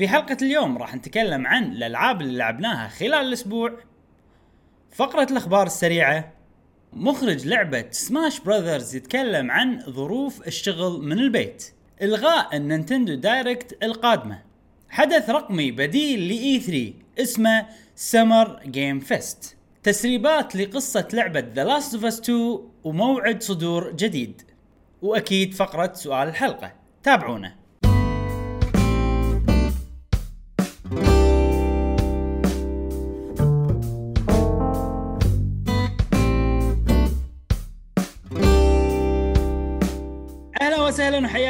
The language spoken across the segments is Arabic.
في حلقة اليوم راح نتكلم عن الألعاب اللي لعبناها خلال الأسبوع. فقرة الأخبار السريعة مخرج لعبة Smash Brothers يتكلم عن ظروف الشغل من البيت. إلغاء ال Nintendo Direct القادمة. حدث رقمي بديل ل E3 اسمه Summer Game Fest تسريبات لقصة لعبة The Last of Us 2 وموعد صدور جديد. وأكيد فقرة سؤال الحلقة. تابعونا.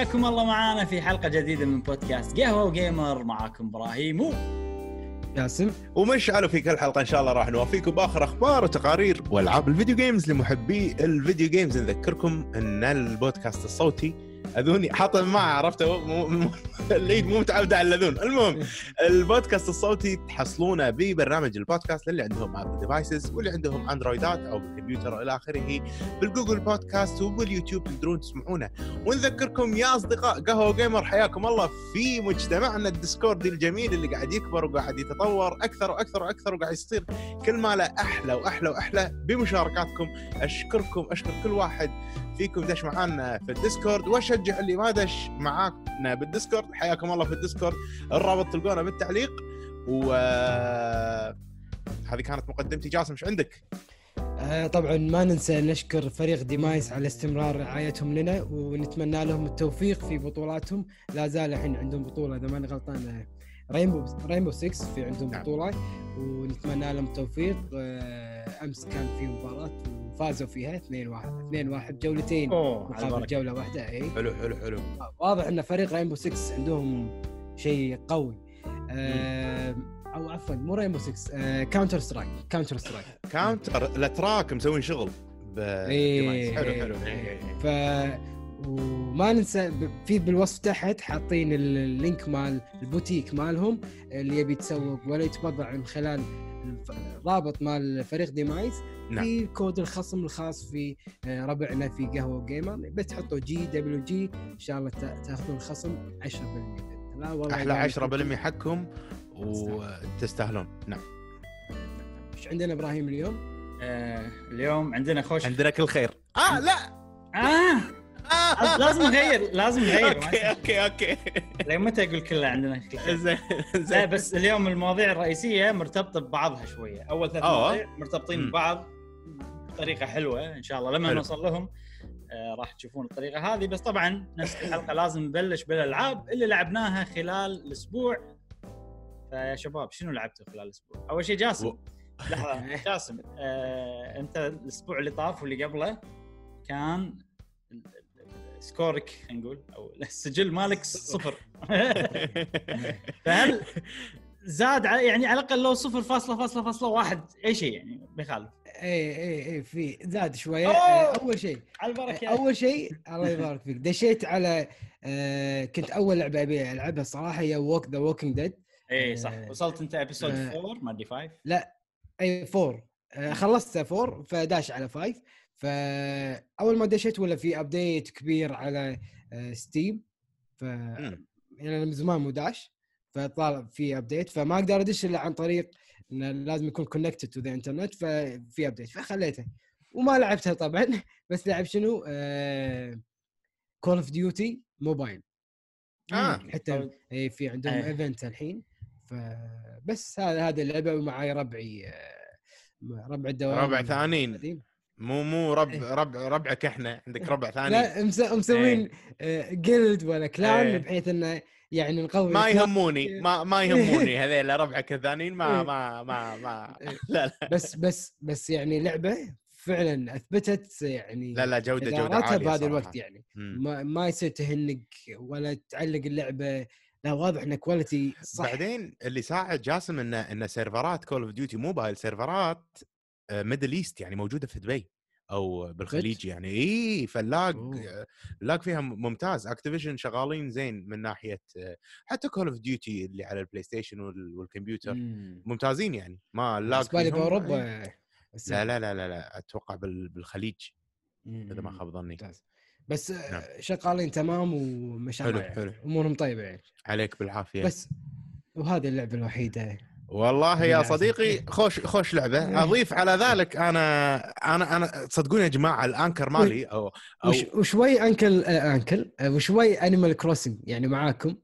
وحياكم الله معانا في حلقة جديدة من بودكاست قهوة و Gamer معاكم إبراهيم و ياسم ومشعل في كل حلقة إن شاء الله راح نوافيكم بآخر أخبار وتقارير وألعاب ال video games لمحبي ال video games نذكركم إن البودكاست الصوتي أذوني. حاط معه عرفته؟ العيد مو متعود على الأذون. المهم البودكاست الصوتي تحصلونه ببرنامج البودكاست للي عندهم Apple devices واللي عندهم اندرويدات أو بالكمبيوتر إلى آخره بال Google Podcast وباليوتيوب تقدرون تسمعونه. ونذكركم يا أصدقاء قهوة Gamer حياكم الله في مجتمعنا ال Discord الجميل اللي قاعد يكبر وقاعد يتطور أكثر وأكثر وأكثر وقاعد يصير كل ما له أحلى وأحلى وأحلى بمشاركاتكم. أشكركم أشكر كل واحد. فيكم دش معانا في ال Discord واشجع اللي ما دش معانا بال Discord. حياكم الله في ال Discord. الرابط تلقونه بالتعليق. و هذه كانت مقدمتي. جاسم إيش عندك؟ آه طبعا ما ننسى نشكر فريق ديمايس على استمرار رعايتهم لنا ونتمنى لهم التوفيق في بطولاتهم. لا زال الحين عندهم بطولة إذا ماني غلطان Rainbow Rainbow 6 في عندهم نعم. بطولة. ونتمنى لهم التوفيق. آه أمس كان في مباراة. وفازوا فيها 2 1 2 1 جولتين. مقابل. جولة واحدة إي. حلو حلو حلو. واضح إن فريق Rainbow 6 عندهم شيء قوي. آه أو عفوا مو Rainbow 6 آه Counter Strike Counter Strike Counter الاتراك مسوين شغل ب إيه، حلو إيه، حلو إيه. ف وما ننسى في بالوصف تحت حاطين ال- ال link مال البوتيك مالهم اللي يبي يتسوق ولا يتبضع من خلال الف- رابط مال فريق ديمايز نعم. في كود الخصم الخاص في آه، ربعنا في قهوة Gamer بس تحطوا GWG إن شاء الله تأ- تأخذون خصم 10% لا والله أحلى يعني 10% حقكم وتستاهلون نعم إيش عندنا إبراهيم اليوم؟ آه اليوم عندنا خوش عندنا كل خير آه لا آه آه. لازم نغير لازم نغير okay. okay okay لين متى أقول كله عندنا كل خير؟ زين زين بس اليوم المواضيع الرئيسية مرتبطة ببعضها شوية أول ثلاث. مواضيع مرتبطين. ببعض بطريقه حلوة إن شاء الله. لما حلو. نوصل لهم آه راح تشوفون الطريقة هذه. بس طبعا نفس الحلقة لازم نبلش بالألعاب اللي لعبناها خلال الأسبوع. فيا شباب شنو لعبتوا خلال الأسبوع؟ أول شيء جاسم. لحظه جاسم آه أنت الأسبوع اللي طاف واللي قبله كان سكورك خلينا نقول أو السجل مالك صفر. فهل زاد يعني على الأقل لو صفر فاصلة فاصلة فاصلة واحد أي شيء يعني بيخالف. اي اي اي في زاد شوية. أوه. آه، أول شيء على البركة أول شيء الله يبارك فيك. دشيت على آه كنت أول لعبة أبي ألعبها صراحة هي walk The Walking Dead اي صح. وصلت أنت episode آه، 4 ما أدري 5 اي 4 آه خلصت 4 فداش على 5 فاول ما دشيت ولا في update كبير على آه Steam ف. يعني أنا من زمان مو داش. فطالع في update فما أقدر أدش إلا عن طريق إنه لازم يكون connected to the internet ففي update فخليته وما لعبتها طبعا بس لعب شنو Call of Duty Mobile آه. حتى إيه في عندهم إيه. event الحين فبس هذا هذا اللعبة ومعي ربعي آه، ربع الدوام ربع ثانيين. مو مو ربع إيه. ربع ربعك إحنا عندك ربع ثاني لا مس- مسوين جلد ولا كلان إيه. بحيث إنه يعني نقوي ما. يهموني ما ما يهموني هذيل ربعك الثانيين ما إيه. ما ما ما إيه. لا لا بس بس بس يعني لعبة فعلا أثبتت يعني لا لا جوده جودة عالية بهذا. الوقت يعني. ما, ما يصير تهنق ولا تعلق اللعبة لا واضح انه quality صح بعدين اللي ساعد جاسم انه انه سيرفرات Call of Duty Mobile سيرفرات Middle East يعني موجودة في دبي أو بالخليج يعني اي ف ال lag أوه. ال lag فيها ممتاز Activision شغالين زين من ناحية آه، حتى Call of Duty اللي على ال PlayStation وال- والكمبيوتر مم. ممتازين يعني ما ال lag بالنسبة بأوروبا إيه. لا لا لا لا لا أتوقع بال- بالخليج إذا ما مم. خاب ظني بس نعم. آه، شغالين تمام وما شاء حلو، يعني حلو. أمورهم طيبة يعني عليك بالعافية بس وهذه اللعبة الوحيدة والله يا. صديقي خوش خوش لعبة. أضيف على ذلك أنا أنا أنا تصدقون يا جماعة الأنكر مالي أو وش وشوي أنكل آه أنكل. آه وشوي Animal Crossing يعني معاكم.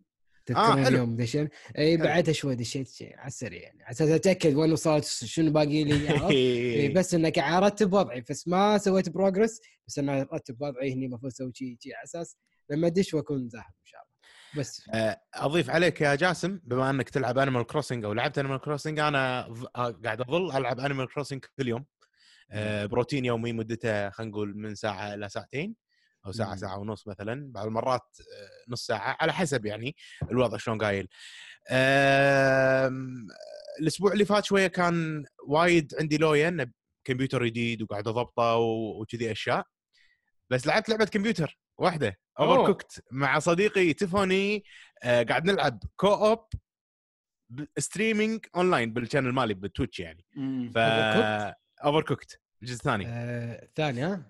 تذكرون حلو. يوم دشينا اي. بعدها شوي دشيت. على السريع يعني. على أساس أتأكد وين وصلت شنو باقي لي؟ إيه بس إنك ارتب وضعي. بس ما سويت progress بس أنا ارتب وضعي هني المفروض أسوي شيء على أساس. لما أدش وأكون زاحف إن شاء الله. بس. آه، أضيف عليك يا جاسم بما إنك تلعب Animal Crossing أو لعبت Animal Crossing أنا آه، قاعد أظل ألعب انيمال كروسنج كل يوم. آه، بروتين يومي مدته خلينا نقول من ساعة إلى ساعتين أو ساعة مم. ساعة ونص مثلا. بعض المرات نص ساعة على حسب يعني الوضع شلون قايل. الأسبوع اللي فات شوية كان وايد عندي لويا كمبيوتر جديد وقاعد أضبطه وكذي أشياء. بس لعبت لعبة كمبيوتر. واحدة. Over أوه. cooked مع صديقي تيفوني آه قاعد نلعب co-op streaming online بال channel مالي بال Twitch يعني. ف Overcooked الجزء الثاني آه ثاني ها.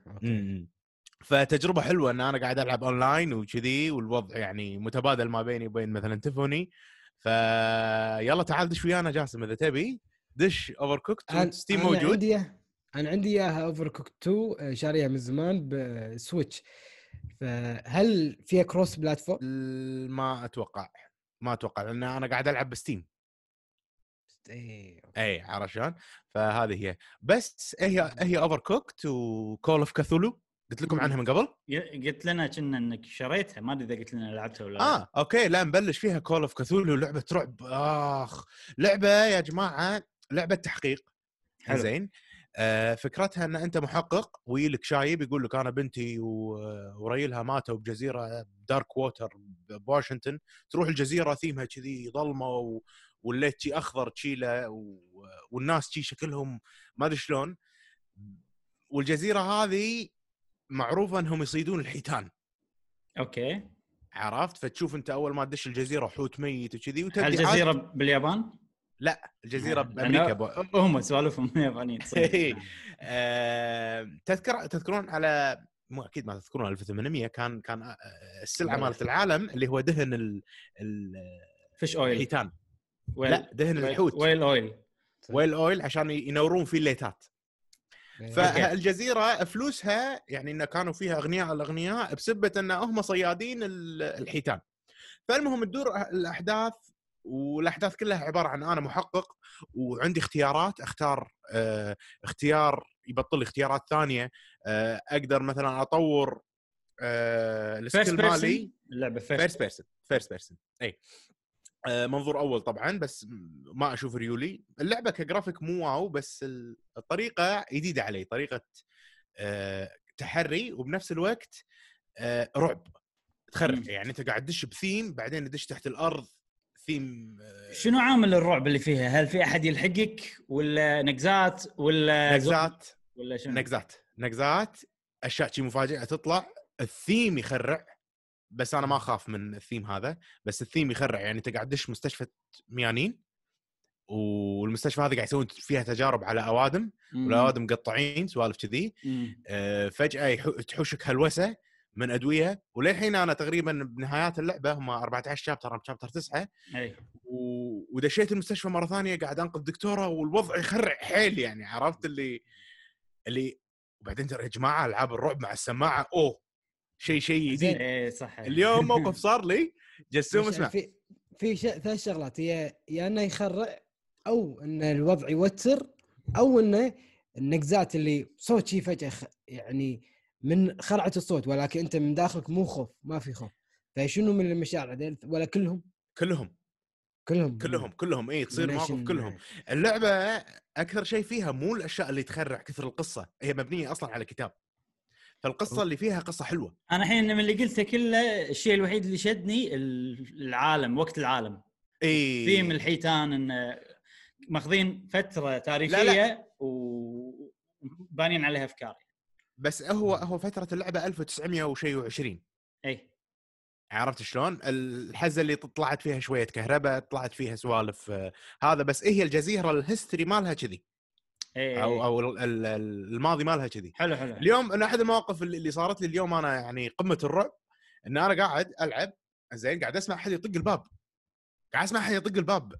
فتجربة حلوة إن أنا قاعد ألعب اونلاين وكذي والوضع يعني متبادل ما بيني وبين مثلا تيفوني فيلا تعال دش ويانا جاسم إذا تبي. دش Overcooked أنا- Steam موجود. عندي أنا عندي إياها Overcooked 2 آه، شاريها من زمان ب Switch فهل فيها cross platform؟ ما أتوقع ما أتوقع لأن أنا قاعد ألعب ب Steam إيه اي عرفت شلون؟ فهذه هي بس هي هي Overcooked و Call of Cthulhu قلت لكم. عنها من قبل ي- قلت لنا كنا إنك شريتها ما أدري إذا قلت لنا لعبتها ولا لا. آه أوكي لا نبلش فيها Call of Cthulhu لعبة رعب آخ لعبة يا جماعة لعبة تحقيق حلو. زين آه فكرتها إن أنت محقق ويلك شايب يقول لك أنا بنتي وريلها ماتوا بجزيرة دارك ووتر بواشنطن تروح الجزيرة ثيمها كذي ظلمة و... والليل شي أخضر تشيله. والناس شي شكلهم ما أدري شلون. والجزيرة هذه معروفة إنهم يصيدون الحيتان. أوكي. عرفت؟ فتشوف أنت أول ما تدش الجزيرة حوت ميت وكذي الجزيرة عاد- باليابان؟ الجزيرة لأن بأمريكا بو... هم سوالفهم يابانيين تصير. آه، تذكر تذكرون على مو أكيد ما تذكرون 1800 كان كان آه، السلعة مالت العالم اللي هو دهن ال- ال- fish oil الحيتان. whale- لا دهن whale- الحوت. whale oil whale oil عشان ينورون فيه الليتات. إيه. فالجزيره فلوسها يعني انه كانوا فيها أغنياء الأغنياء بسبة إن هم صيادين ال- الحيتان. فالمهم تدور الأحداث والأحداث كلها عبارة عن أنا محقق وعندي اختيارات أختار آه اختيار يبطل لي اختيارات ثانية آه أقدر مثلا أطور آه ال skill مالي. اللعبة first person first person إي. آه، منظور أول طبعا بس ما أشوف really. اللعبة كجرافيك مو wow بس ال- الطريقة جديدة علي طريقة آه، تحري وبنفس الوقت رعب. تخرع مم. يعني أنت قاعد تدش بثيم بعدين تدش تحت الأرض ثيم شنو عامل الرعب اللي فيها؟ هل في أحد يلحقك ولا نقزات ولا نقزات. ولا شنو؟ نقزات. نقزات. أشياء شي مفاجئة تطلع. الثيم يخرع. بس أنا ما أخاف من الثيم هذا. بس الثيم يخرع. يعني أنت قاعد تدش مستشفى ميانين. والمستشفى هذه قاعد يسوون فيها تجارب على أوادم. والأوادم مقطعين سوالف كذي. آه، فجأة تحوشك هلوسة. من أدوية وللحين أنا تقريبا بنهايات اللعبة هم 14 شابتر أنا بشابتر 9 أي. و... ودشيت المستشفى مرة ثانية قاعد أنقذ دكتورة والوضع يخرع حيل يعني عرفت اللي اللي وبعدين ترى يا جماعة ألعاب الرعب مع السماعة أوه شيء شيء جديد. اي صح. اليوم موقف صار لي جسوم اسمع. في في ش... ثلاث شغلات هي يا إنه يخرع أو إن الوضع يوتر أو إنه النقزات اللي صوت شي فجأة. يعني من خرعه الصوت ولكن أنت من داخلك مو خوف ما في خوف. فشنو من المشاعر؟ هذيل ولا كلهم؟ كلهم. كلهم. كلهم كلهم. اي تصير مواقف. كلهم. اللعبة أكثر شيء فيها مو الأشياء اللي تخرع كثر القصة هي مبنية أصلا على كتاب. فالقصة اللي فيها قصة حلوة. أنا الحين من اللي قلته كله الشيء الوحيد اللي شدني ال- العالم وقت العالم. اي ثيم الحيتان انه ماخذين فترة تاريخية لا. وبانين عليها افكار بس هو هو فترة اللعبة 1900 وشيء و20 اي عرفت شلون؟ الحزة اللي طلعت فيها شوية كهرباء طلعت فيها سوالف آه، هذا بس إيه هي الجزيرة ال history مالها كذي. اي أو أو ال- ال- الماضي مالها كذي. حلو حلو اليوم أنا أحد المواقف اللي صارت لي اليوم أنا يعني قمة الرعب إن أنا قاعد ألعب زين قاعد أسمع أحد يطق الباب. قاعد أسمع أحد يطق الباب.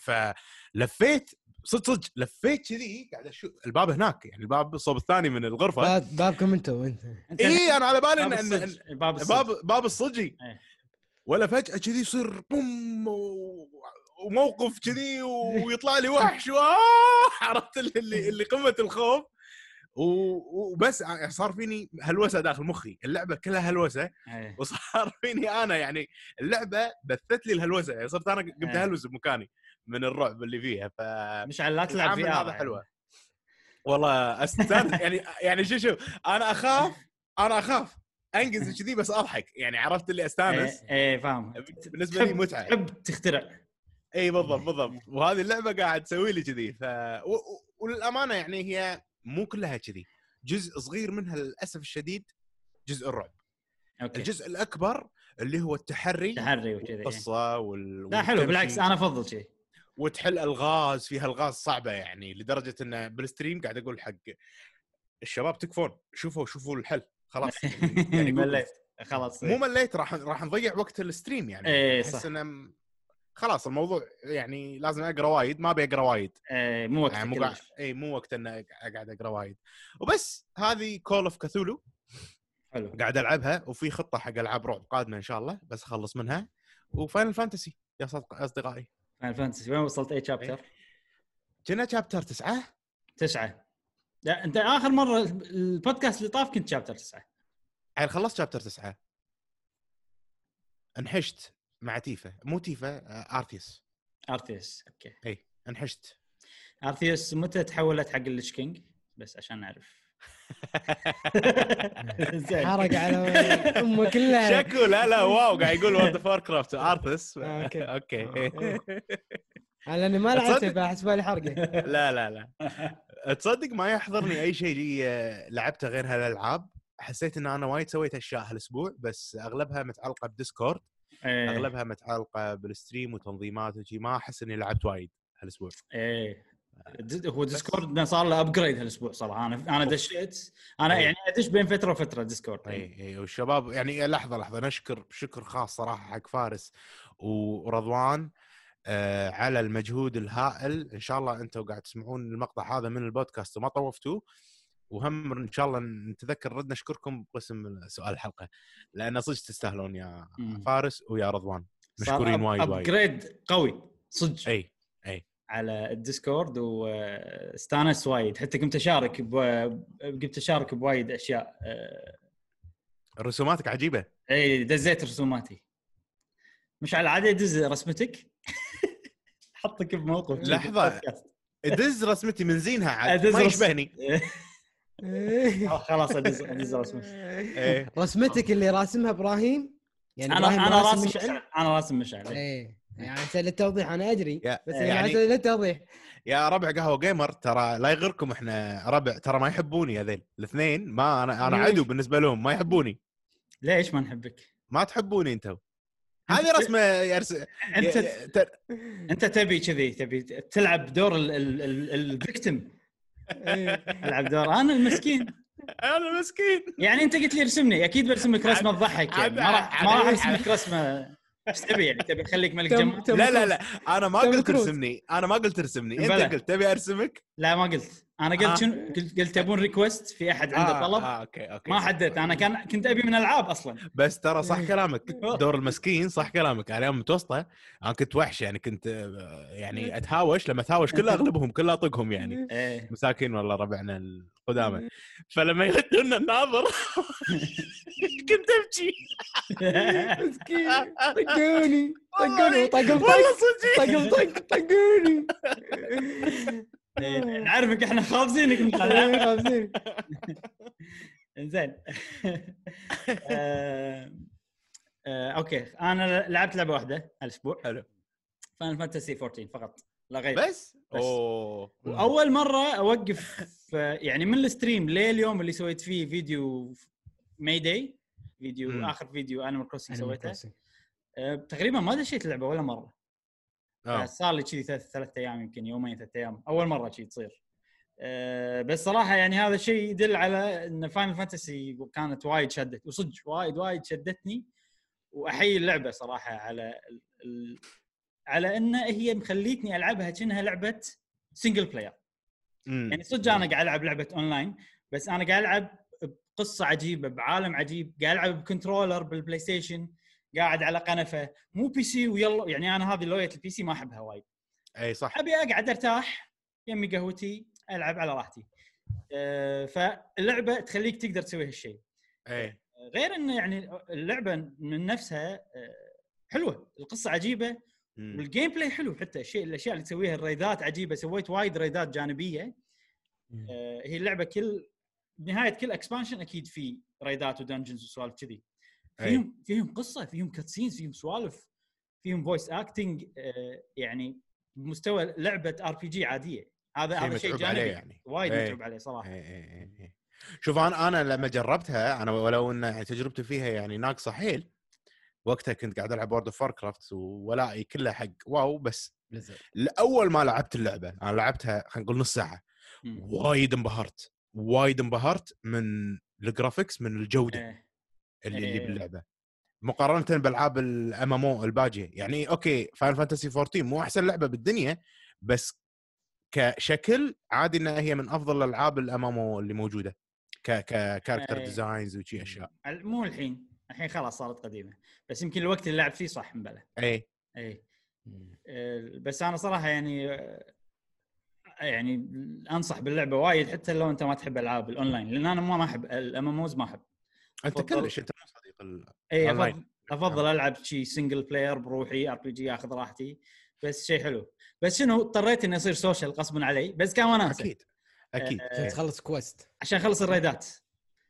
فلفيت صدق صدق لفيت كذي قاعد أشوف الباب هناك يعني الباب الصوب الثاني من الغرفة. باب- بابكم أنتم أنت؟ أنت اي أنا على بالي إن إن باب الصج باب باب الصجي إيه. ولا فجأة كذي يصير بوم وموقف كذي ويطلع لي وحش عرفت اللي- اللي اللي قمة الخوف. وبس صار فيني هلوسة داخل مخي اللعبة كلها هلوسة. إيه. وصار فيني أنا يعني اللعبة بثت لي الهلوسة يعني صرت أنا قمت إيه. أهلوس بمكاني. من الرعب اللي فيها ف مشعل لا تلعب العامل في هذا حلوة. والله استانس يعني يعني شو شو أنا أخاف أنا أخاف أنجز كذي بس أضحك يعني عرفت اللي أستانس؟ إيه إيه، فاهم. بالنسبة لي متعه تحب تخترع. إي بالضبط بالضبط. وهذه اللعبة قاعد تسوي لي كذي ف و... وللأمانة يعني هي مو كلها كذي. جزء صغير منها للأسف الشديد جزء الرعب. أوكي. الجزء الأكبر اللي هو التحري تحري وكذا إيه. القصة وال... لا حلو بالعكس أنا أفضل شيء. وتحل ألغاز فيها ألغاز صعبة يعني لدرجة انه بال stream قاعد أقول حق الشباب تكفون شوفوا شوفوا الحل خلاص يعني يعني مليت خلاص مو مليت راح راح نضيع وقت ال stream يعني. إيه، أحس صح. إنه م- خلاص الموضوع يعني لازم أقرأ وايد ما أبي أقرأ وايد. إيه، مو وقت يعني مو قاعد اي مو وقت ان أقعد أقرأ وايد. وبس هذه Call of Cthulhu حلو. قاعد ألعبها وفي خطة حق ألعاب رعب قادمة إن شاء الله بس أخلص منها. و Final Fantasy يا صدق أصدقائي. Final Fantasy وين وصلت أي chapter؟ كنا chapter تسعة. تسعة. لا أنت آخر مرة البودكاست اللي طاف كنت chapter تسعة. يعني خلصت chapter تسعة. انحشت مع تيفا. مو تيفا آه، أرثيس. أرثيوس أوكي. اي انحشت. أرثيوس متى تحولت حق ال Lich King؟ بس عشان نعرف. حرق على أمه كلها. شكو؟ لا لا WoW قاعد يقول وورد اوف كرافت أوكي. أوكي. أنا لأني ما لعبته تصدق؟ فأحس بالي حرقة. لا لا لا. تصدق ما يحضرني أي شيء آه، لعبته غير هالألعاب. حسيت إن أنا وايد سويت أشياء هالأسبوع بس أغلبها متعلقة ب Discord. إيه، أغلبها متعلقة بال stream وتنظيمات وشي ما أحس إني لعبت وايد هالأسبوع. إيه. هو Discord صار له upgrade هالأسبوع صراحة. أنا أنا دشيت. أنا إيه. يعني أدش بين فترة وفترة Discord اي اي والشباب يعني لحظة لحظة. نشكر شكر خاص صراحة حق فارس ورضوان آه على المجهود الهائل. إن شاء الله أنتم قاعد تسمعون المقطع هذا من البودكاست وما طوفتوه. وهم إن شاء الله نتذكر رد نشكركم بقسم سؤال الحلقة. لأن صدق تستاهلون يا. فارس ويا رضوان. مشكورين وايد وايد. upgrade قوي. صدق. اي على ال Discord واستانس وايد حتى قمت أشارك ب- قمت أشارك بوايد أشياء آه، رسوماتك عجيبة إي دزيت رسوماتي مش على العادة دز رسمتك حطك بموقف. بالبودكاست. دز رسمتي من زينها عاد ما يشبهني. خلاص ادز ادز رسمتك إيه. رسمتك اللي راسمها إبراهيم يعني أنا إبراهيم أنا راسم مشعل؟ أنا راسم مشعل إيه. يعني للتوضيح أنا أدري بس يعني- يعني للتوضيح يا ربع قهوة جيمر ترى لا يغركم إحنا ربع ترى ما يحبوني هذيل. الاثنين ما أنا أنا؟ عدو بالنسبة لهم ما يحبوني. ليش ما نحبك؟ ما تحبوني أنتم هذه رسمة يرس... أنت ي- ت- أنت تبي كذي تبي تلعب دور الفيكتيم. إيه. ألعب دور. أنا المسكين. أنا مسكين يعني أنت قلت لي ارسمني. أكيد برسم لك رسمة تضحك يعني ما راح ما راح ارسم لك رسمة. إيش تبي يعني تبي اخليك ملك جمال لا لا. لا أنا ما قلت. ارسمني أنا ما قلت ارسمني. أنت قلت تبي أرسمك لا ما قلت. أنا قلت آه. شنو؟ قلت قلت تبون request في أحد عنده آه طلب. آه أوكي أوكي. ما حددت. أنا كان كنت أبي من ألعاب أصلا. بس ترى صح كلامك. دور المسكين صح كلامك. على أيام متوسطة أنا كنت وحش يعني كنت آه، يعني أتهاوش. لما أتهاوش كل أغلبهم كل أطقهم يعني. مساكين والله ربعنا القدامى. فلما يردون الناظر كنت أبكي. مسكين. طقوني طقوني طق والله طق صدق. طق طق طقوني. إيه، نعرفك إحنا خابزينك من إيه، الألعاب. خابزين. زين آه، آه، أوكي أنا لعبت لعبة واحدة هالأسبوع حلو Final Fantasy 14 فقط لا غير بس بس. أوه وأول مرة أوقف يعني من ال stream لليوم اللي سويت فيه فيديو my day فيديو مم. آخر فيديو Animal Crossing سويته. آه، تقريبا ما دشيت اللعبة ولا مرة. صار لي كذي ثلاث ثلاث أيام يمكن يومين ثلاث أيام. أول مرة كذي تصير. أه بس صراحة يعني هذا الشيء يدل على إن Final Fantasy كانت وايد شدت. وصدق وايد وايد شدتني. وأحيي اللعبة صراحة على ال... على إن هي مخليتني ألعبها كأنها لعبة single player. يعني صدق أنا قاعد ألعب لعبة اونلاين بس أنا قاعد ألعب بقصة عجيبة بعالم عجيب. قاعد ألعب ب controller بال PlayStation قاعد على قنفه مو PC ويلا يعني أنا هذه لويه ال PC ما أحبها وايد. أي صح. أبي أقعد أرتاح يمي قهوتي ألعب على راحتي. أه فاللعبة تخليك تقدر تسوي هالشيء. أي. غير انه يعني اللعبة من نفسها أه، حلوة القصة عجيبة مم. وال gameplay حلو حتى. الشيء الأشياء اللي تسويها ال raidات عجيبة سويت وايد raidات جانبية. آه، هي اللعبة كل بنهايه كل expansion أكيد في raidات و dungeons وسوالف كذي. فيهم فيهم قصة فيهم cutscenes فيهم سوالف فيهم voice acting يعني بمستوى لعبة RPG عادية هذا هذا شيء جانبي يعني. وايد أي. متعوب عليه صراحة إي إي إي. شوف أنا أنا لما جربتها أنا ولو إن تجربتي فيها يعني ناقصة حيل وقتها كنت قاعد ألعب World of Warcraft وولائي كله حق WoW بس اول ما لعبت اللعبة أنا لعبتها خلينا نقول نص ساعة. وايد انبهرت وايد انبهرت من ال graphics من الجودة إيه. اللي اللي إيه. باللعبة مقارنه بالعاب ال MMO الباجية. يعني أوكي Final Fantasy 14 مو أحسن لعبة بالدنيا بس كشكل عادي إنها هي من أفضل الالعاب ال MMO اللي موجودة. ك ك character إيه. designs وشي أشياء. مو الحين. الحين خلاص صارت قديمة. بس يمكن الوقت اللي لعبت فيه صح مبلى إي إي بس أنا صراحة يعني يعني أنصح باللعبة وايد حتى لو أنت ما تحب ألعاب الاونلاين لأن أنا ما ما أحب ال MMOs ما أحب. أنت كلش أنت. إي. افضل أفضل ألعب شي single player بروحي RPG آخذ راحتي بس شيء حلو بس شنو اضطريت إني أصير social غصبا علي بس كان وناسه أكيد أكيد آه، عشان تخلص quest عشان أخلص ال raidات.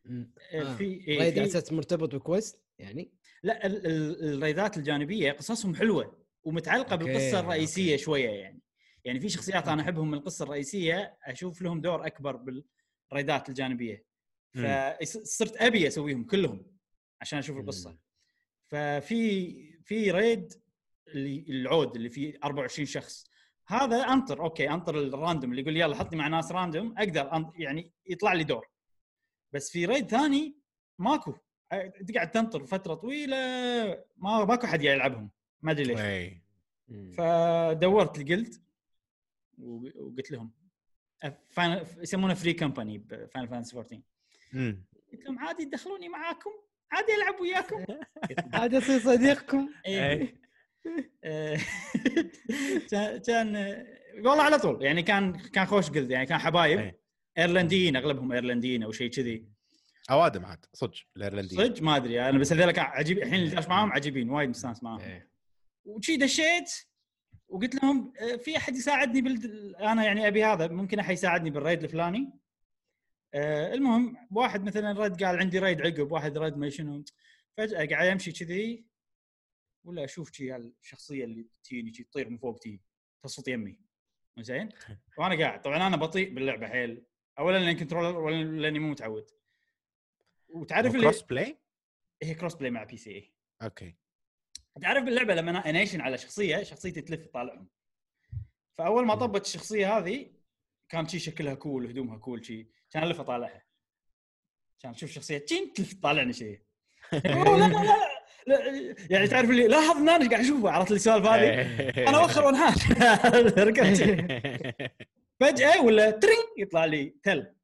آه، آه. في إيه، raid في- على أساس مرتبط ب quest يعني لا ال- ال- ال raidات الجانبية قصصهم حلوة ومتعلقة أوكي، بالقصة الرئيسية أوكي. شوية يعني يعني في شخصيات أنا أحبهم من القصة الرئيسية أشوف لهم دور أكبر بال raidات الجانبية. فصرت أبي أسويهم كلهم عشان أشوف القصة. مم. ففي في raid اللي العود اللي فيه 24 شخص. هذا أنطر أوكي أنطر ال random اللي يقول يلا حطني مع ناس random أقدر يعني يطلع لي دور. بس في raid ثاني ماكو. تقعد تنطر فترة طويلة ما ماكو حد يلعبهم. ما أدري ليش. أي. مم. فدورت ال guild وقلت لهم يسمونه Free Company ب Final Fantasy 14 مم. قلت لهم عادي تدخلوني معاكم. عادي ألعب وياكم. عاد اصير صديقكم. إيه. آه، كان- والله على طول. يعني كان كان خوش guild يعني كان حبايب. إيه. إيرلنديين أغلبهم إيرلنديين أو شيء كذي. اوادم عاد صدق الإيرلنديين. صدق؟ ما أدري. أنا بس هذول كان عجيب الحين اللي داش معاهم عجيبين وايد مستانس معاهم. إيه. وشي دشيت وقلت لهم آه، في أحد يساعدني بال أنا يعني أبي هذا ممكن أحد يساعدني بال raid الفلاني؟ آه، المهم واحد مثلا رد قال عندي raid عقب واحد رد ما شنو. فجأة قاعد يمشي كذي ولا أشوف شي الشخصيه اللي تجيني شي تطير من فوق تجي تصفط يمي. زين؟ وأنا قاعد. طبعا أنا بطيء باللعبة حيل. اولا لأن controller ولا لأني مو متعود. وتعرف اللي cross-play هي cross-play مع PC إيه. أوكي. تعرف باللعبة لما أنا أنشن على شخصية شخصيتي تلف تطالعهم. فأول ما. طبت الشخصية هذه كان شي شكلها cool هدومها cool شي. كان ألف أطالعها كان أشوف شخصية تشين تلف تطالعني شيء لا لا لا يعني تعرف اللي لاحظ ان أنا قاعد أشوفه عرفت لي السوالف هذه إيه. أنا اوخر وانحاش ركبت فجأة ولا ترين يطلع لي tell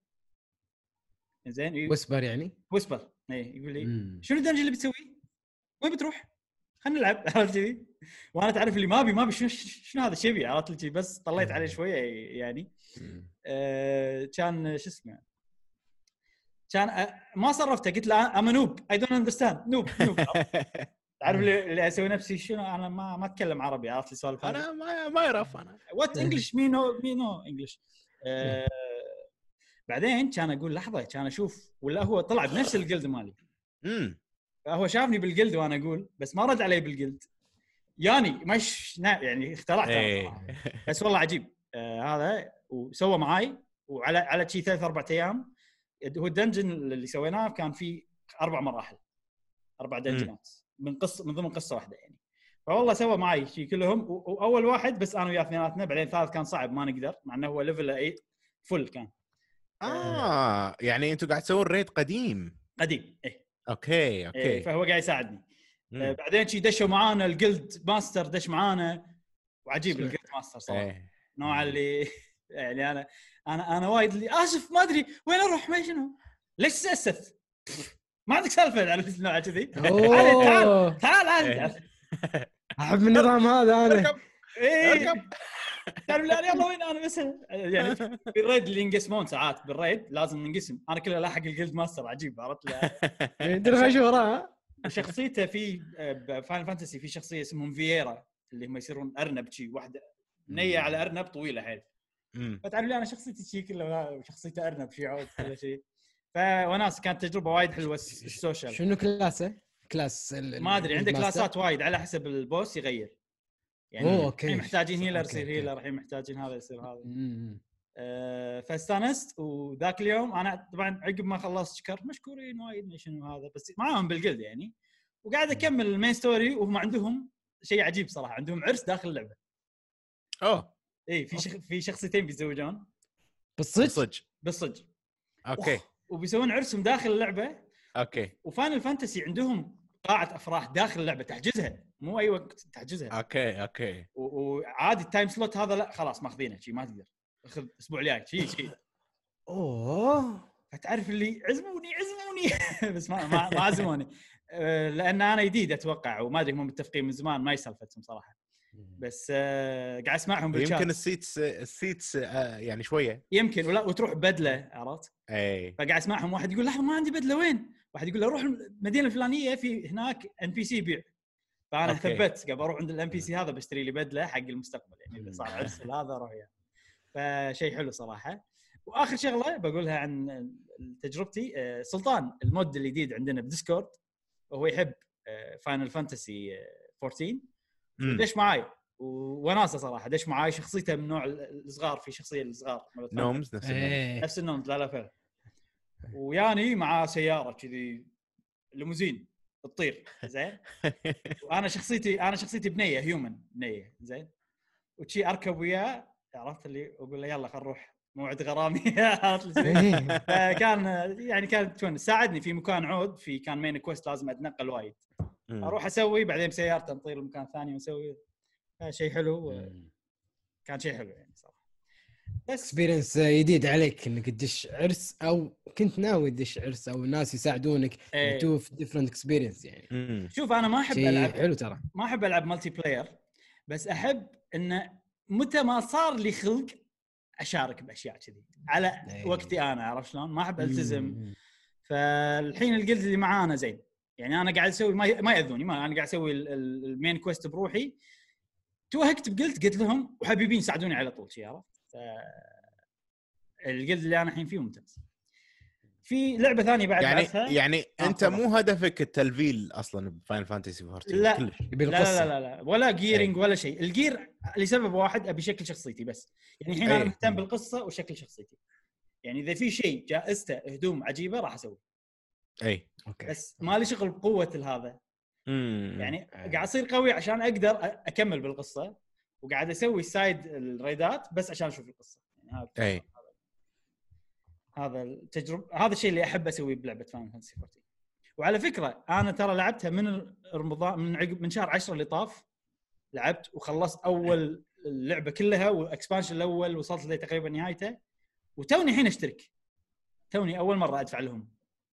زين whisper يعني whisper إيه يقول لي. شنو ال dungeon اللي بتسويه؟ وين بتروح؟ خلينا نلعب عرفت كذي؟ وأنا تعرف اللي ما أبي ما أبي شنو شنو هذا شبي؟ عرفت لي بس طليت عليه شوية يعني. آه، كان شو اسمه؟ كان آه، ما صرفته. قلت له I'm noob I don't understand noob noob تعرف اللي أسوي نفسي شنو؟ أنا ما ما أتكلم عربي. عرفت لي سوالف أنا ما ما يعرف أنا. what English me no me no English بعدين كان أقول لحظة كان أشوف. ولا هو طلع بنفس ال guild مالي. امم فهو شافني بال guild وأنا أقول بس ما رد علي بال guild. ياني مش نا- يعني اخترعت أنا إيه. صراحة. بس والله عجيب. آه هذا وسوى معاي وعلى على شي ثلاث أربع أيام. هو ال dungeon اللي سويناه كان فيه أربع مراحل. أربع dungeon ات. من قصه من ضمن قصة واحدة يعني. فوالله سوى معي شي كلهم. واول واحد بس أنا وياه اثنيناتنا بعدين الثالث كان صعب ما نقدر مع إنه هو level 8 full كان. آه يعني أنتم قاعد تسوون raid قديم. قديم إيه. okay إيه okay فهو قاعد يساعدني. آه، بعدين شي دشوا معانا ال guild master دش معانا. وعجيب. ال guild master صراحة. إيه. نوع اللي يعني أنا أنا أنا وايد اللي آسف ما أدري وين أروح ما شنو. ليش تسست ما عندك سالفة على النوع كذي؟ أوه. تعال عاد إيه. تعال. أحب النظام هذا أنا. اركب اركب تعال لا يلا وين أنا؟ بس يعني في ال raid اللي ينقسمون ساعات بال raid لازم ننقسم. أنا كله لاحق ال guild master عجيب عرفت؟ له شو وراه شخصيته في ب Final Fantasy في شخصية اسمهم Viera اللي هم يصيرون أرنب شي واحدة نية على أرنب طويلة حيل. فتعرف لي أنا شخصيتي شي كلها شخصيته أرنب شي عود كل شيء فوناسة كانت تجربة وايد حلوة الس- ال social شنو class ه؟ class ما أدري ال master؟ class ات وايد على حسب ال boss يغير. يعني. الحين محتاجين healer يصير. healer الحين محتاجين هذا يصير هذا. أه فاستانست وذاك اليوم أنا طبعا عقب ما خلصت شكر مشكورين وايد ما شنو هذا بس معاهم بال guild يعني. وقاعد أكمل ال main story وهم عندهم شيء عجيب صراحة عندهم عرس داخل اللعبة. أوه. إي في شخ... في شخصيتين بيتزوجون. بالصدق؟ صدق بالصدق. okay. وبيسوون عرسهم داخل اللعبة. okay. و Final Fantasy عندهم قاعه أفراح داخل اللعبة تحجزها. مو أي وقت تحجزها. okay okay. وعادي ال time slot هذا لا خلاص ماخذينه شي ما تقدر. خذ الأسبوع الجاي شي شي. أوه. فتعرف اللي عزموني عزموني. بس ما ما, ما عزموني. أه، لأن أنا جديد أتوقع وما أدري هم متفقين من زمان ما يسالفتهم صراحة. بس أه، قاعد أسمعهم بالشات. يمكن ال seats ال seats آه، يعني شوية. يمكن ولا وتروح بدلة عرفت؟ اي فقاعد أسمعهم واحد يقول لحظة ما عندي بدلة وين؟ واحد يقول له روح المدينة الفلانية في هناك NPC يبيع فأنا. ثبت قاعد بروح عند ال NPC هذا بشتري لي بدلة حق المستقبل يعني إذا صار عرس ولا هذا أروح يعني. فشيء حلو صراحة وآخر شغلة بقولها عن تجربتي آه، سلطان ال mod الجديد عندنا ب Discord وهو يحب Final Fantasy 14 مم. دش معاي وناسة صراحة دش معاي شخصيته من نوع الصغار في شخصية الصغار gnomes نفس ال gnome. إيه نفس ال gnome لا لا فعلا وياني مع سيارة كذي ليموزين تطير زين؟ وأنا شخصيتي أنا شخصيتي بنية human بنية زين؟ وشي أركب وياه عرفت اللي؟ أقول له يلا خل نروح موعد غرامي؟ إيه. يعني كان تون ساعدني في مكان عود في كان main quest لازم أتنقل وايد. أروح أسوي بعدين بسيارتي نطير لمكان ثاني ونسوي. شيء حلو كان شيء حلو يعني صراحة. experience جديد عليك إنك تدش عرس أو كنت ناوي تدش عرس أو الناس يساعدونك إيه. تشوف different experience يعني مم. شوف أنا ما أحب ألعب حلو ترى ما أحب ألعب multiplayer بس أحب إنه متى ما صار لي خلق أشارك بأشياء كذي على إيه. وقتي أنا عرفت شلون؟ ما أحب ألتزم مم. فالحين ال guild اللي معانا زين يعني أنا قاعد أسوي ما ما يأذوني ما أنا قاعد أسوي ال- ال- ال main quest بروحي توهقت ب guild قلت لهم وحبيبين ساعدوني على طول شي عرفت؟ ف ال guild اللي أنا الحين فيه ممتاز. في لعبة ثانية بعد يعني بعدها يعني آه، أنت تفضل. مو هدفك التلفيل أصلا ب Final Fantasy 14 لا. كلش لا لا لا لا ولا gearing ولا شيء ال gear لسبب واحد أبي شكل شخصيتي بس يعني الحين أنا أي. مهتم بالقصة وشكل شخصيتي يعني إذا في شيء جائزته هدوم عجيبة راح أسوي اي okay بس ما لي شغل بقوة هذا. يعني أي. قاعد أصير قوي عشان أقدر أكمل بالقصة وقاعد أسوي side ال raid ات بس عشان أشوف القصة. يعني هذا أي. هذا التجربه هذا الشيء اللي أحب أسويه بلعبة Final Fantasy 14 وعلى فكرة أنا ترى لعبتها من رمضان من عقب من شهر 10 اللي طاف لعبت وخلصت أول اللعبة كلها و expansion الأول وصلت لي تقريبا نهايته وتوني الحين أشترك. توني أول مرة أدفع لهم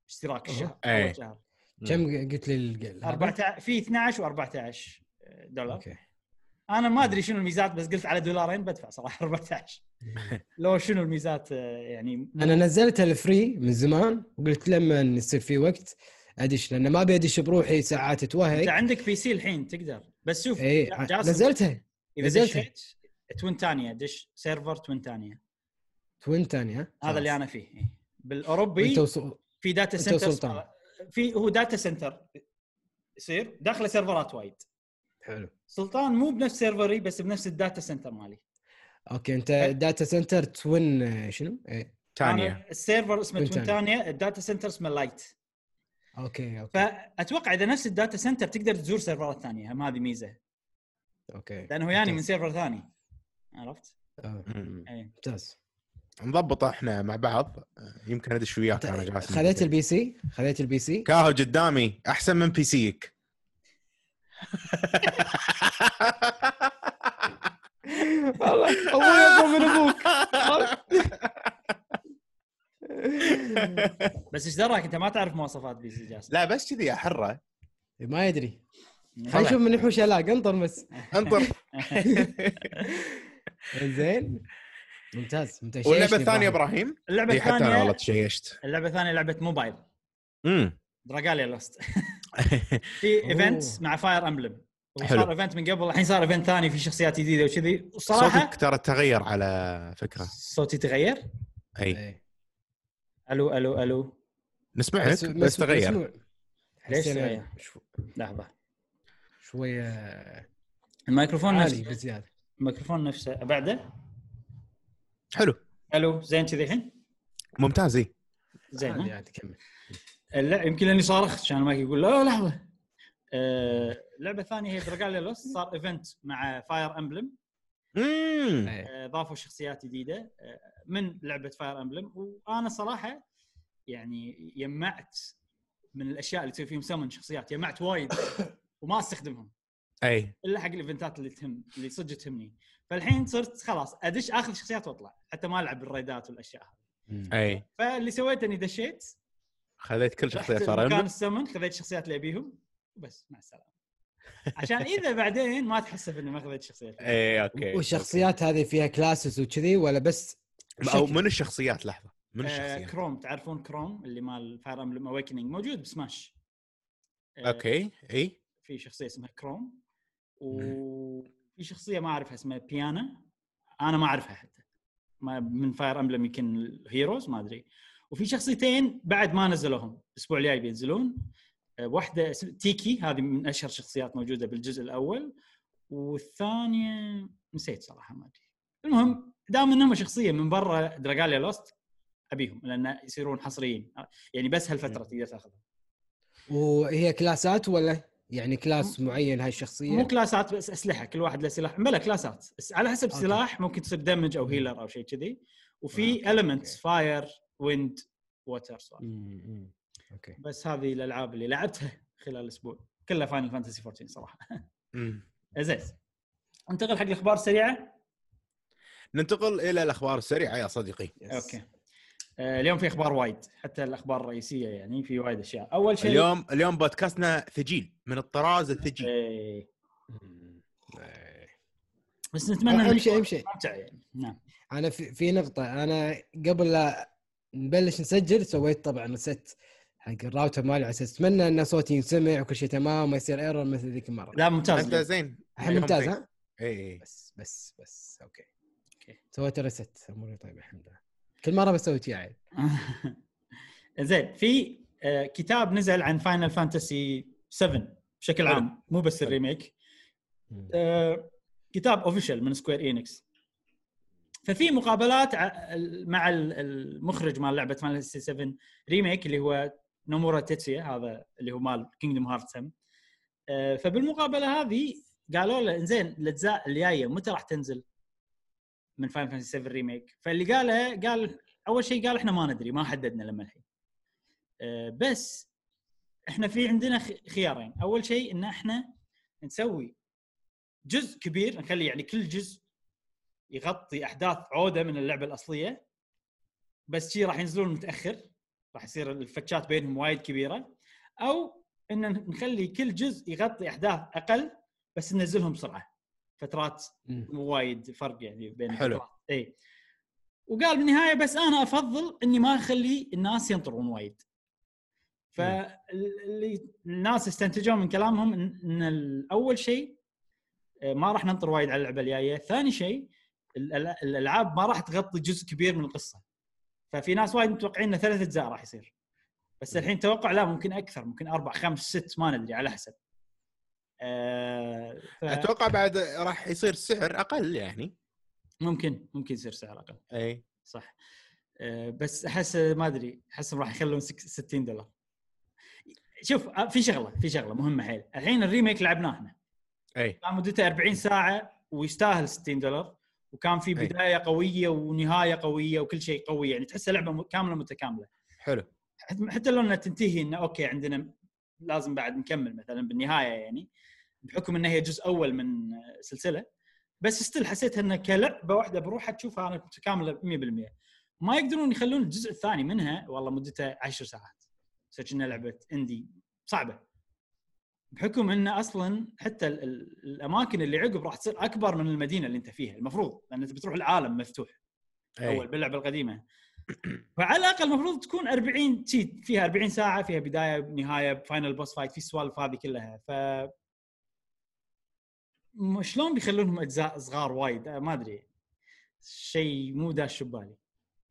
اشتراك الشهر. أول شهر. كم قلت لي ال- هذا؟ 14 في 12 و14 دولار. okay. أنا ما أدري شنو الميزات بس قلت على دولارين بدفع صراحة 14 لو شنو الميزات آه، يعني أنا نزلتها ال free من زمان وقلت لما يصير في وقت أدش لأن ما ابي ادش بروحي ساعات أنت اتوهق عندك PC الحين تقدر. بس شوف اي جا- جاسم، نزلتها إذا نزلتها. دشيت توين تانيا دش server Twintania Twintania هذا اللي أنا فيه. بالأوروبي انت في data center وسلطان. في هو data center يصير داخله سيرفرات وايد. حلو. سلطان مو بنفس سيرفري بس بنفس ال data center مالي. okay أنت data center توين آه، شنو؟ إيه ثانية أنا ال server اسمه Twintania ال data center اسمه Light. okay okay. فأتوقع إذا نفس ال data center تقدر تزور سيرفرات ثانية هم هذه ميزة. okay لأنه يعني من. server ثاني. عرفت؟ آه،. اي ممتاز. نضبط إحنا مع بعض. يمكن أدش وياك أنا جاسم خذيت ال PC؟ خذيت ال PC؟ كاهو قدامي أحسن من PC ك. والله أبوي اقوى من أبوك. بس إيش دراك أنت ما تعرف مواصفات PC جاسم لا بس كذي احره ما يدري. خلينا نشوف من يحوش ال lag انطر بس. انطر. زين. ممتاز. ممتاز واللعبة الثانية إبراهيم. إبراهيم اللعبه حتى أنا الثانية غلط شيشت اللعبة الثانية لعبة موبايل. امم Dragalia Lost. في. event مع Fire Emblem حلو. وصار event من قبل الحين صار event ثاني في شخصيات جديدة وكذي. وصراحة صوتك ترى تغير على فكرة. صوتي تغير؟ أي. إيه. ألو ألو ألو. نسمعك بس- بس تغير. مسموع. ليش تغير؟ شو- لحظة. شوية الميكروفون عالي نفسه. بزيادة. الميكروفون نفسه. بعده؟ حلو. ألو زين كذي الحين؟ ممتاز إي. زين؟ عادي كمل. لا يمكن لأني صارخت عشان ما يقول لا لحظة. آه، اللعبه الثانية هي Dragalia Lost صار event مع Fire Emblem إيه. ضافوا شخصيات جديدة آه، من لعبة Fire Emblem وأنا صراحة يعني يمعت من الأشياء اللي تسوي فيهم سمن شخصيات يمعت وايد وما أستخدمهم. اي إلا حق الايفنتات اللي تهم اللي صدق تهمني. فالحين صرت خلاص أدش آخذ شخصيات وأطلع حتى ما ألعب الريدات والأشياء هذه. اي فاللي سويته إني دشيت خذيت كل شخصيات Fire مكان Emblem السمن خذيت الشخصيات اللي ابيهم وبس مع السلامة. عشان إذا بعدين ما تحسب اني ما خذيت شخصيات اي okay والشخصيات هذه فيها classes وكذي ولا بس أو؟ من الشخصيات؟ لحظة. من آه الشخصيات؟ كروم تعرفون كروم اللي مال Fire Emblem Awakening موجود ب Smash. آه okay إي. في شخصية اسمها كروم وفي شخصية ما أعرفها اسمها بيانا أنا ما أعرفها حتى. ما من Fire Emblem يمكن Heroes ما أدري. وفي شخصيتين بعد ما نزلوهم الأسبوع الجاي بينزلون. آه، واحدة تيكي هذه من أشهر شخصيات موجودة بالجزء الأول. والثانية نسيت صراحة ما أدري. المهم دام إنهم شخصية من برا Dragalia Lost أبيهم لأن يصيرون حصريين. يعني بس هالفترة تقدر تاخذهم. وهي كلاسات ولا؟ يعني class معين هاي الشخصية؟ مو كلاسات بس أسلحة كل واحد له سلاح. بلا كلاسات على حسب okay. سلاح ممكن تصير damage أو healer أو شيء كذي. آه، وفي elements okay. fire wind water. okay. بس هذه الألعاب اللي لعبتها خلال الأسبوع. كلها Final Fantasy 14 صراحة. زين انتقل حق الأخبار السريعة؟ ننتقل إلى الأخبار السريعة يا صديقي. yes. okay. آه اليوم في أخبار وايد حتى الأخبار الرئيسية يعني في وايد أشياء. أول شيء اليوم اليوم بودكاستنا ثقيل من الطراز الثقيل إيه. بس نتمنى امشي يكون امشي ممتع يعني. نعم. أنا في, في نقطة. أنا قبل لا نبلش نسجل سويت طبعا reset حق الراوتر مالي على أساس اتمنى إن صوتي ينسمع وكل شيء تمام ما يصير error مثل ذيك المرة. لا ممتاز. أنت زين. الحين ممتاز ها؟ اي اي بس بس بس. okay. okay. سويت reset أموري طيبة الحمد لله. كل مرة بسوي شيء عيل زين في آه، كتاب نزل عن Final Fantasy 7 بشكل. عام. مو بس. ال remake. آه، كتاب official من Square Enix ففي مقابلات مع ال- المخرج مال لعبة Final Fantasy 7 Remake اللي هو نومورا تيتسويا هذا اللي هو مال Kingdom Hearts هم فبالمقابلة هذه قالوا له زين الأجزاء الجاية متى راح تنزل من Final Fantasy 7 Remake فاللي قاله قال أول شيء قال إحنا ما ندري ما حددنا لما الحين. آه، بس إحنا في عندنا خيارين. أول شيء إن إحنا نسوي جزء كبير نخلي يعني كل جزء يغطي أحداث وايدة من اللعبة الأصلية بس شي راح ينزلون متأخر راح يصير الفترات بينهم وايد كبيرة أو إن نخلي كل جزء يغطي أحداث أقل بس ننزلهم بسرعة فترات. مو وايد فرق يعني بين حلو. الفترات. اي وقال بالنهاية بس أنا أفضل إني ما أخلي الناس ينطرون وايد فاللي الناس استنتجوا من كلامهم ان اول شيء آه، ما راح ننطر وايد على اللعبة الجاية، ثاني شيء الألعاب ما راح تغطي جزء كبير من القصة. ففي ناس وايد متوقعين انه ثلاث أجزاء راح يصير. بس الحين توقع لا ممكن أكثر ممكن أربع خمس ست ما ندري على حسب. آه ف- أتوقع بعد راح يصير السعر أقل يعني. ممكن ممكن يصير سعر أقل. إي. صح. آه، بس أحس ما أدري أحس راح يخلون سك- 60 دولار. شوف آه، في شغلة في شغلة مهمة حيل. الحين ال remake لعبناه إحنا. إي. كان مدته 40 ساعة ويستاهل 60 دولار. وكان في. بداية قوية ونهاية قوية وكل شيء قوي يعني تحسها لعبه كاملة متكاملة. حلو. حت- حتى لو إنها تنتهي إنه okay عندنا لازم بعد نكمل مثلا بالنهاية يعني بحكم إنها هي جزء أول من سلسلة. بس ستيل حسيتها انها كلعبة واحدة بروحها تشوفها أنا متكامله 100% ما يقدرون يخلون الجزء الثاني منها والله مدته 10 ساعات. انها لعبة اندي صعبة. بحكم انه أصلا حتى ال- ال- الأماكن اللي عقب راح تصير أكبر من المدينة اللي أنت فيها المفروض لأن أنت بتروح العالم مفتوح إيه. أول باللعبة القديمة. فعلى الأقل المفروض تكون 40 شي فيها 40 ساعة فيها بداية نهاية final boss fight في السوالف هذه كلها. ف شلون بيخلونهم أجزاء صغار وايد؟ ما أدري. شيء مو داش ببالي.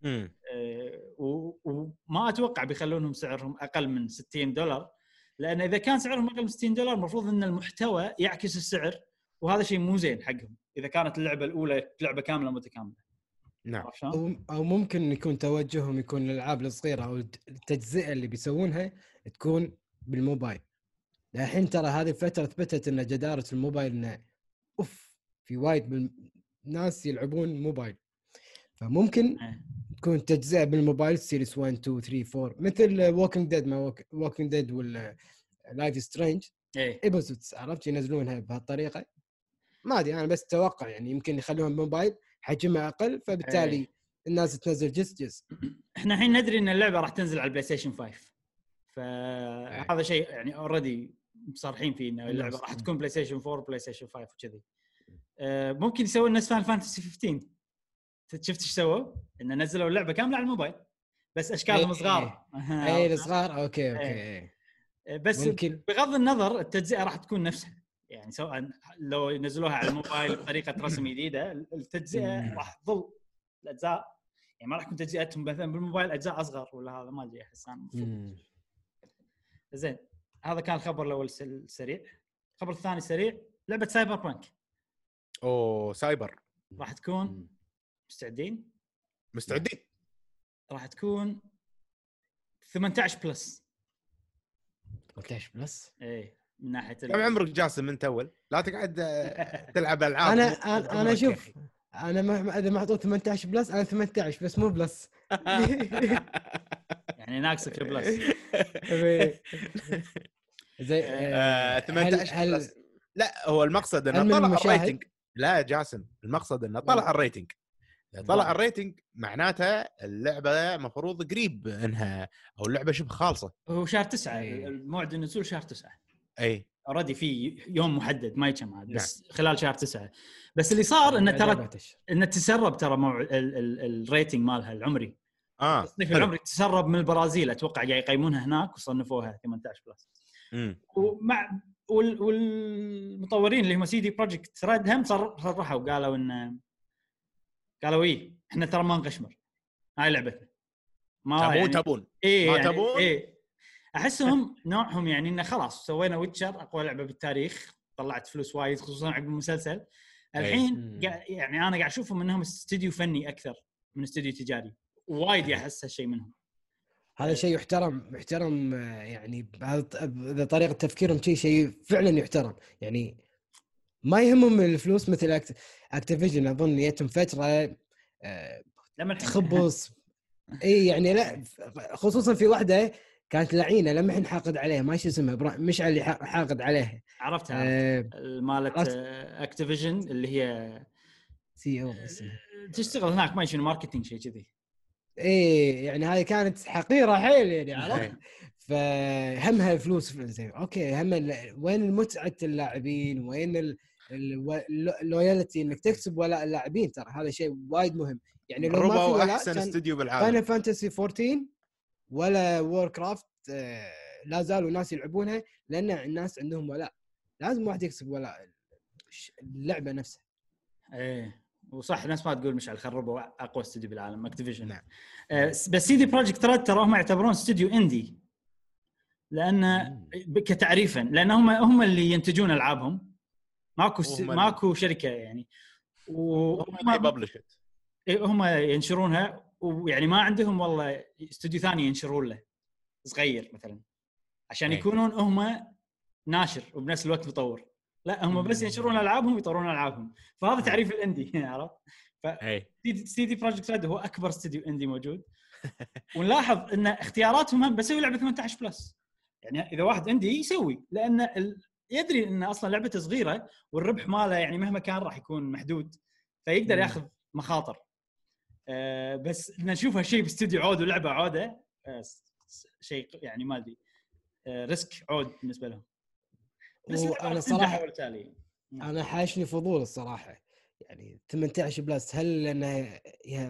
أه، وما أتوقع بيخلونهم سعرهم أقل من 60 دولار. لأن إذا كان سعرهم أقل من 60 دولار المفروض إن المحتوى يعكس السعر وهذا شيء مو زين حقهم. إذا كانت اللعبة الأولى لعبة كاملة متكاملة. نعم؟ أو أو ممكن يكون توجههم يكون للالعاب الصغيرة أو التجزئة اللي بيسوونها تكون بالموبايل. الحين ترى هذه الفترة اثبتت إن جدارة الموبايل إنه أوه في وايد من ناس يلعبون موبايل. فممكن إيه. تكون تجزئة بالموبايل series 1 2 3 4 مثل Walking Dead ما Walking Dead ولا Life is Strange إيه. episodes عرفت؟ ينزلونها بهالطريقة. ما أدري أنا بس أتوقع يعني يمكن يخلوها موبايل حجمها أقل فبالتالي إيه. الناس تنزل جزء جزء. إحنا الحين ندري إن اللعبة راح تنزل على ال PlayStation 5 فهذا شيء يعني already مصرحين فيه إنه اللعبة راح تكون PlayStation 4 PlayStation 5 وكذي آه، ممكن يسوون نفس Fin Fantasy 15 شفت إيش سووا؟ ان نزلوا اللعبة كاملة على الموبايل بس أشكالهم إيه. صغار اي الصغار أوكي أوكي إيه. إيه. بس ممكن بغض النظر التجزئة راح تكون نفسها يعني سواء لو ينزلوها على الموبايل بطريقة رسم جديدة التجزئة. راح تظل الأجزاء يعني ما راح تكون تجزئتهم مثلا بالموبايل أجزاء أصغر ولا هذا ما أدري أحس أنا. زين هذا كان الخبر الأول الس- السريع الخبر الثاني سريع لعبة Cyberpunk أوه سايبر راح تكون مم. مستعدين مستعدين راح تكون 18 plus 18 plus إيه من ناحية كم عمرك جاسم انت أول؟ لا تقعد آه، تلعب ألعاب أنا أنا يا شوف أخي. أنا مهما إذا محطوط 18 plus أنا 18 بس مو plus يعني ناقصك ال plus زي آه، آه، 18 هال plus. لا هو المقصد إنه طلع؟ ال rating لا يا جاسم المقصد إنه طلع. ال rating طلع ال rating معناته اللعبة مفروض قريب إنها أو اللعبة شبه خالصة هو شهر تسعة إيه. الموعد النزول شهر تسعة اي already في يوم محدد ما يجمع نعم. بس خلال شهر تسعة بس اللي صار إنه ترى. إنه تسرب ترى موع... ال... ال... ال rating مالها العمري آه التصنيف حلو. العمري تسرب من البرازيل أتوقع قاعد يقيمونها هناك وصنفوها 18 plus مم. ومع وال... والمطورين اللي هم CD Projekt Red هم صر- صرحوا قالوا ان قالوا إيه إحنا ترى ما نقشمر. هاي لعبتنا. ما تبون يعني تبون إيه ما يعني تبون؟ إيه. أحسهم نوعهم يعني إنه خلاص سوينا Witcher أقوى لعبة بالتاريخ طلعت فلوس وايد خصوصا عقب المسلسل. الحين مم. قا- يعني أنا قاعد أشوفهم إنهم استديو فني أكثر من استديو تجاري. وايد احس هالشيء منهم. هذا شيء يحترم يحترم آه، يعني بهذا اذا طريقة تفكيرهم شيء شيء فعلا يحترم. يعني ما يهمهم الفلوس مثل Activision. أظن جتهم فترة آه، لما تخبص. إي يعني لا خصوصا في واحدة كانت لعينة لما الحين حاقد عليها. ما شو اسمها مشعل اللي حا- حاقد عليها. عرفتها آه، مالت. Activision اللي هي CEO تشتغل هناك ما شنو marketing شيء كذي. إيه يعني هذه كانت حقيرة حيل يعني عرفت. فهمها الفلوس زين أوكي هم وين متعة اللاعبين؟ وين ال- ال loyalty إنك تكسب ولاء اللاعبين ترى هذا شيء وايد مهم. يعني لو ما في احسن استوديو بالعالم. Final Fantasy 14 ولا Warcraft لا زالوا ناس يلعبونها لأن الناس عندهم ولاء. لازم واحد يكسب ولاء اللعبة نفسها. إيه. وصح ناس ما تقول مشعل خربوا أقوى استوديو بالعالم Activision نعم. آه بس CD Projekt Red ترى هم يعتبرون استوديو indie لأن كتعريفا لأن هم هم اللي ينتجون ألعابهم. ماكو س... ماكو شركة يعني. هم وهم إيه، هم ينشرونها ويعني ما عندهم والله استوديو ثاني ينشرون له صغير مثلا. عشان أي. يكونون هم ناشر وبنفس الوقت مطور. لا هم بس ينشرون ألعابهم ويطورون ألعابهم. فهذا تعريف ال indie عرفت؟ اي CD Projekt Red هو أكبر استوديو indie موجود. ونلاحظ إن اختياراتهم هم بسوي لعبة 18 plus. يعني إذا واحد indie يسوي لأن ال- يدري إن أصلا لعبته صغيرة والربح ماله يعني مهما كان راح يكون محدود فيقدر. ياخذ مخاطر. آه بس إن نشوف هالشيء باستوديو عود ولعبة عودة س- شيء يعني ما أدري. آه risk عود بالنسبة لهم. بس تنجح بالتالي. أنا حاشني فضول الصراحة. يعني 18 plus هل لانها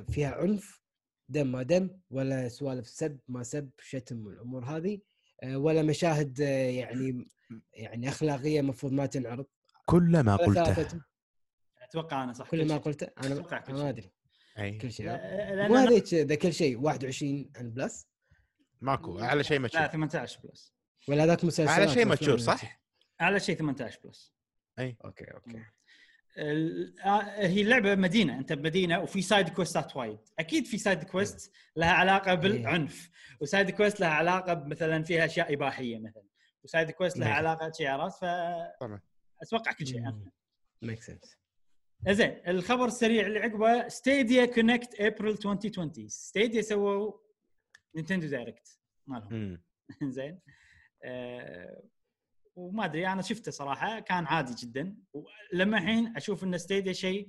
فيها عنف؟ دم ما دم ولا سوالف سب ما سب شتم والامور هذه؟ ولا مشاهد آه، يعني يعني أخلاقية المفروض ما تنعرض. كل ما قلته. أتوقع أنا صح كل ما. قلته. أنا أتوقع كل أنا شيء. ما أدري. أي. كل شيء. لا- مو أنا- هذيك ذا كل شيء. 21 and plus. ماكو اعلى شيء لا mature 18 plus. ولا ذاك مسلسلات اعلى شيء mature صح؟ اعلى شيء 18 plus. Okay okay. آه، هي اللعبه مدينة أنت بمدينة وفي side quest ات وايد أكيد في side quest لها علاقة بالعنف و side quest لها علاقة مثلا فيها أشياء إباحية مثلا و side quest لها نعم. علاقة شيء عرفت ف. أتوقع كل شيء. make sense زين الخبر السريع اللي عقبه Stadia Connect ابريل 2020 Stadia سووا Nintendo Direct مالهم. زين آه وما أدري أنا شفته صراحة كان عادي جدا. ولما الحين أشوف إن Stadia شيء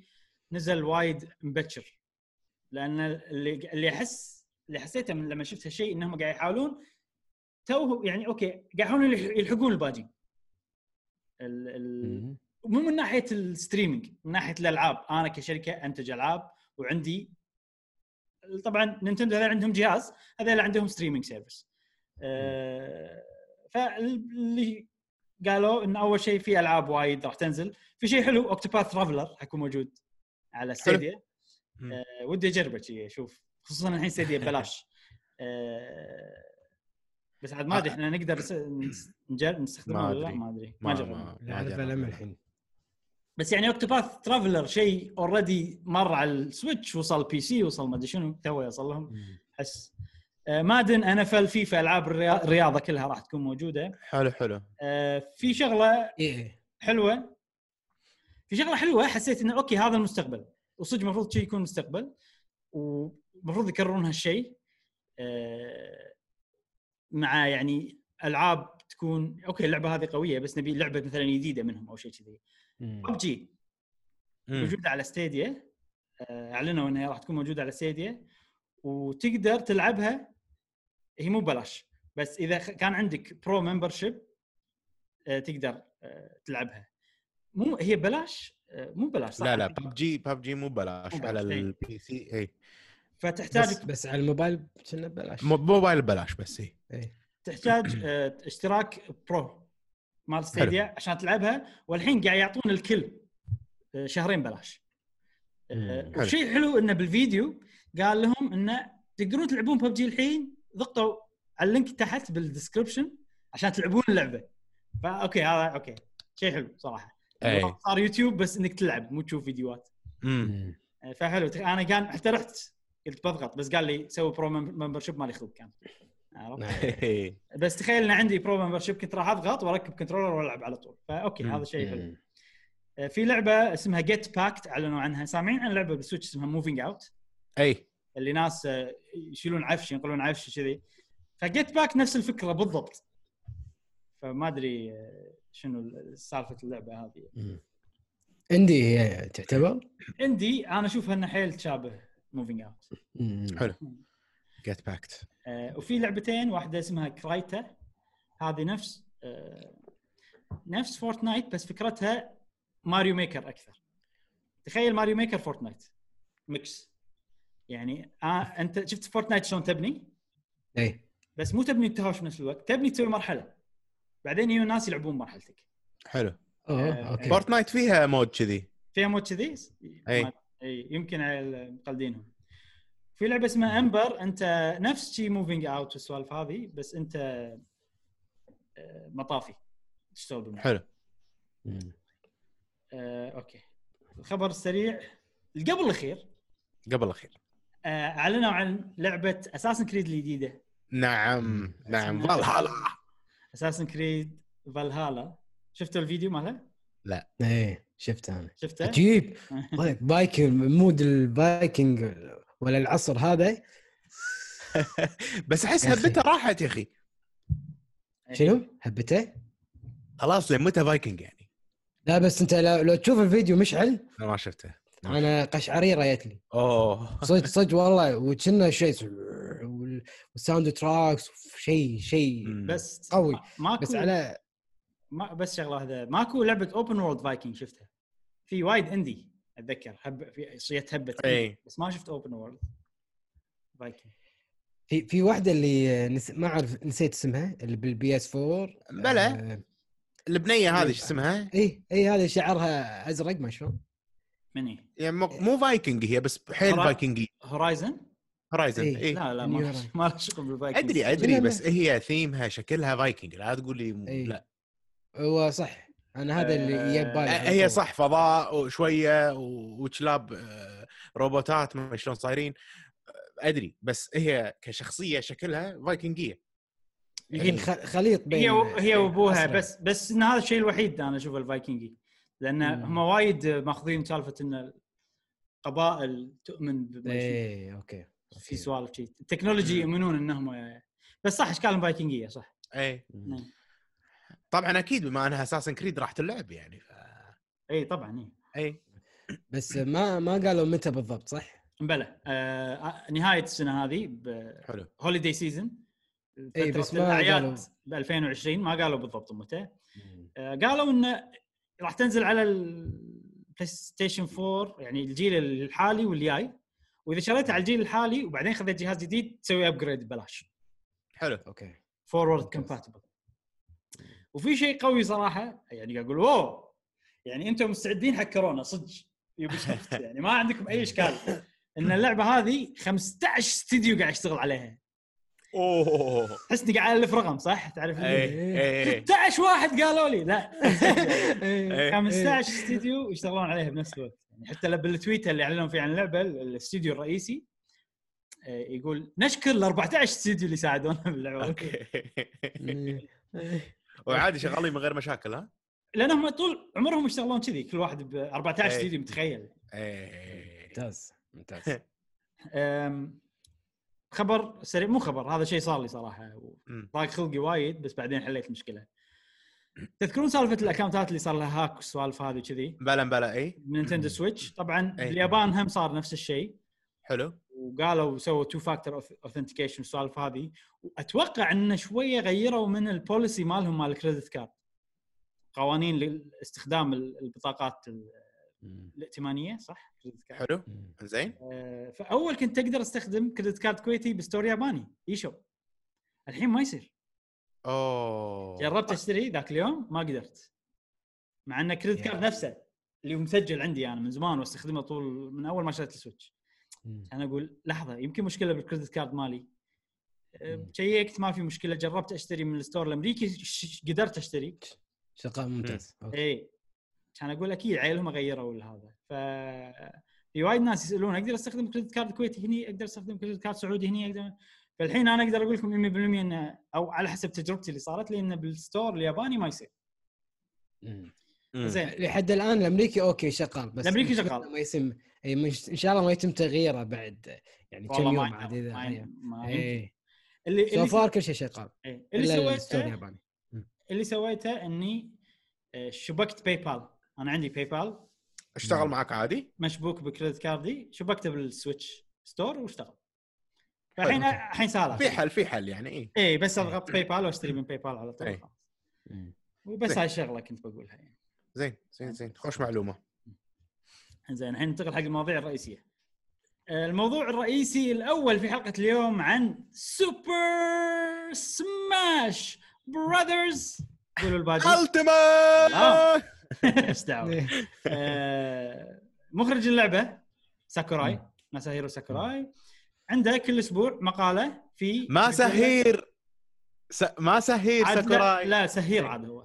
نزل وايد مبكر. لأن اللي اللي أحس اللي حسيته من لما شفت هالشيء إنهم قاعد يحاولون تو يعني okay قاعد يحاولون يلح- يلحقون الباجي ال- ال- مو من ناحية ال streaming من ناحية الألعاب. أنا كشركة أنتج ألعاب وعندي طبعا Nintendo هذول عندهم جهاز هذول عندهم streaming service أه فاللي قالوا إن أول شيء في ألعاب وايد راح تنزل. في شيء حلو Octopath Traveler حيكون موجود على Stadia. أه ودي أجربه شيء أشوف. خصوصا الحين Stadia ببلاش. أه بس عاد ما أدري إحنا نقدر نجر- نستخدمه ما ولا لا؟ أدري. ما أدري. ما جربنا لا الحين. بس يعني Octopath Traveler شيء already مر على ال Switch وصل PC وصل ما أدري شنو تو يوصل لهم. أحس. آه، Madden NFL FIFA ألعاب الريا- الرياضة كلها راح تكون موجودة. حلو حلو. آه، في شغلة إيه. حلوة. في شغلة حلوة حسيت إنه okay هذا المستقبل. وصدق المفروض شيء يكون مستقبل ومفروض يكررون هالشيء آه، مع يعني ألعاب تكون okay اللعبة هذه قوية بس نبي لعبة مثلا جديدة منهم أو شيء كذي. ببجي. موجودة على Stadia. آه، أعلنوا إنها راح تكون موجودة على Stadia. وتقدر تلعبها هي مو ببلاش بس إذا كان عندك pro membership تقدر آه، تلعبها. مو هي ببلاش آه، مو ببلاش صح؟ لا لا PUBG PUBG مو ببلاش مو على. ال PC اي فتحتاج بس, بس على الموبايل كنا ببلاش. مو- موبايل ببلاش بس اي إيه. تحتاج آه، اشتراك pro مال Stadia عشان تلعبها والحين قاعد يعطون الكل آه، شهرين آه، مم. حلو. والشيء الحلو إنه بالفيديو قال لهم إنه تقدرون تلعبون ببجي الحين ضغطوا على ال link تحت بال description عشان تلعبون اللعبة. ف okay هذا okay. شيء حلو صراحة. اي صار يوتيوب بس إنك تلعب مو تشوف فيديوهات. آه، فحلو. أنا كان حتى رحت قلت بضغط بس قال لي سوي pro membership مالي خلق كان. عرفت؟ إي. بس تخيل إن عندي pro membership كنت راح أضغط وأركب controller وألعب على طول. ف okay. هذا شيء حلو. آه، في لعبة اسمها Get Packed أعلنوا عنها. سامعين عن لعبة بال Switch اسمها Moving Out اي اللي ناس يشيلون عفش ينقلون عفش كذي ف Get Packed نفس الفكرة بالضبط. فما أدري آه، شنو سالفة اللعبة هذه. عندي هي تعتبر؟ عندي أنا اشوفها انها حيل تشابه Moving Out. حلو. Get Packed آه، وفي لعبتين واحدة اسمها Crayta هذه نفس آه، نفس Fortnite بس فكرتها Mario Maker أكثر. تخيل Mario Maker Fortnite mix يعني آه أنت شفت Fortnite شلون تبني؟ إيه. بس مو تبني التهاوش بنفس الوقت تبني تسوي مرحلة. بعدين يجون ناس يلعبون مرحلتك. حلو. اوه آه، okay. Fortnite فيها mode كذي. فيها mode كذي. ما- اي يمكن على مقلدينهم في لعبة اسمها Embr أنت نفس شي Moving Out والسوالف هذه بس أنت آه، مطافي. تشتغل بالمطافي؟ حلو. آه، okay. الخبر السريع. اللي قبل الأخير. قبل الأخير. أعلنوا عن لعبة Assassin's Creed الجديدة. نعم نعم Valhalla. Assassin's Creed فالهالا. شفتوا الفيديو مالها؟ إيه شفت أنا. شفته؟ عجيب. ولك فايكنج مود الفايكنج ولا العصر هذا؟ بس أحس. هبته راحت يا أخي. شنو؟ هبته؟ خلاص لين متى فايكنج يعني؟ لا بس أنت لو, لو تشوف الفيديو مشعل. أنا ما شفته. أنا قشعريره جت لي أوه صدق صدق والله وكنا شيء وال- والساوند تراكس شيء شيء. بس قوي. ما- ماكو بس على ما بس شغلة واحدة ماكو لعبة اوبن وورلد فايكنج شفتها في وايد اندي أتذكر هب في صيت هبت اي بس ما شفت اوبن وورلد فايكنج في في واحدة اللي نس... ما أعرف نسيت اسمها اللي بالبي اس 4 بلى. آه البنية هذه شو اسمها؟ اي اي هذه شعرها أزرق ما شلون مني يعني مو مو فايكنج هي بس حيل هرا- فايكنجي Horizon؟ Horizon إيه. اي لا لا ما. ما له شغل بالفايكنج. أدري أدري بس هي ثيمها شكلها فايكنج لا تقول لي م- إيه. لا. هو صح. أنا هذا اللي ببالي على هي. صح فضاء وشوية وكلاب آه، روبوتات ما شلون صايرين. آه، أدري بس هي كشخصية شكلها فايكنجية. يمكن خ- خليط بين هي و... هي وأبوها. بس بس إن هذا الشيء الوحيد أنا أشوفه الفايكنجي. لأن مم. هم وايد ماخذين سالفة إن القبائل تؤمن بما شيء. إيه okay في سوالف شيء التكنولوجي. يؤمنون إنهم بس صح اشكالهم فايكنجية صح اي. نعم. طبعا أكيد بما أنها أساسا Creed راح تلعب يعني ف... اي طبعا اي اي بس ما ما قالوا متى بالضبط صح؟ بلى آه نهاية السنة هذه حلو ب holiday season إي، بس ما الأعياد قالوا. ب 2020 ما قالوا بالضبط متى آه قالوا انه راح تنزل على ال PlayStation 4 يعني الجيل الحالي والجاي. وإذا شريتها على الجيل الحالي وبعدين خذيت جهاز جديد تسوي upgrade ببلاش. حلو okay. forward. compatible وفي شيء قوي صراحة يعني أقول اوه يعني أنتم مستعدين حق كورونا صدق. يعني ما عندكم أي إشكال. إن اللعبة هذه 15 استديو قاعد يشتغل عليها. أوه. تحسني قاعد ألف رقم صح؟ تعرف اي اللي اي 16 واحد قالوا لي. لا. إيه. 15 استديو يشتغلون عليها بنفس الوقت. يعني حتى بالتويتر اللي أعلنوا فيه عن اللعبة الاستديو الرئيسي يقول نشكر ال 14 استديو اللي ساعدونا باللعبه okay. إيه. وعادي شغالين من غير مشاكل ها؟ لانهم طول عمرهم يشتغلون كذي كل واحد ب 14 إيه. استديو متخيل. اي ممتاز. ممتاز. خبر سريع مو خبر هذا شيء صار لي صراحة. ضاق خلقي وايد بس بعدين حليت المشكلة تذكرون سالفة الأكونتات اللي صار لها hack والسوالف هذه وكذي؟ بلا بلا إي. Nintendo Switch. طبعا إيه. باليابان هم صار نفس الشيء. حلو. وقالوا سووا two factor authentication والسوالف هذه. وأتوقع إن شوية غيروا من ال policy مالهم مال ال credit card قوانين لاستخدام البطاقات الائتمانية صح؟ حلو. زين. آه، فأول كنت تقدر استخدم credit card كويتي ب store ياباني eShop الحين ما يصير. أوه. جربت أشتري ذاك اليوم ما قدرت. مع إن credit card. نفسه اللي هو مسجل عندي أنا من زمان واستخدمه طول من أول ما شريت ال Switch. أنا أقول لحظة يمكن مشكلة بال credit card مالي. مم. شيكت ما في مشكلة. جربت أشتري من ال store الأمريكي قدرت أشتري. شغال ممتاز. اي كان أقول أكيد عيلهم غيروا هذا ف في وايد ناس يسألون أقدر أستخدم credit card كويتي هني؟ أقدر أستخدم credit card سعودي هني؟ أقدر فالحين أنا أقدر أقول لكم 100% إنه أو على حسب تجربتي اللي صارت لي إنه بال store الياباني ما يصير. زين. لحد الآن الأمريكي okay شغال بس شاء شغال. ما يتم إن شاء الله ما يتم تغييره بعد يعني كم يوم عاد إذا ما, اللي سو اللي, فار كل شيء شغال. اللي سويته اللي سويته إني آه، شبكت PayPal أنا عندي PayPal اشتغل معك عادي؟ مشبوك ب credit card ي. شبكته بال Switch store واشتغل. فالحين حلو. الحين سهلة. في حل في حل يعني اي اي بس أضغط PayPal وأشتري من PayPal على طول. إيه. خلاص. وبس زين. هاي الشغلة كنت بقولها يعني. زين زين زين. خوش معلومة. زين الحين ننتقل حق المواضيع الرئيسية. الموضوع الرئيسي الأول في حلقة اليوم عن Super Smash Brothers قولوا الباقي. Ultimate إيش دعوة؟ آه، مخرج اللعبة ساكوراي. ماساهيرو ساكوراي. عنده كل أسبوع مقالة في ما سهير س... ما سهير عاد لا, ساكوراي. لا سهير عاد هو.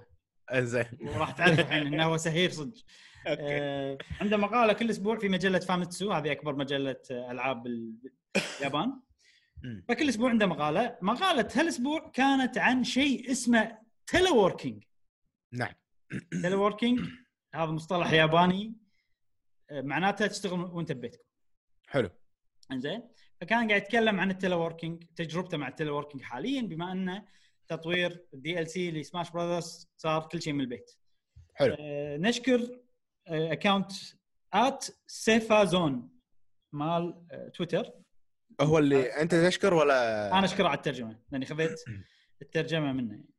زين وراح تعرف الحين إنه هو سهير صدق. okay. آه، عنده مقالة كل أسبوع في مجلة فاميتسو. هذه أكبر مجلة آه، ألعاب باليابان. مم. فكل أسبوع عنده مقالة. مقالة هالأسبوع كانت عن شيء اسمه teleworking نعم. teleworking هذا مصطلح ياباني. آه، معناته تشتغل وانت ببيتكم. حلو. إنزين؟ فكان قاعد يتكلم عن ال teleworking تجربته مع ال teleworking حاليا بما انه تطوير ال DLC ل Smash Brothers صار كل شيء من البيت. حلو. آه، نشكر account at سيفا زون مال آه، تويتر هو اللي أنت تشكر ولا؟ أنا أشكره على الترجمة لأني خذيت الترجمة منه. يعني.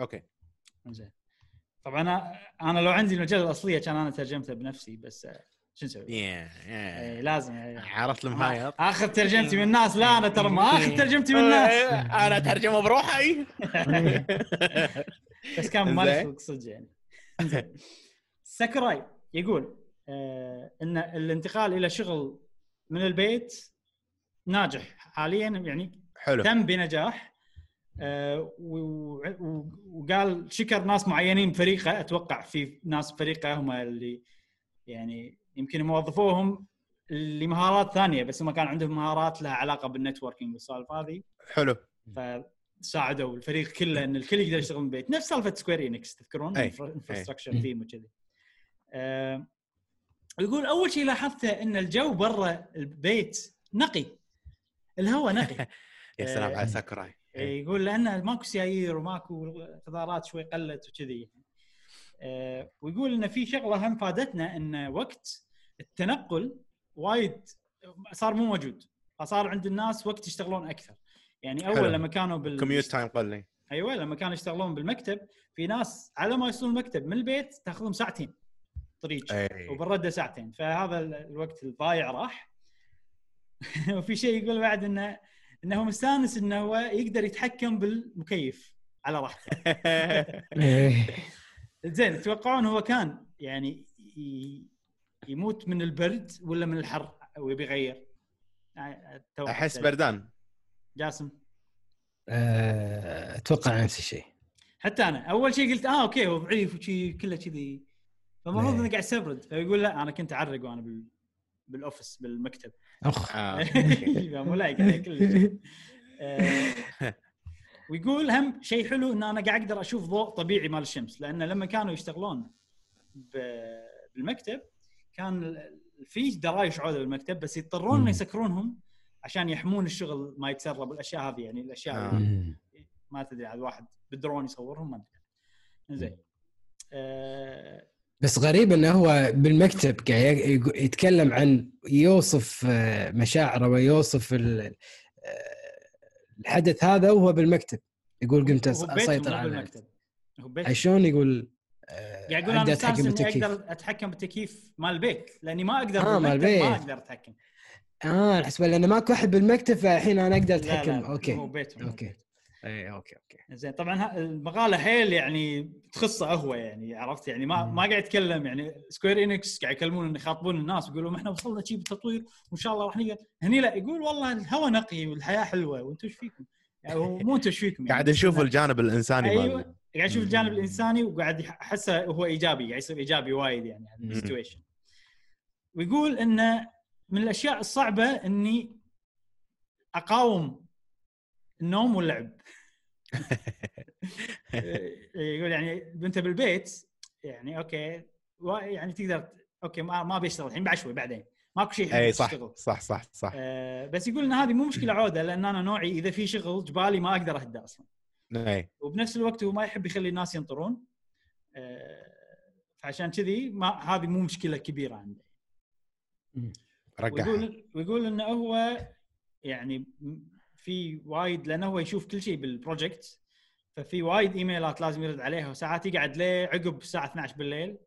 okay. زين طبعا أنا أنا لو عندي المجله الأصلية كان أنا ترجمتها بنفسي بس شو نسوي؟ يا- إيه، يا. لازم يعني. عرفت المهايط اخذ ترجمتي من الناس لا أنا ترى ما اخذ ترجمتي من الناس أنا ترجمة بروحي بس كان ما. لي صدق يعني. ساكوراي يقول آه إن الانتقال إلى شغل من البيت ناجح حاليا يعني حلو تم بنجاح وقال شكر ناس معينين بفريقه أتوقع في ناس بفريقه هم اللي يعني يمكن موظفوهم لمهارات ثانية بس هم كان عندهم مهارات لها علاقة بال networking والسوالف هذه حلو فساعدوا الفريق كله إن الكل يقدر يشتغل من البيت نفس سالفة Square Enix تذكرون. infrastructure. ثيم وكذي آه، يقول أول شيء لاحظته إن الجو برا البيت نقي الهواء نقي يا سلام آه. على ساكوراي إيه، يقول لأن ماكو سيايير وماكو الخضارات شوي قلت وكذي. آه، ويقول إن في شغلة هم فادتنا إن وقت التنقل وايد صار مو موجود. فصار عند الناس وقت يشتغلون أكثر. يعني أول حلو. لما كانوا بال time قل أيوه لما كانوا يشتغلون بالمكتب في ناس على ما يوصلون المكتب من البيت تأخذهم ساعتين طريق اي وبالردة ساعتين. فهذا ال- الوقت الضايع راح. وفي شيء يقول بعد إنه إنه مستانس إنه هو يقدر يتحكم بالمكيف على راحته إيه. زين تتوقعون هو كان يعني يموت من البرد ولا من الحر ويبي يغير؟ أحس. بردان جاسم آه، أتوقع نفس الشيء حتى أنا أول شيء قلت آه okay هو ضعيف وشي كله كذي فالمفروض إيه. إنه قاعد يستبرد فيقول لا أنا كنت اعرق وأنا بال... بالأوفيس بالمكتب أخ آه. مو لايق عليه كلش آه، ويقول هم شيء حلو إن أنا قاعد أقدر أشوف ضوء طبيعي مال الشمس لأن لما كانوا يشتغلون بالمكتب كان في درايش عودة بالمكتب بس يضطرون مم. ان يسكرونهم عشان يحمون الشغل ما يتسرب الأشياء هذه يعني الأشياء آه. ما تدري عاد واحد بالدرون يصورهم ما أدري زين آه، بس غريب إنه هو بالمكتب قاعد يتكلم عن يوصف آه، مشاعره ويوصف آه، الحدث هذا وهو بالمكتب يقول قمت أسيطر على شلون يقول قاعد يقول أنا مستانس اتحكم اني أقدر أتحكم بالتكييف مال البيت لأني ما أقدر آه، بالمكتب ما. أقدر أتحكم آه احسب لأنه ماكو أحد بالمكتب فالحين أنا أقدر لا أتحكم لا أوكي هو بيتهم. بيتهم. اي okay okay زين طبعا ها- المقالة حيل يعني تخصه هو يعني عرفت يعني ما مم. ما قاعد يتكلم يعني سكوير إنكس قاعد يكلمون يخاطبون الناس يقولوا إحنا وصلنا شيء بالتطوير وإن شاء الله راح نقدر هني لا يقول والله الهواء نقي والحياة حلوة وأنتم إيش فيكم؟ يعني مو أنتم إيش فيكم يعني قاعد نشوف الجانب الإنساني أيوه قاعد يشوف الجانب. الإنساني وقاعد أحسه هو إيجابي قاعد يصير إيجابي وايد يعني مم. ال situation ويقول انه من الأشياء الصعبة إني أقاوم النوم واللعب. يقول يعني أنت بالبيت يعني okay يعني تقدر okay ما ما بيشتغل الحين بعد شوي بعدين. ماكو شيء اي صح يشتغل صح صح صح. آه بس يقول إن هذه مو مشكلة عودة لأن أنا نوعي إذا في شغل جبالي ما أقدر أهدى أصلا. اي وبنفس الوقت هو ما يحب يخلي الناس ينطرون. آه، فعشان كذي ما هذه مو مشكلة كبيرة عنده رقعها ويقول ويقول انه هو يعني في وايد لأنه هو يشوف كل شيء بال project ففي وايد إيميلات لازم يرد عليها وساعات يقعد ليه عقب الساعة 12 بالليل.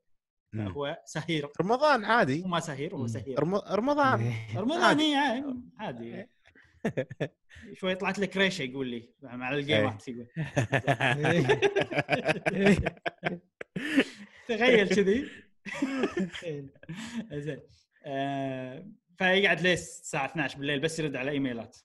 هو سهير. رمضان عادي. هو ما سهير هو. سهير. رم- رمضان. إيه. رمضان عادي. هي عادي- عادي. شوي طلعت لك ريشة يقول لي مع الجيمات يقول. تخيل كذي. زين. آه، فيقعد ليه الساعة 12 بالليل بس يرد على إيميلات.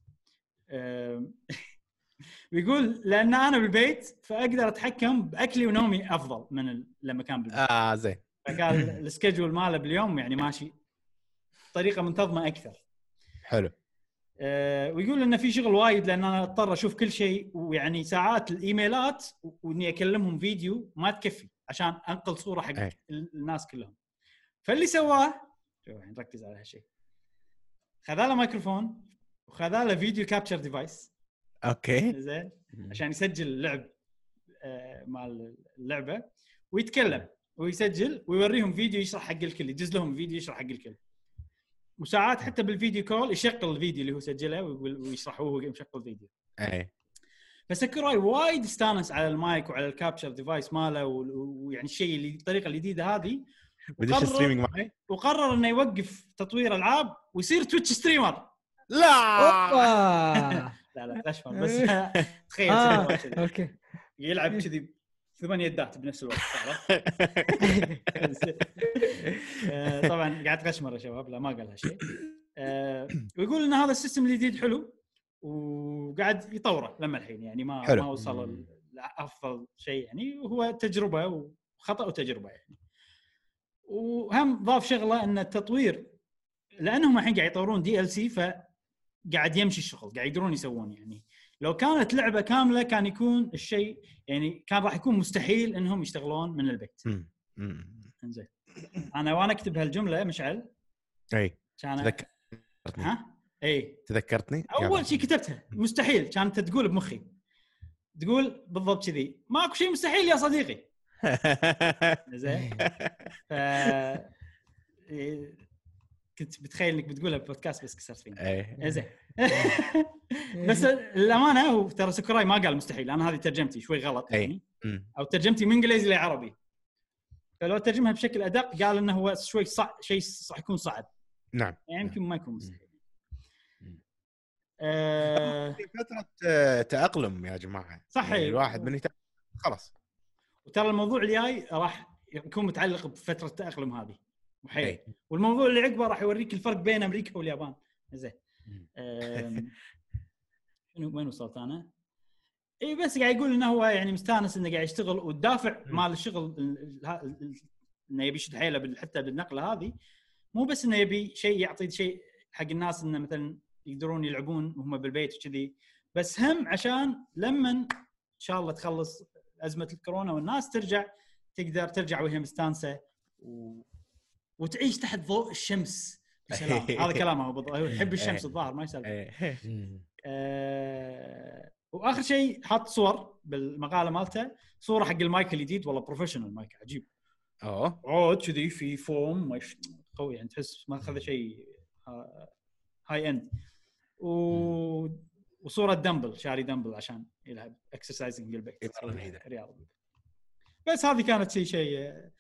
ويقول لأن أنا بالبيت فأقدر أتحكم بأكلي ونومي أفضل من لما كان بالبيت. آه زين. فقال السكجول ماله باليوم يعني ماشي. بطريقه منتظمة أكثر. حلو. آه، ويقول إنه في شغل وايد لأن أنا أضطر أشوف كل شيء ويعني ساعات الإيميلات وإني أكلمهم فيديو ما تكفي عشان أنقل صورة حق أي. ال- الناس كلهم. فاللي سواه شوف الحين ركز على هالشيء. خذ له ميكروفون وخذ له video capture device okay. زين. عشان يسجل اللعب آه، مال اللعبة. ويتكلم. ويسجل. ويوريهم فيديو يشرح حق الكل. يدز لهم فيديو يشرح حق الكل. وساعات حتى بال video call يشغل الفيديو اللي هو سجله ويشرح وهو مشغل الفيديو. اي فساكوراي وايد استانس على المايك وعلى ال capture device ماله ويعني الشيء اللي الطريقة الجديدة هذه. وقرر- streaming معي وقرر إنه يوقف تطوير ألعاب ويصير تويتش streamer لا! لا لا اتغشمر بس تخيل آه،. okay. يلعب كذي ثمان يدات بنفس الوقت؟ آه، طبعا قاعد تغشمر يا شباب لا ما قال هالشيء آه، ويقول إن هذا ال system الجديد حلو وقاعد يطوره لما الحين يعني ما حلو. ما وصل لأفضل شيء يعني وهو تجربة وخطأ وتجربة يعني. وهم ضاف شغلة إن التطوير لأنهم الحين قاعد يطورون DLC فقاعد يمشي الشغل قاعد يقدرون يسوون يعني. لو كانت لعبة كاملة كان يكون الشيء يعني كان راح يكون مستحيل إنهم يشتغلون من البيت. إنزين. أنا وأنا أكتب هالجمله مشعل. أي. كان تذكرتني. ها؟ أي. تذكرتني؟ أول شيء كتبتها. مستحيل. كانت تقول بمخي. تقول بالضبط كذي. ماكو شيء مستحيل يا صديقي. زين ف إيه، كنت بتخيل إنك بتقولها بودكاست بس كسرت فيني. اي زين. بس الأمانة هو ترى ساكوراي ما قال مستحيل. أنا هذه ترجمتي شوي غلط أي. يعني. أو ترجمتي من إنجليزي لعربي. فلو ترجمها بشكل أدق قال إنه هو شوي صع... شيء صح يكون صعب. نعم. يعني يمكن ما يكون مستحيل. آه... في فترة آه، تأقلم يا جماعة. صح، يعني. الواحد من يتأقلم خلاص. وترى الموضوع الجاي راح يكون متعلق بفترة التأقلم هذه. وحيل. والموضوع اللي عقبه راح يوريك الفرق بين أمريكا واليابان زين وين وصلت أنا؟ إي بس قاعد يقول إنه هو يعني مستانس إنه قاعد يشتغل والدافع. مال الشغل إنه يبي يشد حيله حتى بالنقلة هذه مو بس إنه يبي شيء يعطي شيء حق الناس إنه مثلا يقدرون يلعبون وهم بالبيت وكذي بس هم عشان لما إن شاء الله تخلص أزمة الكورونا والناس ترجع تقدر ترجع وهي مستانسة و... وتعيش تحت ضوء الشمس. بسلام هذا كلامه هو بالضبط هو يحب الشمس الظاهر ما يسالف إي. آه وآخر شيء حاط صور بالمقالة مالته. صورة حق المايك الجديد والله professional mic عجيب. أوه. عود كذي في فوم ما يش- قوي يعني تحس ما أخذ شيء آه، high end و... وصورة دمبل شاري دمبل عشان يلعب exercising بالبيت. رياضة. بس هذه كانت شيء شيء آه،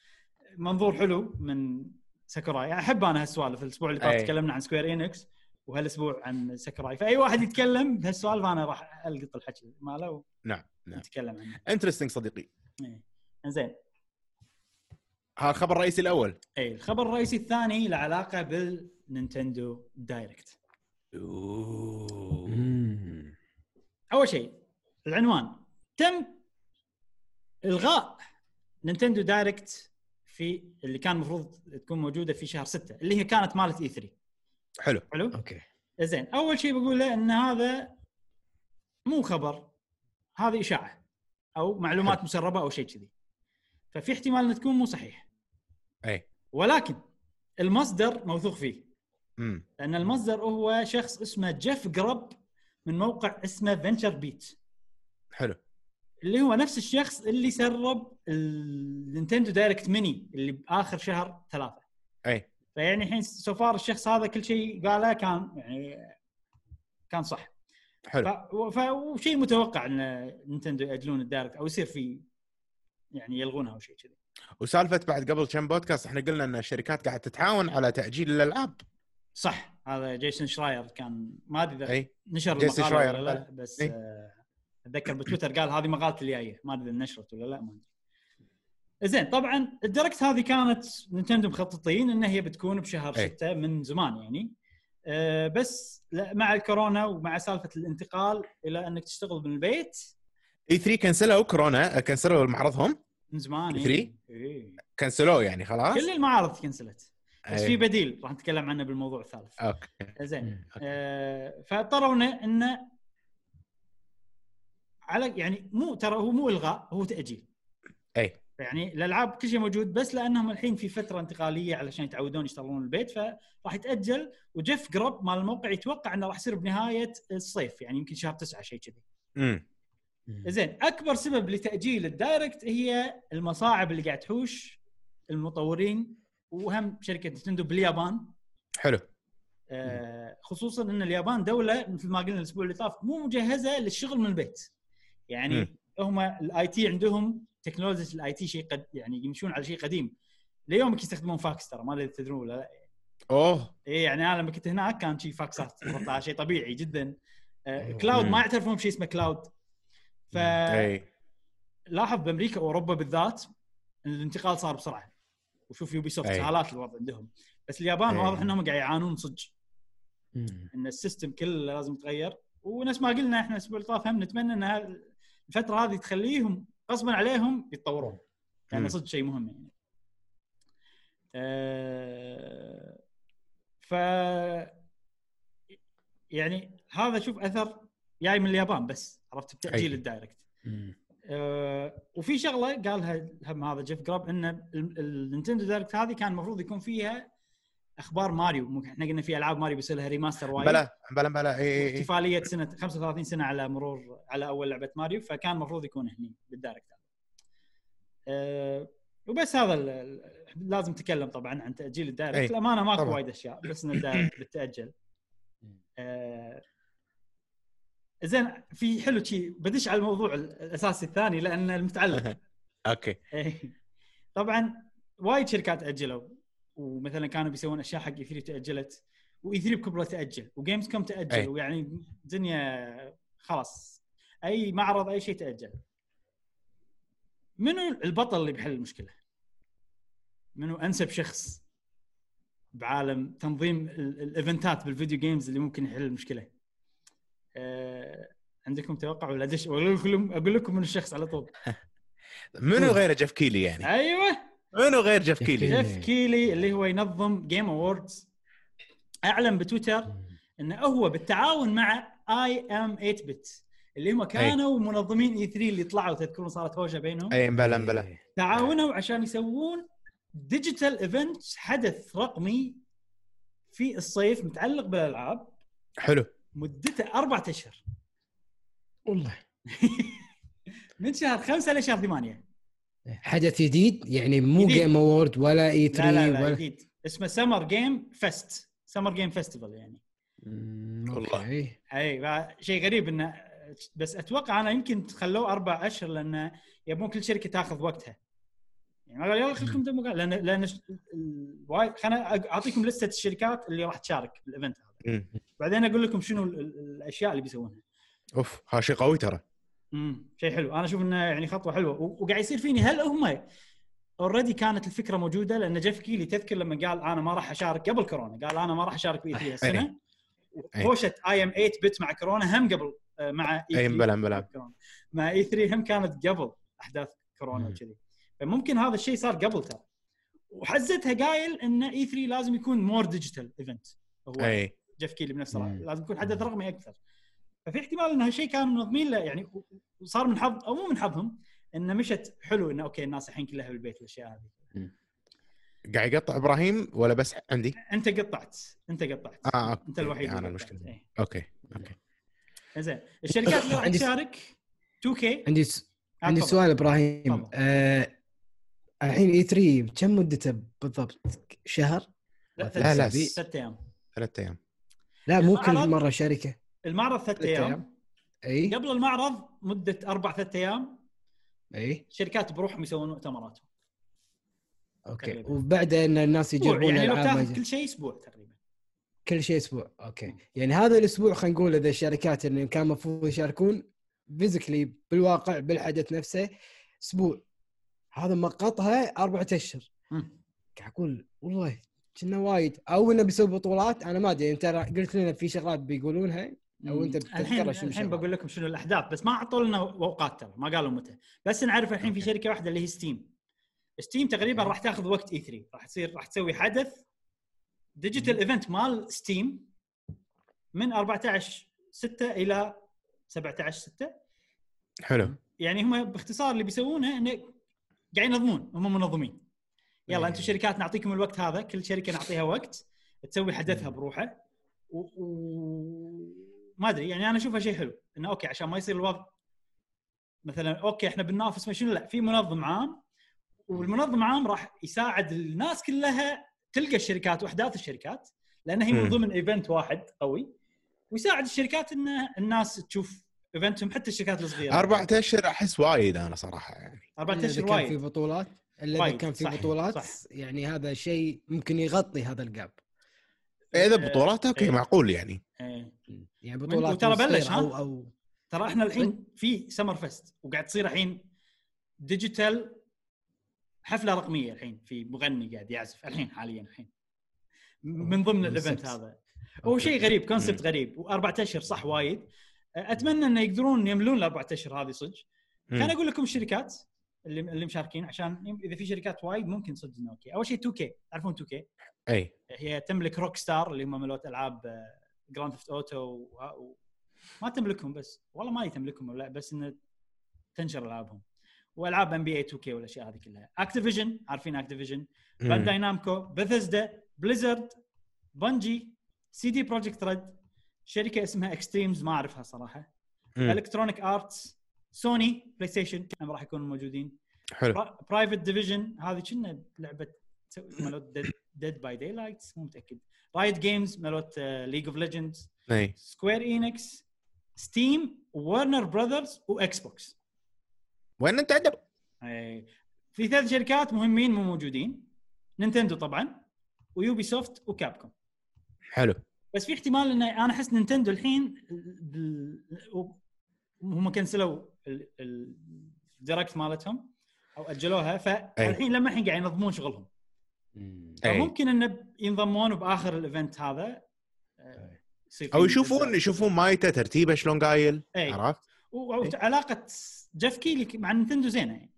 منظور حلو من ساكوراي. أحب أنا هالسوالف. الأسبوع اللي طاف أي. تكلمنا عن سكوير إنكس وهالأسبوع عن ساكوراي. فأي واحد يتكلم بهالسوالف أنا راح ألقط الحكي ماله نعم نعم. ونتكلم عنه. interesting صديقي. إيه. زين هذا الخبر الرئيسي الأول. اي الخبر الرئيسي الثاني له علاقة بالنينتندو دايركت. أوه. أول شيء العنوان. تم إلغاء نينتندو دايركت في اللي كان المفروض تكون موجودة في شهر 6 اللي هي كانت مالت E3 حلو. حلو؟ okay. زين أول شيء بقوله إن هذا مو خبر هذه إشاعة أو معلومات حلو. مسربة أو شيء كذي. ففي احتمال إنها تكون مو صحيح. أي. ولكن المصدر موثوق فيه. امم لأن المصدر هو شخص اسمه جيف جرب من موقع اسمه فينشر بيت حلو. اللي هو نفس الشخص اللي سرب النينتندو دايركت ميني اللي بآخر شهر ثلاثة. أي. فيعني الحين so far الشخص هذا كل شيء قاله كان يعني كان صح. حلو. ف... وشيء متوقع إن نينتندو ياجلون ال Direct أو يصير في يعني يلغونها أو شيء كذي. وسالفة بعد قبل كم بودكاست إحنا قلنا إن الشركات قاعدة تتعاون على تأجيل الألعاب. صح هذا جيسون شراير كان ما أدري إذا نشر جيسون شراير ولا لا. بس إي. آه، أتذكر بتويتر قال هذه مقالتي الجايه ما أدري نشرت ولا لا ما أدري. زين طبعا ال Direct هذه كانت نينتندو مخططين إن هي بتكون بشهر إي. 6 من زمان يعني. آه، بس لا- مع الكورونا ومع سالفة الانتقال إلى إنك تشتغل من البيت. E3 كنسلوا كورونا كنسلوا معرضهم. من زمان E3 إيه. كنسلوه يعني خلاص؟ كل المعارض كنسلت. بس. في بديل راح نتكلم عنه بالموضوع الثالث. أوكي. زين. آه، فاضطروا انه على يعني مو ترى هو مو إلغاء هو تأجيل. أي. يعني الألعاب كل شيء موجود بس لأنهم الحين في فترة انتقالية علشان يتعودون يشتغلون البيت فراح يتأجل. وجيف جراب مال الموقع يتوقع إنه راح يصير بنهاية الصيف يعني يمكن شهر تسعة شيء كذي. امم زين أكبر سبب لتأجيل ال Direct هي المصاعب اللي قاعد تحوش المطورين وهم شركة نتندو باليابان. حلو. آه، خصوصا إن اليابان دولة مثل ما قلنا الأسبوع اللي طاف مو مجهزة للشغل من البيت. يعني. هم ال IT عندهم تكنولوجيا ال IT شيء قد يعني يمشون على شيء قديم ليومك يستخدمون فاكس ترى ما أدري تدرون ولا لا أوه اي يعني أنا لما كنت هناك كان شيء فاكسات هذا شيء طبيعي جدا آه،. cloud مم. ما يعترفون بشيء اسمه cloud فلاحظ أي بأمريكا وأوروبا بالذات الانتقال صار بسرعة وشوف يوبي سوفت. سهالات الوضع عندهم بس اليابان. واضح إنهم قاعد يعانون صدق. إن ال system كله لازم يتغير ونفس ما قلنا إحنا الأسبوع اللي طاف هم نتمنى ان الفترة هذه تخليهم غصبا عليهم يتطورون مم. صدق شيء مهم يعني. أه ف يعني هذا شوف أثر جاي من اليابان بس عرفت بتاجيل. ال Direct. أه وفي شغلة قالها هم هذا جيف جراب إن ال- النينتندو Direct هذه كان المفروض يكون فيها أخبار ماريو ممكن إحنا قلنا في ألعاب ماريو بيصير لها remaster وايد. بلا بلا بلا إي إي احتفاليه سنة 35 سنة على مرور على أول لعبة ماريو فكان المفروض يكون هني بال Direct. أه وبس هذا لازم نتكلم طبعا عن تأجيل ال Direct. الامانه ماكو. وايد أشياء بس إن ال Direct بتأجل. أه زين في حلو شي بدش على الموضوع الأساسي الثاني لأن المتعلق. أوكي. طبعا وايد شركات أجلوا. ومثلا كانوا بيسوون أشياء حق E3 تأجلت و E3 بكبرة تأجل وجيمز كوم تأجل أي. ويعني الدنيا خلاص أي معرض أي شيء تأجل منو البطل اللي بيحل المشكلة؟ منو أنسب شخص بعالم تنظيم ال- ال eventات بال video games اللي ممكن يحل المشكلة؟ أه عندكم توقع ولا ادش أقول لكم أقول لكم من الشخص على طول منو غير جيف كيلي يعني؟ أيوه منو غير جيف كيلي؟ كيلي. جيف كيلي اللي هو ينظم Game Awards أعلن بتويتر انه هو بالتعاون مع iam8bit اللي هم كانوا منظمين E3 اللي طلعوا تذكرون صارت هوشه بينهم؟ أي بلا بلا. تعاونوا عشان يسوون digital event حدث رقمي في الصيف متعلق بالألعاب. حلو. مدته أربعة أشهر. والله. من شهر خمسة لشهر ثمانية. حدث جديد يعني مو جديد. Game Award ولا E3 لا لا لا ولا جديد. اسمه Summer Game Fest Summer Game Festival يعني. والله. أي شيء غريب إنه بس أتوقع أنا يمكن خلوه أربع أشهر لأن يبون كل شركة تأخذ وقتها. يعني ما قال يلا خليكم دموا قال- لأن لأن وايد خليني أعطيكم list ة الشركات اللي راح تشارك بال event هذا. بعدين أقول لكم شنو ال- ال- الأشياء اللي بيسوونها. أوف هذا شيء قوي ترى. امم شيء حلو. أنا أشوف إنه يعني خطوة حلوة. وقاعد يصير فيني. هل هم already كانت الفكرة موجودة؟ لأن جيف كيلي تذكر لما قال أنا ما راح أشارك قبل كورونا. قال أنا ما راح أشارك ب E3 السنة. أي. هوشه iam8bit مع كورونا. هم قبل آه، مع اي E3 بلا بلا. مع E3 هم كانت قبل أحداث كورونا. وكذي. فممكن هذا الشيء صار قبل ترى. وحزتها قايل إن E3 لازم يكون more digital event هو أي. جيف كيلي بنفسه. لازم يكون حدث رقمي أكثر. ففي احتمال ان هالشيء كانوا منظمين له يعني وصار من حظ أو مو من حظهم إنه مشت حلو إنه أوكي الناس الحين كلها بالبيت الاشياء هذه قاعد يقطع إبراهيم ولا بس عندي؟ أنت قطعت أنت قطعت آه أوكي أنت الوحيد أنا اللي المشكلة. إيه. أوكي أوكي زين الشركات اللي راح تشارك 2 okay عندي س... عندي سؤال إبراهيم. آه... الحين E3 كم مدته بالضبط؟ شهر؟ لا لا، ثلاث أيام ثلاث أيام لا مو كل المعرض- مرة شركة المعرض ثلاث أيام. أي. قبل المعرض مدة أربع ثلاث أيام. أي. شركات بروحهم يسوون مؤتمراتهم. أوكي. تقريباً. وبعده أن الناس يجربون يعني لو تاخذ كل شيء أسبوع تقريبا. كل شيء أسبوع. أوكي. يعني هذا الأسبوع خلينا نقول إذا الشركات اللي كان المفروض يشاركون physically بالواقع بالحدث نفسه أسبوع. هذا مقطها أربعة أشهر. قاعد أقول والله كنا وايد. أو إنه بيسوي بطولات. أنا ما أدري. انت قلت لنا في شغلات بيقولونها. أو أنت الحين الحين. بقول لكم شنو الأحداث بس ما أعطوا لنا اوقات ترى ما قالوا متى بس نعرف الحين في. شركة واحدة اللي هي Steam Steam تقريبا. راح تاخذ وقت E3 راح تصير راح تسوي حدث digital event مال Steam من 14 6 إلى 17 6 حلو يعني هم باختصار اللي بيسوونه انه قاعد ينظمون هم منظمين يلا. أنتم شركات نعطيكم الوقت هذا كل شركة نعطيها وقت تسوي حدثها. بروحه و... ما أدري يعني أنا أشوفها شيء حلو إنه أوكي عشان ما يصير الوضع مثلا أوكي إحنا بننافس ما شنو لا في منظم عام والمنظم عام راح يساعد الناس كلها تلقى الشركات وأحداث الشركات لأن هي من. ضمن event واحد قوي ويساعد الشركات إن الناس تشوف event هم حتى الشركات الصغيرة أربعة اشهر أحس وايد أنا صراحة يعني أربع اشهر كان في وايد بطولات إلا إذا وايد، كان في صح، بطولات صح. يعني هذا شيء ممكن يغطي هذا ال gap اذا آه، بطولات أوكي إيه. معقول يعني إيه. يعني بطولات وترى بلش، ها؟ أو أو ترى إحنا الحين في Summer Fest وقاعد تصير الحين digital حفلة رقمية الحين في مغني قاعد يعزف الحين حاليا الحين من ضمن من ال event. هذا هو. شيء غريب concept غريب واربع أشهر صح وايد أتمنى انه يقدرون يملون الاربع أشهر هذه صدق. خليني أقول لكم الشركات اللي اللي مشاركين عشان إذا في شركات وايد ممكن صدق انه أوكي. أول شيء 2K تعرفون 2K أي. هي تملك Rockstar اللي هم مالوت ألعاب Grand Theft Auto. ما تملكهم بس والله ما تملكهم ولا بس إنه تنشر ألعابهم. وألعاب NBA 2K والأشياء هذه كلها. Activision عارفين Activision Bandai Namco Bethesda Blizzard Bungie CD Projekt Red شركة اسمها Extremes ما أعرفها صراحة. Electronic Arts Sony PlayStation هم راح يكونوا موجودين. حلو. Private Division هذه كنا لعبة مالوت Dead by Daylight مو متأكد. Riot Games مالوت League of Legends Square Enix Steam Warner Brothers و Xbox وين انت عدل؟ إيه. في ثلاث شركات مهمين مو موجودين. Nintendo طبعا و Ubisoft و Capcom حلو. بس في احتمال إن أنا أحس Nintendo الحين بال... هم كنسلوا ال Direct مالتهم أو أجلوها فالحين لما الحين قاعد ينظمون شغلهم. فممكن انه ينضمون بآخر ال event هذا آه، أو يشوفون. يشوفون مايته ترتيبه شلون قايل. عرفت؟ وعلاقه Geoff Keighley مع Nintendo زينة يعني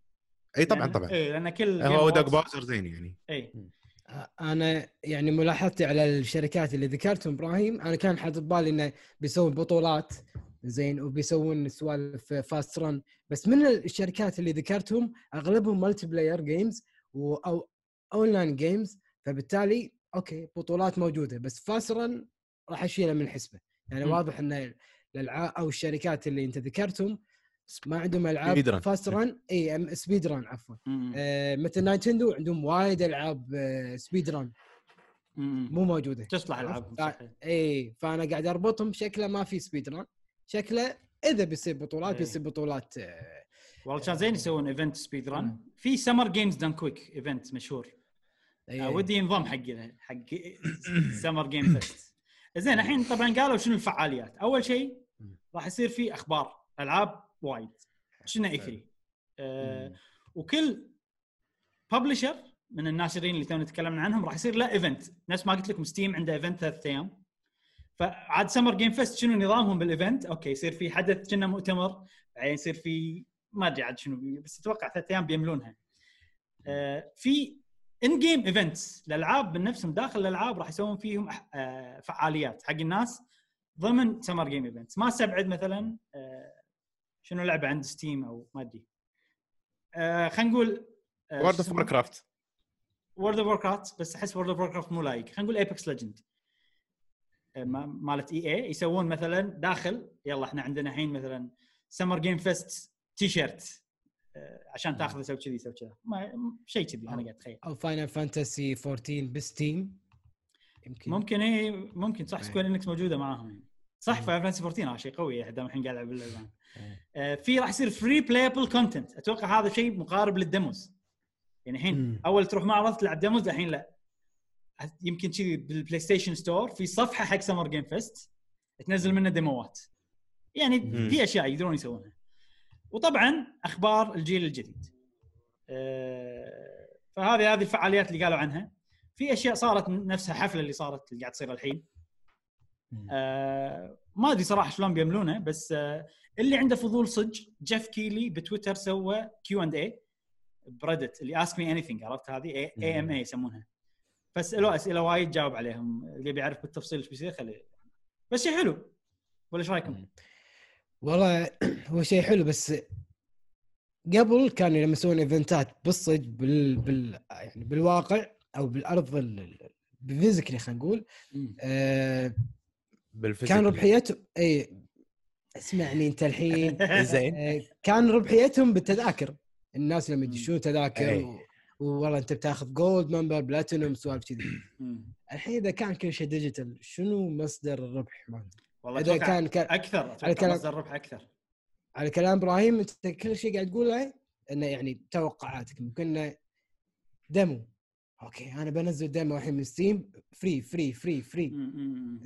أي طبعا طبعا اي لأن كل هو Awards- Bowser زين يعني أي أنا يعني ملاحظتي على الشركات اللي ذكرتهم إبراهيم أنا كان حاطط بالي إنه بيسوون بطولات زين وبيسوون سوالف fast run بس من الشركات اللي ذكرتهم أغلبهم multiplayer games أو online games فبالتالي أوكي بطولات موجودة بس fast run راح اشيلها من الحسبه يعني مم. واضح إن الألعاب أو الشركات اللي أنت ذكرتهم ما عندهم ألعاب. fast run إي speed run عفوا. آه، مثل Nintendo عندهم وايد ألعاب آه، speed run مم. مو موجودة. تصلح صحيح. إي فأنا قاعد أربطهم شكله ما في speed run شكله إذا بيصير بطولات إيه. بيصير بطولات آه، والله كان زين يسوون event speed run. في Summer Games Done Quick event مشهور إيه. آه، ودي ينضم حق حق Summer Game Fest زين الحين طبعا قالوا شنو الفعاليات أول شيء. راح يصير في أخبار ألعاب وايد شنو E3 آه. وكل publisher من الناشرين اللي تونا تكلمنا عنهم راح يصير له event نفس ما قلت لكم Steam عنده event ثلاث أيام فعاد Summer Game Fest شنو نظامهم بال event أوكي يصير في حدث كنا مؤتمر بعدين يصير في ما أدري عاد شنو بس أتوقع ثلاث أيام بيملونها. آه في in-game events الألعاب من نفسهم داخل الألعاب راح يسوون فيهم آه فعاليات حق الناس ضمن Summer Game events ما استبعد مثلا آه شنو لعبة عند Steam أو ما أدري. آه خلينا نقول World of Warcraft World of Warcraft بس أحس World of Warcraft مو لايق. خلينا نقول Apex Legends مالت EA يسوون مثلا داخل يلا إحنا عندنا الحين مثلا Summer Game Fest T-shirt عشان تاخذه سوي كذي سوي كذا شيء كذي أنا قاعد أتخيل. أو Final Fantasy 14 ب Steam يمكن. ممكن اي ممكن صح إيه. Square Enix موجودة معاهم. يعني صح. Final Fantasy 14 هذا شيء قوي دام الحين قاعد ألعب اللعبة. إيه. آه، في راح يصير free playable content أتوقع هذا شيء مقارب لل demos يعني الحين. أول تروح معرض تلعب demos الحين لا. يمكن كذي بال PlayStation Store في صفحة حق Summer Game Fest تنزل منه ديموات. يعني مم. في أشياء يقدرون يسوونها. وطبعا أخبار الجيل الجديد. آه، فهذه هذه الفعاليات اللي قالوا عنها. في أشياء صارت نفسها حفلة اللي صارت اللي قاعد تصير الحين. آه ما أدري صراحة شلون بيعملونه بس آه اللي عنده فضول صدق Geoff Keighley بتويتر سوى Q and A ب Reddit اللي ask me anything عرفت هذه؟ AMA يسمونها. فسألوه أسئلة وايد جاوب عليهم اللي بيعرف بالتفصيل إيش بيصير خليه. بس شيء حلو. ولا إيش رأيكم؟ والله هو شيء حلو بس قبل كانوا لما يسوون إيفنتات بالصج بال, بال يعني بالواقع أو بالأرض ال- ال- بال physically خلينا نقول آه كان ربحيتهم إي اسمعني أنت الحين. زين. آه، كان ربحيتهم بالتذاكر. الناس لما يدشون تذاكر. والله انت بتاخذ gold member platinum سوالف كذي. الحين إذا كان كل شيء digital شنو مصدر الربح مالهم؟ والله إذا كان, أكثر أتوقع الكلام- مصدر الربح أكثر على كلام إبراهيم أنت كل شيء قاعد تقوله إنه يعني توقعاتك ممكن demo okay أنا بنزل demo الحين من Steam free free free free.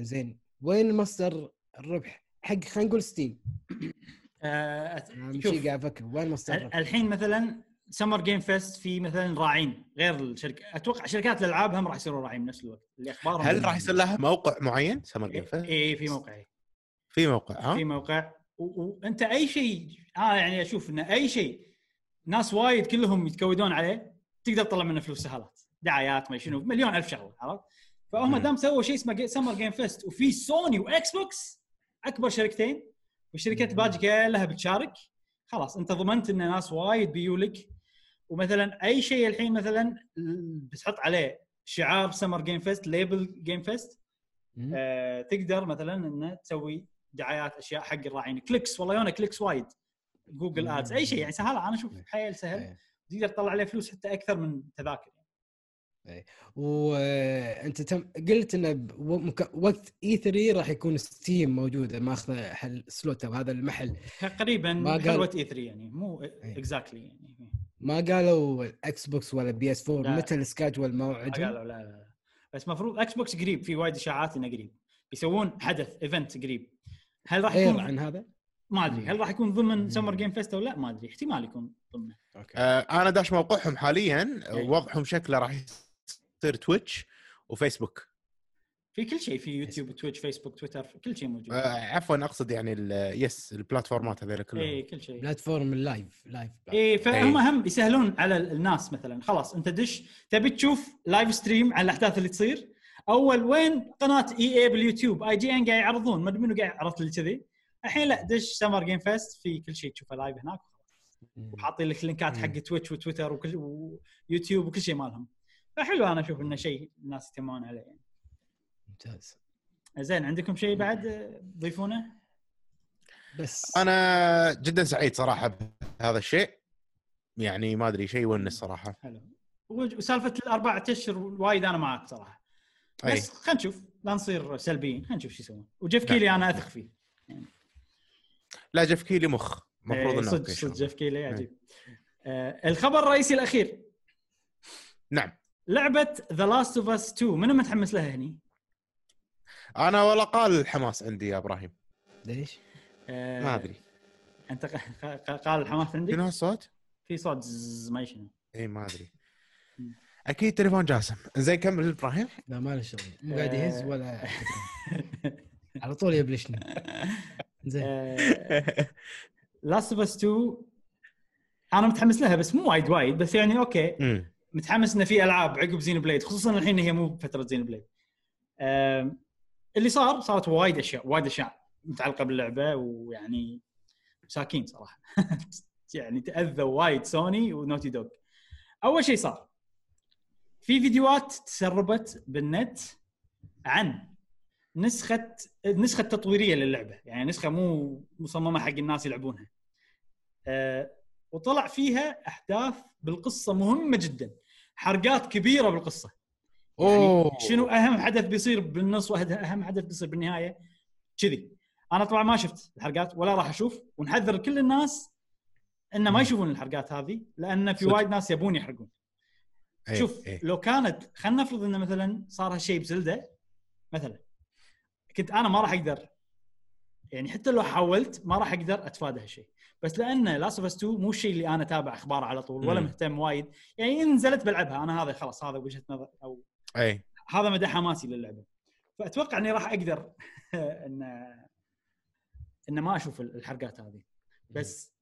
زين وين مصدر الربح حق خلينا نقول Steam اهم شوف شيء قاعد أفكر وين مصدر ال- الربح؟ الحين مثلا Summer Game Fest في مثلا راعين غير الشركة. أتوقع شركات الألعاب هم راح يصيرون راعين بنفس الوقت. اللي أخبارهم هل راح يصير لها موقع معين؟ سمر جيم اي إي، في موقع في موقع ها؟ في موقع. وانت أي شيء آه يعني أشوف إن أي شيء ناس وايد كلهم يتكودون عليه تقدر تطلع منه فلوس سهالات دعايات ما شنو مليون ألف شغلة عرفت؟ فهم. دام سووا شيء اسمه Summer Game Fest وفي Sony و Xbox أكبر شركتين والشركات الباقية كلها بتشارك خلاص أنت ضمنت إن ناس وايد بيولك ومثلا أي شيء الحين مثلا بتحط عليه شعار Summer Game Fest label Game Fest. آه، تقدر مثلا إنه تسوي دعايات أشياء حق الراعين. clicks والله يونا clicks وايد. Google Ads أي شيء يعني سهل أنا أشوف حيل سهل. إيه. تقدر تطلع عليه فلوس حتى أكثر من تذاكر. وانت تم قلت إنه وقت E 3 راح يكون Steam موجودة ماخذة حل slot هذا المحل. تقريبا حلوة E 3 يعني مو exactly يعني. ما قالوا Xbox ولا PS 4 لا. متى ال schedule ما موعدهم؟ قالوا لا لا لا. بس المفروض Xbox قريب في وايد إشاعات إنه قريب. بيسوون حدث event قريب. هل راح غير يكون عن هذا؟ ما أدري. هل راح يكون ضمن مم. Summer Game Fest أو لا؟ ما أدري. احتمال يكون ضمنه. okay. آه أنا داش موقعهم حاليا. إيه. وضعهم شكله راح يصير Twitch وفيسبوك في كل شيء في يوتيوب Twitch فيسبوك تويتر كل شيء موجود. آه عفوا أقصد يعني yes البلاتفورمات هذول كلهم. اي كل شيء. platform ال live live اي فهم إيه. هم يسهلون على الناس مثلا. خلاص أنت دش تبي تشوف live stream عن الأحداث اللي تصير. أول وين قناة EA باليوتيوب؟ IGN قاعد يعرضون. ما أدري منو قاعد عرضت لي كذي. الحين لا دش Summer Game Fest في كل شيء تشوفه live هناك. وحاطين لك لينكات حق Twitch وتويتر وكل ويوتيوب وكل شيء مالهم. فحلو أنا أشوف إنه شيء الناس يتمون عليه. يعني. ممتاز. زين عندكم شيء بعد تضيفونه؟ بس. أنا جدا سعيد صراحة بهذا الشيء. يعني ما أدري شيء يونس صراحة. حلو. وسالفة الأربع اشهر وايد أنا معك صراحة. بس خلينا نشوف. لا نصير سلبيين. خلينا نشوف شو يسوون. وجيف لا. كيلي أنا أثق فيه. لا جيف كيلي مخ. المفروض إيه، إنه صدق صدق. جيف كيلي عجيب. آه الخبر الرئيسي الأخير. نعم. لعبة The Last of Us 2 منو متحمس لها هني؟ أنا ولا قال الحماس عندي يا إبراهيم ليش؟ آه ما أدري أنت قال الحماس شنو عندك؟ هالصوت؟ في صوت زز ما شنو اي ما أدري. أكيد تليفون جاسم زين كمل إبراهيم لا ما له شغل مو قاعد يهز آه. ولا على طول يبلشني زين Last of Us 2 أنا متحمس لها بس مو وايد وايد بس يعني okay. متحمس انه في ألعاب عقب Xenoblade خصوصا الحين هي مو بفتره Xenoblade اللي صار صارت وايد أشياء وايد أشياء متعلقة باللعبة ويعني مساكين صراحة. يعني تاذوا وايد Sony و Naughty Dog. أول شيء صار في فيديوهات تسربت بالنت عن نسخة النسخه التطويريه للعبة. يعني نسخة مو مصممة حق الناس يلعبونها. آه، وطلع فيها أحداث بالقصة مهمة جدا. حرقات كبيرة بالقصة. يعني أوه شنو أهم حدث بيصير بالنص واهم حدث بيصير بالنهاية كذي أنا طبعا ما شفت الحلقات ولا راح أشوف ونحذر كل الناس إن ما يشوفون الحلقات هذه لأن في. وايد ناس يبون يحرقون إيه، شوف إيه. لو كانت خلينا نفرض انه مثلا صار هالشيء ب Zelda مثلا كنت أنا ما راح أقدر يعني حتى لو حاولت ما راح أقدر أتفادى هالشيء بس لأن Last of 2 مو الشيء اللي أنا أتابع اخباره على طول ولا. مهتم وايد يعني إن نزلت بلعبها أنا هذا خلاص هذا وجهة نظر أو أي. هذا مدى حماسي للعبة. فأتوقع إني راح أقدر إن إن ما أشوف الحرقات هذه. بس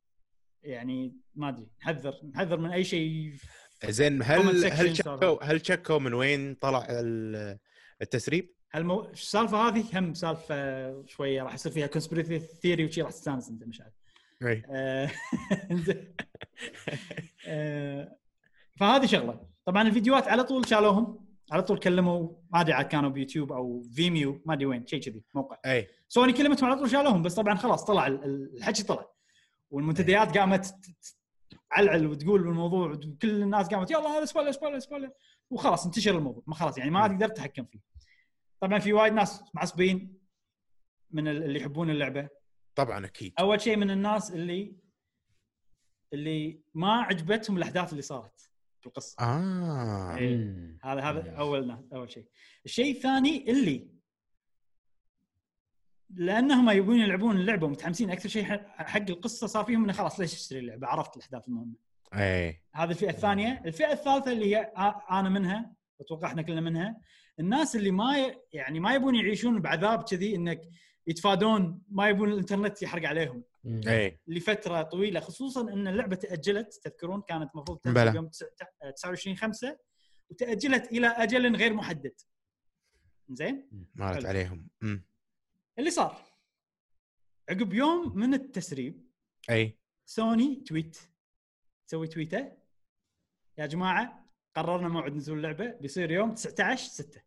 يعني ما أدري. نحذر نحذر من أي شيء زين هل هل. شكوا هل شكوا من وين طلع ال- التسريب؟ هالمو... السالفة هذه؟ هم سالفة شوية راح يصير فيها conspiracy theory وشي راح تستانس أنت مش عارف. آه، فهذه شغلة. طبعا الفيديوهات على طول شالوهم. على طول كلموا ما أدري عاد كانوا بيوتيوب أو Vimeo ما أدري وين شيء كذي موقع. أي. سوني كلمتهم على طول شالوهم بس طبعا خلاص طلع ال- ال- الحكي طلع. والمنتديات قامت تعلعل وتقول بالموضوع وكل الناس قامت يلا هذا spoiler spoiler spoiler وخلاص انتشر الموضوع. ما خلاص يعني ما تقدر تتحكم فيه. طبعا في وايد ناس معصبين من ال- اللي يحبون اللعبة. طبعا أكيد. أول شيء من الناس اللي اللي ما عجبتهم الأحداث اللي صارت. في القصة. آه. إيه. هذا هذا. أول أول شيء. الشيء الثاني اللي لأنهم يبون يلعبون اللعبة ومتحمسين أكثر شيء ح- حق القصة صار فيهم إنه خلاص ليش اشتري اللعبة؟ عرفت الأحداث المهمة. اي هذه الفئة الثانية. الفئة الثالثة اللي هي آ- أنا منها أتوقع إحنا كلنا منها. الناس اللي ما ي... يعني ما يبون يعيشون بعذاب كذي إنك يتفادون ما يبون الإنترنت يحرق عليهم. مم. اي لفترة طويلة خصوصا إن اللعبة تأجلت تذكرون كانت المفروض تنزل بلى. يوم 29 5 وتأجلت إلى أجل غير محدد. زين مالت حلو. عليهم. امم اللي صار. عقب يوم من التسريب إي. سوني تويت تسوي تويته. يا جماعة قررنا موعد نزول اللعبة بيصير يوم 19 6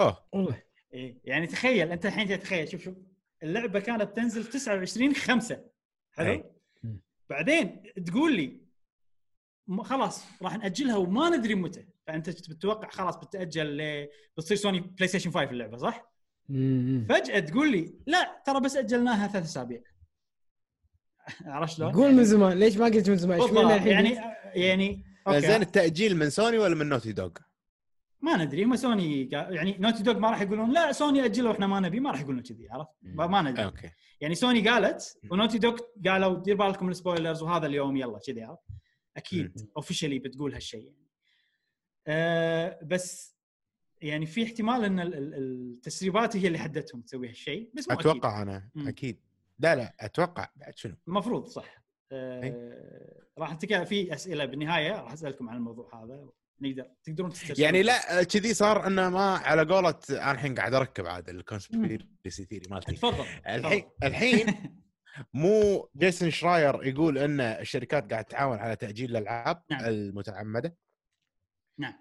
أوه. والله. إيه يعني تخيل أنت الحين تتخيل شوف شوف. اللعبة كانت تنزل 29 5 حلو. بعدين تقول لي خلاص راح نأجلها وما ندري متى فأنت بتتوقع خلاص بتأجل ل... بتصير سوني بلاي ستيشن 5 اللعبة صح؟ مم. فجأة تقول لي لا ترى بس أجلناها ثلاث أسابيع عرفت شلون؟ قول من زمان ليش ما قلت من زمان؟ يعني؟ يعني أوكي. زين التأجيل من سوني ولا من نوتي دوغ؟ ما ندري هم سوني يعني نوتي دوغ ما راح يقولون لا سوني أجلوا إحنا ما نبي ما راح يقولون كذي عرفت؟ ما ندري أوكي يعني سوني قالت ونوتي دوغ قالوا دير بالكم ال spoilers وهذا اليوم يلا كذي عرفت؟ أكيد officially بتقول هالشيء يعني. أه بس يعني في احتمال إن ال- ال- التسريبات هي اللي حدتهم تسوي هالشيء بس مو أكيد. أتوقع أنا مم. أكيد لا لا أتوقع بعد شنو؟ المفروض صح أه راح نتك في أسئلة بالنهاية راح أسألكم عن الموضوع هذا نقدر تقدرون تسترسلون يعني لا كذي صار إنه ما على قولة أنا الحين قاعد أركب عاد ال conspiracy theory مالتي تفضل الحين. الحين مو جيسون شراير يقول إن الشركات قاعد تعاون على تأجيل الألعاب نعم. المتعمدة نعم.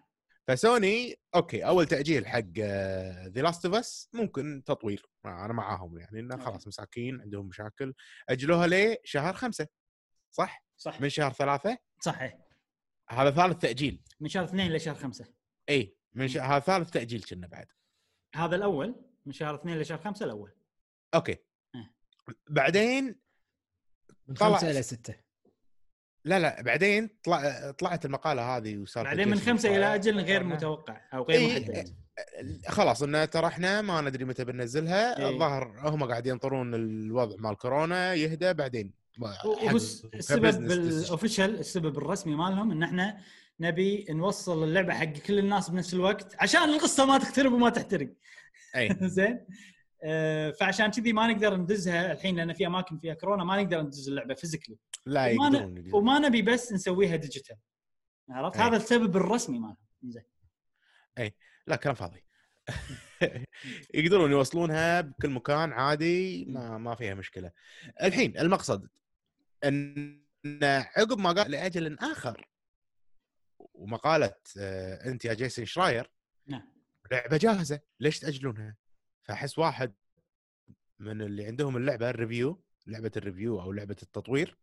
فسوني أوكي أول تأجيل حق ذا لاست اوف اس ممكن تطويل أنا معاهم يعني إنه. خلاص مساكين عندهم مشاكل أجلوها لشهر خمسة صح؟ صح من شهر ثلاثة صحيح هذا ثالث تأجيل. من شهر اثنين لشهر خمسة. اي من ش... هذا ثالث تأجيل كنا بعد. هذا الأول من شهر اثنين لشهر خمسة الأول. أوكي. إيه. بعدين من طلع- خمسة إلى ستة. لا لا بعدين طلع طلعت المقالة هذه وسالفه بعدين من خمسة. إلى أجل غير متوقع أو غير إيه، محدد. خلاص انه ترى إحنا ما ندري متى بننزلها. إيه. الظاهر هم قاعد ينطرون الوضع مال كورونا يهدى بعدين وبس السبب ك business decision. بال official السبب الرسمي مالهم إن إحنا نبي نوصل اللعبة حق كل الناس بنفس الوقت عشان القصة ما تخترب وما تحترق. أي. زين؟ آه، فعشان كذي ما نقدر ندزها الحين لأن في أماكن فيها كورونا ما نقدر ندز اللعبة physically لا وما, ن... وما نبي بس نسويها digital عرفت. هذا السبب الرسمي مالهم. زين. لا كلام فاضي. يقدرون يوصلونها بكل مكان عادي ما ما فيها مشكلة. الحين المقصد. إن عقب ما قال لأجل آخر. ومقالة آه، أنت يا جيسون شراير نعم. لعبة جاهزة ليش تأجلونها؟ فأحس واحد من اللي عندهم اللعبة ال review لعبة ال review أو لعبة التطوير.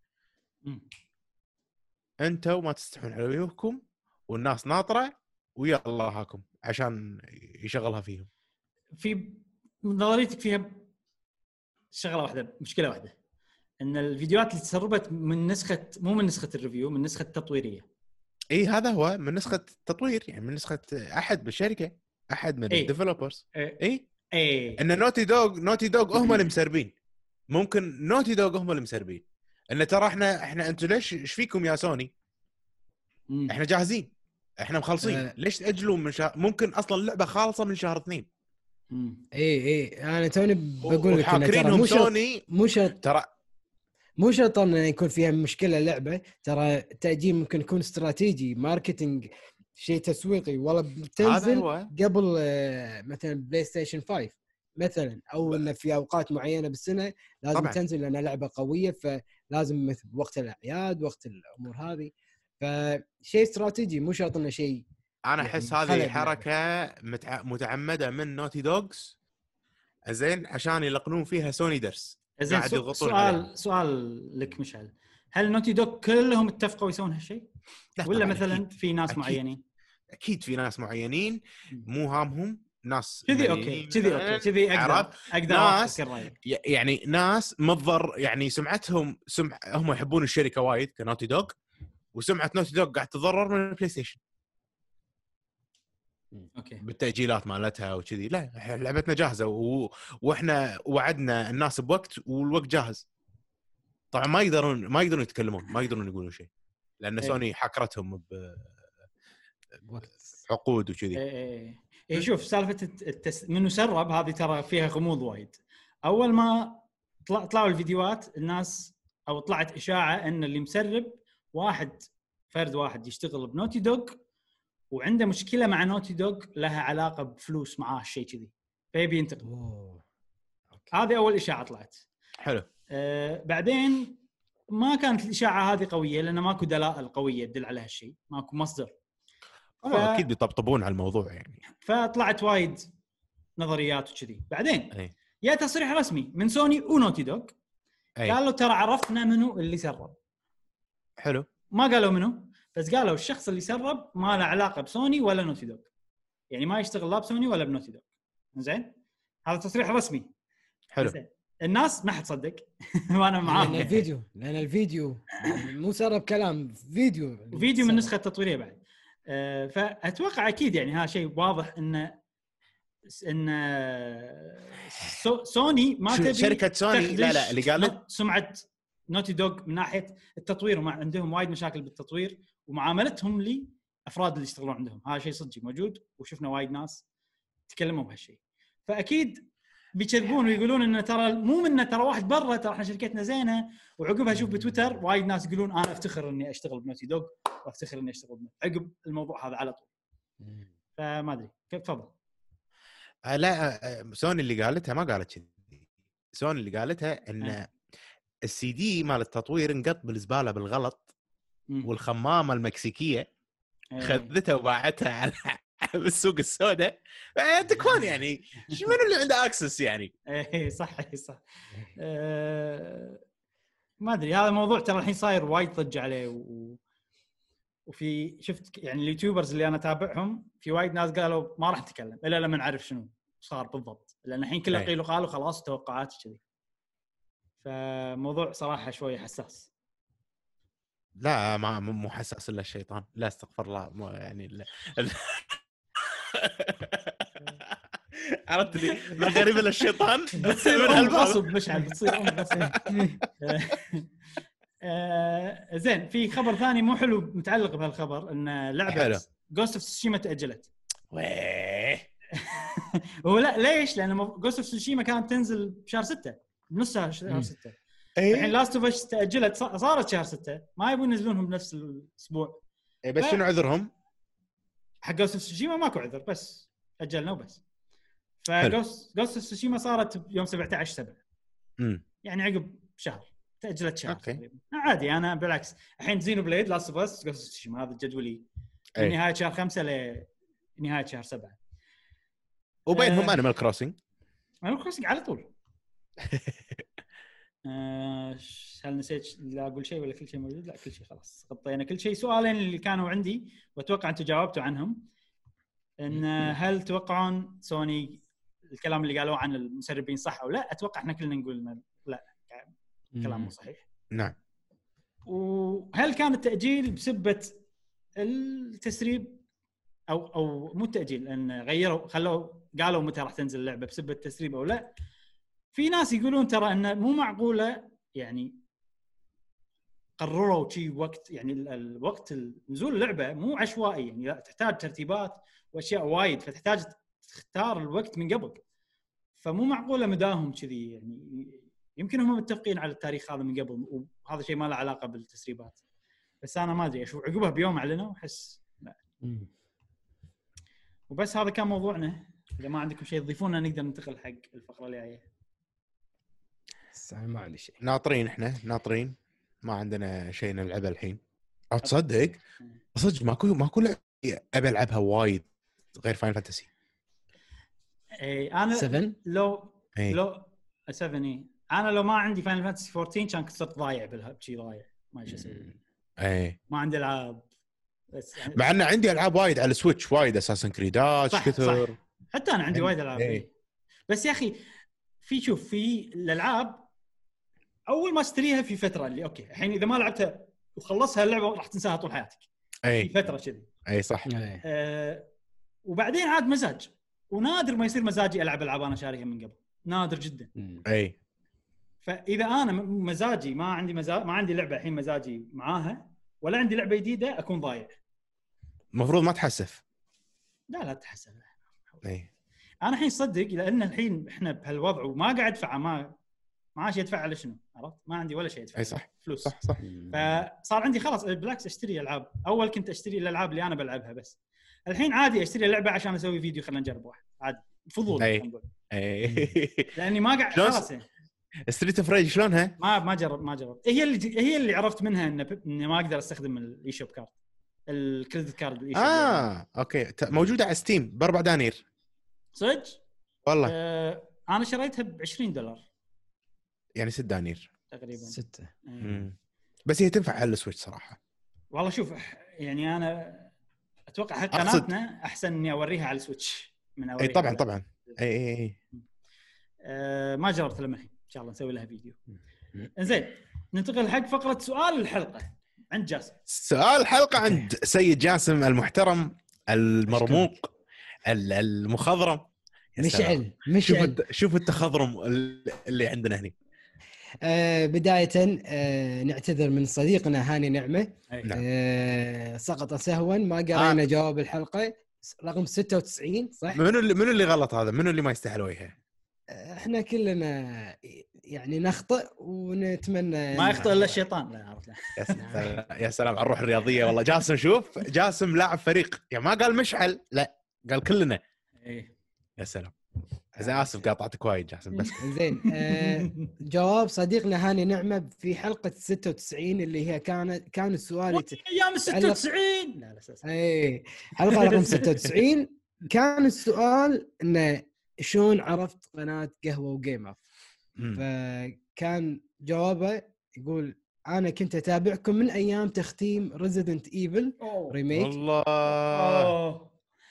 أنتم ما تستحون على وجوهكم والناس ناطرة ويا الله هاكم عشان يشغلها فيهم. في نظريتك فيها شغلة واحدة مشكلة واحدة. إن الفيديوهات اللي تسربت من نسخه مو من نسخة ال review من نسخة التطويرية. إي هذا هو من نسخة تطوير يعني من نسخة أحد بالشركة أحد من إيه. ال developers إي. إيه إن نوتي دوغ نوتي دوغ هم اللي مسربين. ممكن نوتي دوغ هم اللي مسربين. إن ترى إحنا إحنا أنتم ليش إيش فيكم يا سوني؟ مم. إحنا جاهزين. إحنا مخلصين. آه. ليش تأجلون من شهر ممكن أصلا اللعبه خالصة من شهر اثنين. إي إي. أنا توني بقول لك ترى مو شرط سوني مو شرط ترى مو شرط إنه يكون فيها مشكلة لعبة ترى التأجيل ممكن يكون استراتيجي marketing شيء تسويقي. والله بتنزل هو. قبل آه، مثلا بلاي ستيشن 5 مثلا أو إنه في أوقات معينة بالسنة لازم طبعاً. تنزل لأنها لعبة قوية فلازم مثل وقت الأعياد وقت الأمور هذه. فشيء استراتيجي مو شرط إنه شيء أنا يعني أحس خلل هذه. حركة متع... متعمدة من نوتي دوغ زين عشان يلقنون فيها سوني درس. زين. سؤال سؤال لك مشعل هل نوتي دوغ كلهم اتفقوا يسوون هالشيء؟ لا ولا مثلا أكيد. في ناس أكيد. معينين؟ أكيد في ناس معينين مو هامهم ناس كذي أوكي كذي أوكي كذي أقدر؟ أقدر ناس- يعني ناس متضر يعني سمعتهم سمع هم يحبون الشركة وايد كنوتي دوغ وسمعة نوتي دوغ قاعد تتضرر من البلاي ستيشن أوكي. بالتأجيلات مالتها وكذي. لا لعبتنا جاهزة. و... وإحنا وعدنا الناس بوقت والوقت جاهز. طبعا ما يقدرون ما يقدرون يتكلمون ما يقدرون يقولون شيء. لأن إيه. سوني حكرتهم وقت بعقود وكذي. إيه إيه إيه. شوف سالفة الت- التس... منو سرب هذه ترى فيها غموض وايد. أول ما طلع... طلعوا الفيديوهات الناس أو طلعت إشاعة إن اللي مسرب واحد فرد واحد يشتغل بنوتي دوغ وعنده مشكلة مع نوتي دوغ لها علاقة بفلوس معاه شيء كذي. فيبي ينتقم. أوه هذه أول إشاعة طلعت. حلو. آه بعدين ما كانت الإشاعة هذه قوية لأن ماكو دلائل قوية تدل على هالشيء ماكو مصدر. ف- أكيد بيطبطبون على الموضوع يعني. فطلعت وايد نظريات وكذي. بعدين يا تصريح رسمي من سوني ونوتي دوغ قالوا ترى عرفنا منو اللي سرب. حلو. ما قالوا منو؟ بس قالوا الشخص اللي سرب ما له علاقة بسوني ولا نوتي دوغ يعني ما يشتغل لا بسوني ولا بنوتي دوغ زين؟ هذا تصريح رسمي. حلو. زين. الناس ما حد صدق. وأنا لأن معاهم. الفيديو لأن الفيديو مو سرب كلام فيديو. فيديو من. النسخه التطويرية بعد. آه، فأتوقع أكيد يعني هذا شيء واضح ان إن سو- سوني ما تبي شركة سوني- لا، لا، اللي قالت- نوت- سمعة Naughty Dog من ناحية التطوير وما عندهم وايد مشاكل بالتطوير. ومعاملتهم لأفراد اللي يشتغلون عندهم. هذا شيء صدقي موجود وشفنا وايد ناس تكلموا بهالشيء. فأكيد بيكذبون ويقولون إنه ترى مو منه ترى واحد برا ترى إحنا شركتنا زينة. وعقبها أشوف بتويتر وايد ناس يقولون أنا أفتخر إني أشتغل ب Naughty Dog وأفتخر إني أشتغل ب Naughty. عقب الموضوع هذا على طول. فما أدري. كيف تفضل؟ آه، لا آه، سوني اللي قالتها ما قالت كذي سوني اللي قالتها إن. السي دي مال التطوير انقط بالزبالة بالغلط. والخمامة المكسيكية إيه. خذتها وباعتها على بالسوق السوداء. آه، تكفون يعني. منو اللي عنده access يعني؟ إيه صح إيه صح. أه ما أدري هذا الموضوع ترى الحين صاير وايد ضجه عليه و... وفي شفت يعني اليوتيوبرز اللي أنا أتابعهم في وايد ناس قالوا ما راح نتكلم إلا لما نعرف شنو صار بالضبط. لأن الحين كله أي. قيل وقالوا خلاص توقعات كذي. فموضوع صراحة شوي حساس. لا ما مو حساس إلا الشيطان لا استغفر الله مو يعني لا. عرفت لي من غريب الا الشيطان بتصير من. غصب مشعل بتصير أم غصب آه، زين في خبر ثاني مو حلو متعلق بهالخبر إن لعبة حلو. Ghost of Tsushima تأجلت ويه. هو لا ليش؟ لأن Ghost of Tsushima كانت تنزل بشهر 6 بنص شهر مم. 6 الحين اي Last of Us تاجلت صارت شهر 6 ما يبون ينزلونهم بنفس الأسبوع. إيه، بس شنو عذرهم؟ حق Ghost Tsushima ماكو عذر بس أجلنا وبس. ف Ghost Ghost Tsushima صارت يوم 17 7 امم يعني عقب شهر. تأجلت شهر أوكي. تقريبا. عادي أنا بالعكس. الحين زينو بليد Last of Us Ghost Tsushima هذا جدولي من أي. نهاية شهر 5 لنهايه شهر 7 وبينهم آه. Animal Crossing أنا Crossing على طول. آه، هل نسيت لا أقول شيء ولا كل شيء موجود؟ لا كل شيء خلاص. غطينا كل شيء. سؤالين اللي كانوا عندي وأتوقع أنتم جاوبتوا عنهم. إن آه، هل تتوقعون سوني الكلام اللي قالوه عن المسربين صح أو لا؟ أتوقع إحنا كلنا نقول لا. كلام مو صحيح. نعم. وهل كان التأجيل بسبة التسريب؟ أو أو مو التأجيل إن غيروا خلوا قالوا متى راح تنزل اللعبة بسبة التسريب أو لا؟ في ناس يقولون ترى إنه مو معقولة يعني قرروا شي وقت يعني ال- الوقت نزول اللعبة مو عشوائي يعني لا تحتاج ترتيبات وأشياء وايد فتحتاج تختار الوقت من قبل. فمو معقولة مداهم كذي يعني يمكن هم متفقين على التاريخ هذا من قبل وهذا شيء ما له علاقة بالتسريبات. بس أنا ما أدري أشوف عقبها بيوم أعلنوا أحس لا. وبس هذا كان موضوعنا. إذا ما عندكم شيء تضيفونه نقدر ننتقل حق الفقرة الجاية. بس أنا ما عندي شيء. ناطرين إحنا ناطرين. ما عندنا شيء نلعبه الحين. أو تصدق؟ صدق ماكو ماكو لعبة أبي ألعبها وايد غير Final Fantasy اي أنا 7 لو اي لو 7 اي أنا لو ما عندي Final Fantasy 14 كان صرت ضايع بالها شي ضايع. ما إيش أسوي. اي ما عندي ألعاب. بس يعني مع إن عندي ألعاب وايد على ال Switch وايد Assassin's Creed صح، كثر. صح. حتى أنا عندي وايد ألعاب إيه. إيه. بس يا أخي في شوف في الألعاب أول ما أشتريها في فترة اللي أوكي الحين إذا ما لعبتها وخلصها اللعبة راح تنساها طول حياتك. في اي فترة كذي. أي صح. إيه. أه وبعدين عاد مزاج. ونادر ما يصير مزاجي ألعب ألعاب أنا شاريها من قبل. نادر جدا. أي. فإذا أنا م- مزاجي ما عندي مزاج ما عندي لعبة الحين مزاجي معاها ولا عندي لعبة جديدة أكون ضايع. المفروض ما تحسف. لا لا تحسن أي. أنا الحين صدق لأن الحين إحنا بهالوضع وما قاعد أدفع ما معاش يدفع على شنو عرفت؟ ما عندي ولا شيء ادفع أي صح. فلوس. صح صح. فصار عندي خلاص بالعكس أشتري ألعاب. أول كنت أشتري الألعاب اللي أنا بلعبها بس. الحين عادي أشتري لعبة عشان أسوي فيديو خلينا نجرب واحد. عادي. فضول نقول. أي. لأني ما قاعد خلاص. يعني. Streets of Rage شلونها؟ ما ما جرب ما جرب. هي اللي هي اللي عرفت منها ان إني ما أقدر أستخدم ال eShop card ال credit card بال eShop آه أوكي. موجودة على Steam بأربع دنانير. صدق؟ والله. آه أنا شريتها ب 20 دولار. يعني ست دنانير. تقريبا. 6 إيه. مم. بس هي تنفع على ال Switch صراحة. والله شوف يعني أنا أتوقع حق قناتنا أحسن إني أوريها على ال Switch من اي أوريها. طبعا على- طبعا اي اي اي آه ما جربت لما الحين إن شاء الله نسوي لها فيديو. إنزين ننتقل حق فقرة سؤال الحلقة عند جاسم. سؤال الحلقة عند سيد جاسم المحترم المرموق ال- المخضرم. مشعل شوف مشعل. شوف التخضرم ال- اللي عندنا هنا آه بداية آه نعتذر من صديقنا هاني نعمة أي. نعم. آه سقط سهوا ما قرينا آه. جواب الحلقة رقم 96 صح؟ منو اللي منو اللي غلط هذا؟ منو اللي ما يستاهل وجهه؟ إحنا كلنا يعني نخطئ ونتمنى ما يخطئ إلا الشيطان لا عرفت لا. يا سلام يا سلام على الروح الرياضية والله جاسم شوف جاسم لاعب فريق يعني ما قال مشعل لا قال كلنا إيه. يا سلام إذا آسف قاطعتك وايد جاسم بس. زين آه جواب صديقنا هاني نعمة في حلقة 96 اللي هي كانت كان السؤال يت... أيام ال 96 لا. اي حلقة رقم 96 كان السؤال إنه شلون عرفت قناة قهوة وجيمر. فكان جوابه يقول أنا كنت أتابعكم من أيام تختيم Resident Evil. Remake والله. أوه.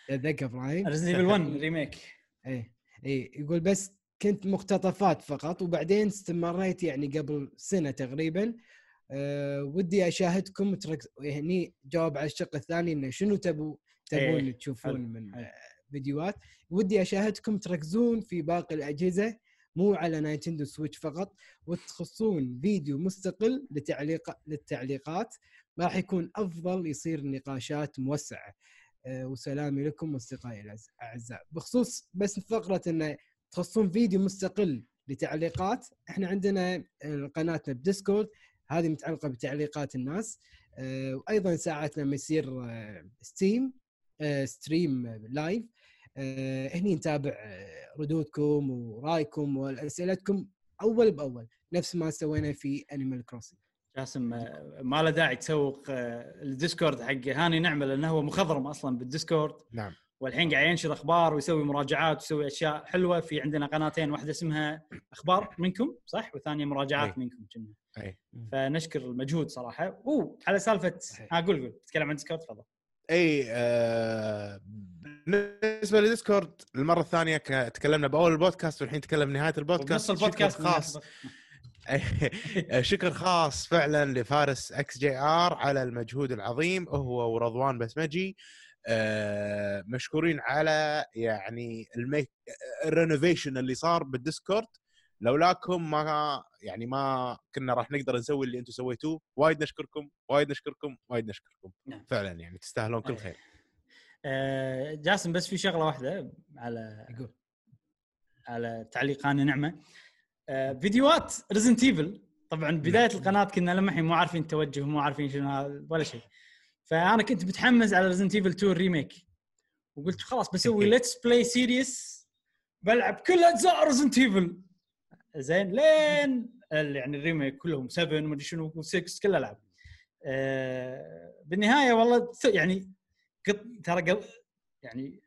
اتذكر إبراهيم؟ Resident Evil 1 remake اي اي يقول بس كنت مقتطفات فقط وبعدين استمريت يعني قبل سنة تقريبا. أه ودي أشاهدكم تركز هني جاوب على الشق الثاني إنه شنو تبوا تبون إيه، تشوفون من فيديوهات. ودي أشاهدكم تركزون في باقي الأجهزة مو على Nintendo Switch فقط وتخصون فيديو مستقل لتعليق للتعليقات. راح يكون أفضل يصير نقاشات موسعة. وسلامي لكم أصدقائي الاعزاء بخصوص بس فقرة انه تخصون فيديو مستقل لتعليقات إحنا عندنا آه، قناتنا ب Discord هذه متعلقة بتعليقات الناس. آه، وأيضا ساعات لما يصير آه، stream آه، stream live. آه، هني نتابع آه، ردودكم ورأيكم وأسئلتكم أول بأول نفس ما سوينا في Animal Crossing جاسم آه، ما له داعي تسوق آه، ال Discord حق هاني نعمه لأنه هو مخضرم أصلا بال Discord. نعم. والحين قاعد ينشر أخبار ويسوي مراجعات ويسوي أشياء حلوة. في عندنا قناتين واحدة اسمها أخبار منكم صح؟ والثانيه مراجعات أي. منكم كنا. اي فنشكر المجهود صراحة. أوه على سالفة. ها قول قول. تتكلم عن Discord تفضل. اي آه بالنسبة ل Discord المرة الثانية تكلمنا بأول البودكاست والحين نتكلم نهاية البودكاست. بنص البودكاست خاص. شكر خاص فعلا لفارس XGR على المجهود العظيم. هو ورضوان بسمجي آه، مشكورين على يعني ال make ال renovation اللي صار بال Discord. لولاكم ما يعني ما كنا راح نقدر نسوي اللي أنتم سويتوه. وايد نشكركم وايد نشكركم وايد نشكركم. نعم. فعلا يعني تستاهلون كل. خير. آه، جاسم بس في شغلة واحدة على يقول. على تعليق هاني نعمة. فيديوهات Resident Evil طبعا بداية القناة كنا لما الحين مو عارفين توجه مو عارفين شنو هذا ولا شيء. فأنا كنت متحمس على Resident Evil 2 remake وقلت خلاص بسوي let's play series بلعب كل أجزاء Resident Evil زين لين يعني ال remake كلهم 7 ومدري شنو و6 كل العاب آه، بالنهاية والله يعني قط ترى قل... يعني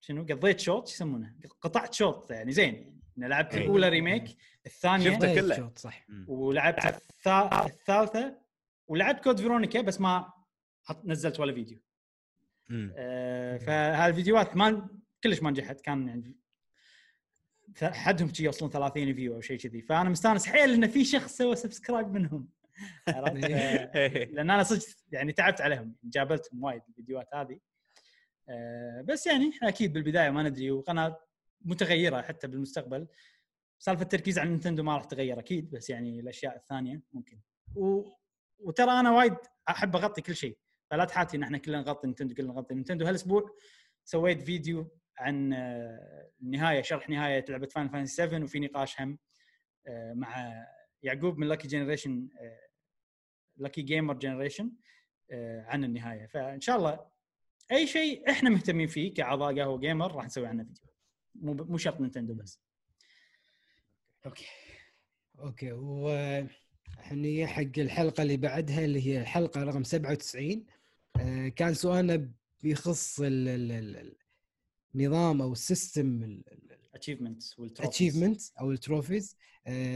شنو قضيت شوط شو يسمونه؟ قطعت شوط يعني زين. لعبت إي. الأولى remake الثانية شفته كله. شوط صح. ولعبت الثا- الثالثة ولعبت Code Veronica بس ما حط نزلت ولا فيديو. آه، فهالفيديوهات ما كلش ما نجحت. كان يعني حدهم شي يوصلون 30 view أو شيء كذي. فأنا مستانس حيل إن في شخص سوى subscribe منهم. عرفت؟ آه، لأن أنا صدق يعني تعبت عليهم. جابلتهم وايد الفيديوهات هذه. آه، بس يعني أكيد بالبداية ما ندري وقناة متغيرة حتى بالمستقبل. سالفة التركيز على Nintendo ما راح تغير أكيد بس يعني الأشياء الثانية ممكن. و... وترى أنا وايد أحب أغطي كل شيء فلا تحاتي ان إحنا كلنا نغطي Nintendo كلنا نغطي Nintendo. هالأسبوع سويت فيديو عن آه، النهايه شرح نهاية لعبة Final Fantasy 7 وفي نقاش هم آه، مع يعقوب من Lucky Generation Lucky Gamer Generation عن النهاية. فإن شاء الله أي شيء إحنا مهتمين فيه كأعضاء قهوة Gamer راح نسوي عنه فيديو. مو مو شرط Nintendo بس. Okay. Okay و إحنا حق الحلقة اللي بعدها اللي هي الحلقة رقم 97 آه، كان سؤالنا بيخص ال- ال- ال- النظام أو ال system achievements ال achievement أو ال trophies.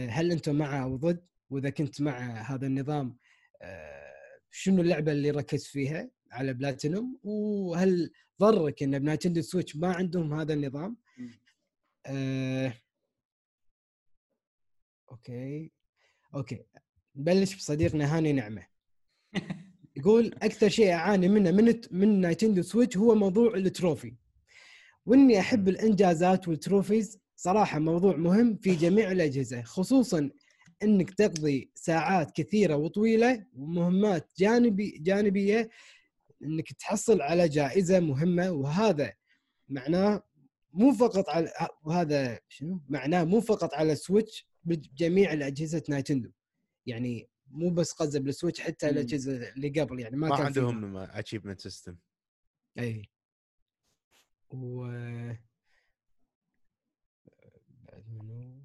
هل أنتم مع أو ضد؟ وإذا كنت مع هذا النظام آه، شنو اللعبة اللي ركزت فيها على بلاتينوم؟ وهل ضرك إن ب Nintendo Switch ما عندهم هذا النظام. آه، okay. Okay. نبلش بصديقنا هاني نعمة. يقول أكثر شيء أعاني منه من من Nintendo Switch هو موضوع ال trophy. وإني أحب الإنجازات وال trophies صراحة موضوع مهم في جميع الأجهزة خصوصا إنك تقضي ساعات كثيرة وطويلة ومهمات جانبي جانبية إنك تحصل على جائزة مهمة وهذا معناه مو فقط على وهذا شنو معناه مو فقط على Switch بجميع الأجهزة Nintendo يعني مو بس قصده بال Switch حتى مم. الأجهزة اللي قبل يعني ما, ما كان. عندهم achievement system إي و بعد منو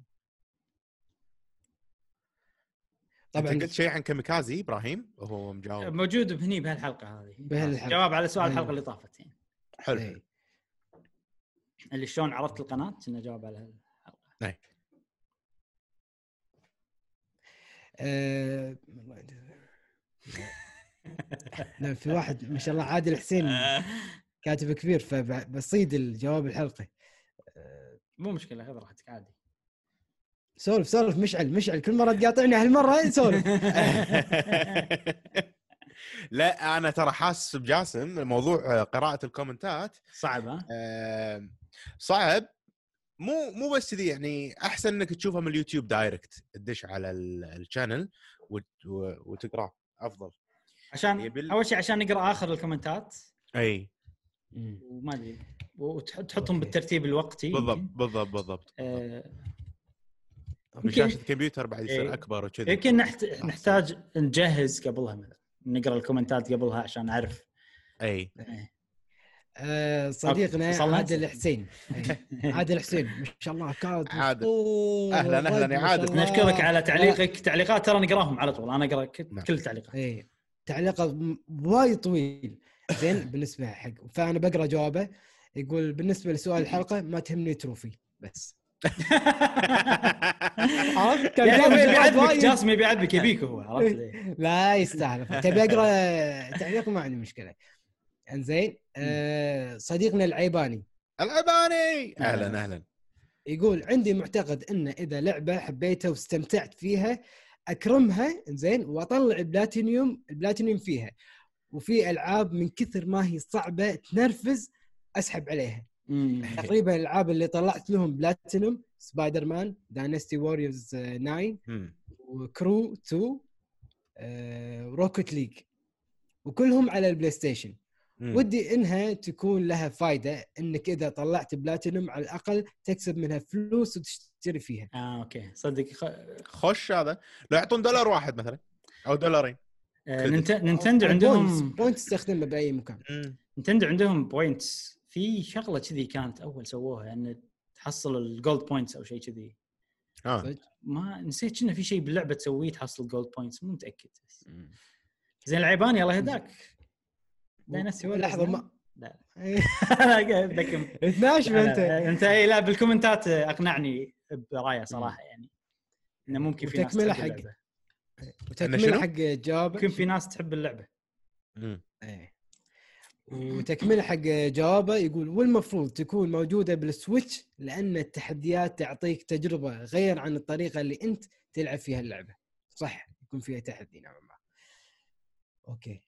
طبعا انت قلت شيء عن Kamikaze إبراهيم وهو مجاوب موجود بهني بهالحلقة هذه بهالحلقة. جواب على سؤال. الحلقة اللي طافت يعني حلو. اللي شلون عرفت القناة؟ كنا جواب على الحلقة والله لا في واحد ما شاء الله عادل حسين كاتب كبير فبصيد الجواب الحلقة آه، مو مشكلة خذ راحتك عادي. سولف سولف مشعل مشعل. كل مرة تقاطعني هالمرة سولف. لا أنا ترى حاسس بجاسم موضوع قراءة ال comments ات. صعب ها؟ آه، صعب. مو مو بس كذي يعني أحسن إنك تشوفها من اليوتيوب direct تدش على ال- ال channel وت- و- وتقراه أفضل. عشان يبي- أول شيء عشان نقرأ آخر ال comments ات. أي. وما أدري. وتحطهم okay. بالترتيب الوقتي بالضبط. بالضبط بالضبط. آه، شاشة الكمبيوتر بعد يصير إيه. أكبر وكذي. يمكن نحت... نحتاج نجهز قبلها مثلا نقرأ ال comments ات قبلها عشان اعرف أي. آه، صديقنا okay، وصلنا؟ عادل حسين. عادل حسين ما شاء الله كاتب عادل. أهلاً، أهلاً يا عادل. نشكرك على تعليقك تعليقات ترى نقراهم على طول أنا أقرأ نعم. كل التعليقات إي تعليقه وايد طويل زين بالنسبة حق فأنا بقرأ جوابه يقول بالنسبة لسؤال الحلقة ما تهمني trophy بس عرفت يعني. جاسم يبي يعذبك يبيك هو عرفت؟ لا يستاهل تبي اقرا تعليق ما عندي مشكلة انزين آه صديقنا العيباني. العباني أهلا أهلا. يقول عندي معتقد إن إذا لعبة حبيتها واستمتعت فيها أكرمها زين وأطلع البلاتينيوم البلاتينيوم فيها. وفي ألعاب من كثر ما هي صعبة تنرفز أسحب عليها. تقريبا الألعاب اللي طلعت لهم platinum Spider-Man Dynasty Warriors 9 مم. و Crew 2 آه، Rocket League وكلهم على ال PlayStation مم. ودي إنها تكون لها فائده إنك إذا طلعت بلاتينوم على الأقل تكسب منها فلوس وتشتري فيها. آه okay. صدق. خ... خش هذا. لو يعطون دولار واحد مثلا أو دولارين. آه Nint... Nintendo عندهم point تستخدمه بأي مكان. مم. Nintendo عندهم points في شغلة كذي كانت أول سووها إن تحصل الجولد بوينتس أو شيء كذي. آه؟ ما نسيت كنا في شيء باللعبه تسويه تحصل جولد بوينتس مو متأكد. زين العيباني الله يهداك. داينستي ولا لحظة ما أنا قاعد لا، انت لا، أنت. اي لا بالكومنتات أقنعني برأيه صراحة يعني. إنه ممكن في ناس تحب حق- وتكملة شنو؟ حق جوابك يمكن في ناس تحب اللعبة. مم. إيه. وتكملة حق جوابه يقول والمفروض تكون موجودة بال Switch لأن التحديات تعطيك تجربة غير عن الطريقة اللي أنت تلعب فيها اللعبة. صح يكون فيها تحدي نوعا ما. Okay.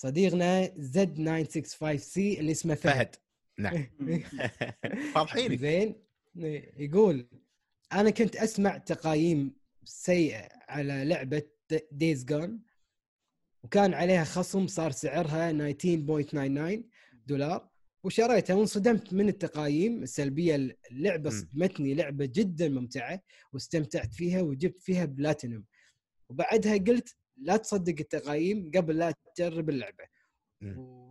صديقنا Z 965 C اللي اسمه فهد. فهد. نعم. فاضحينك. زين. يقول أنا كنت أسمع تقايم سيئة على لعبة Days Gone وكان عليها خصم صار سعرها 19.99 دولار وشريتها وانصدمت من التقايم السلبية. اللعبة. صدمتني لعبة جدا ممتعة واستمتعت فيها وجبت فيها بلاتينوم. وبعدها قلت لا تصدق التقايم قبل لا تجرب اللعبة.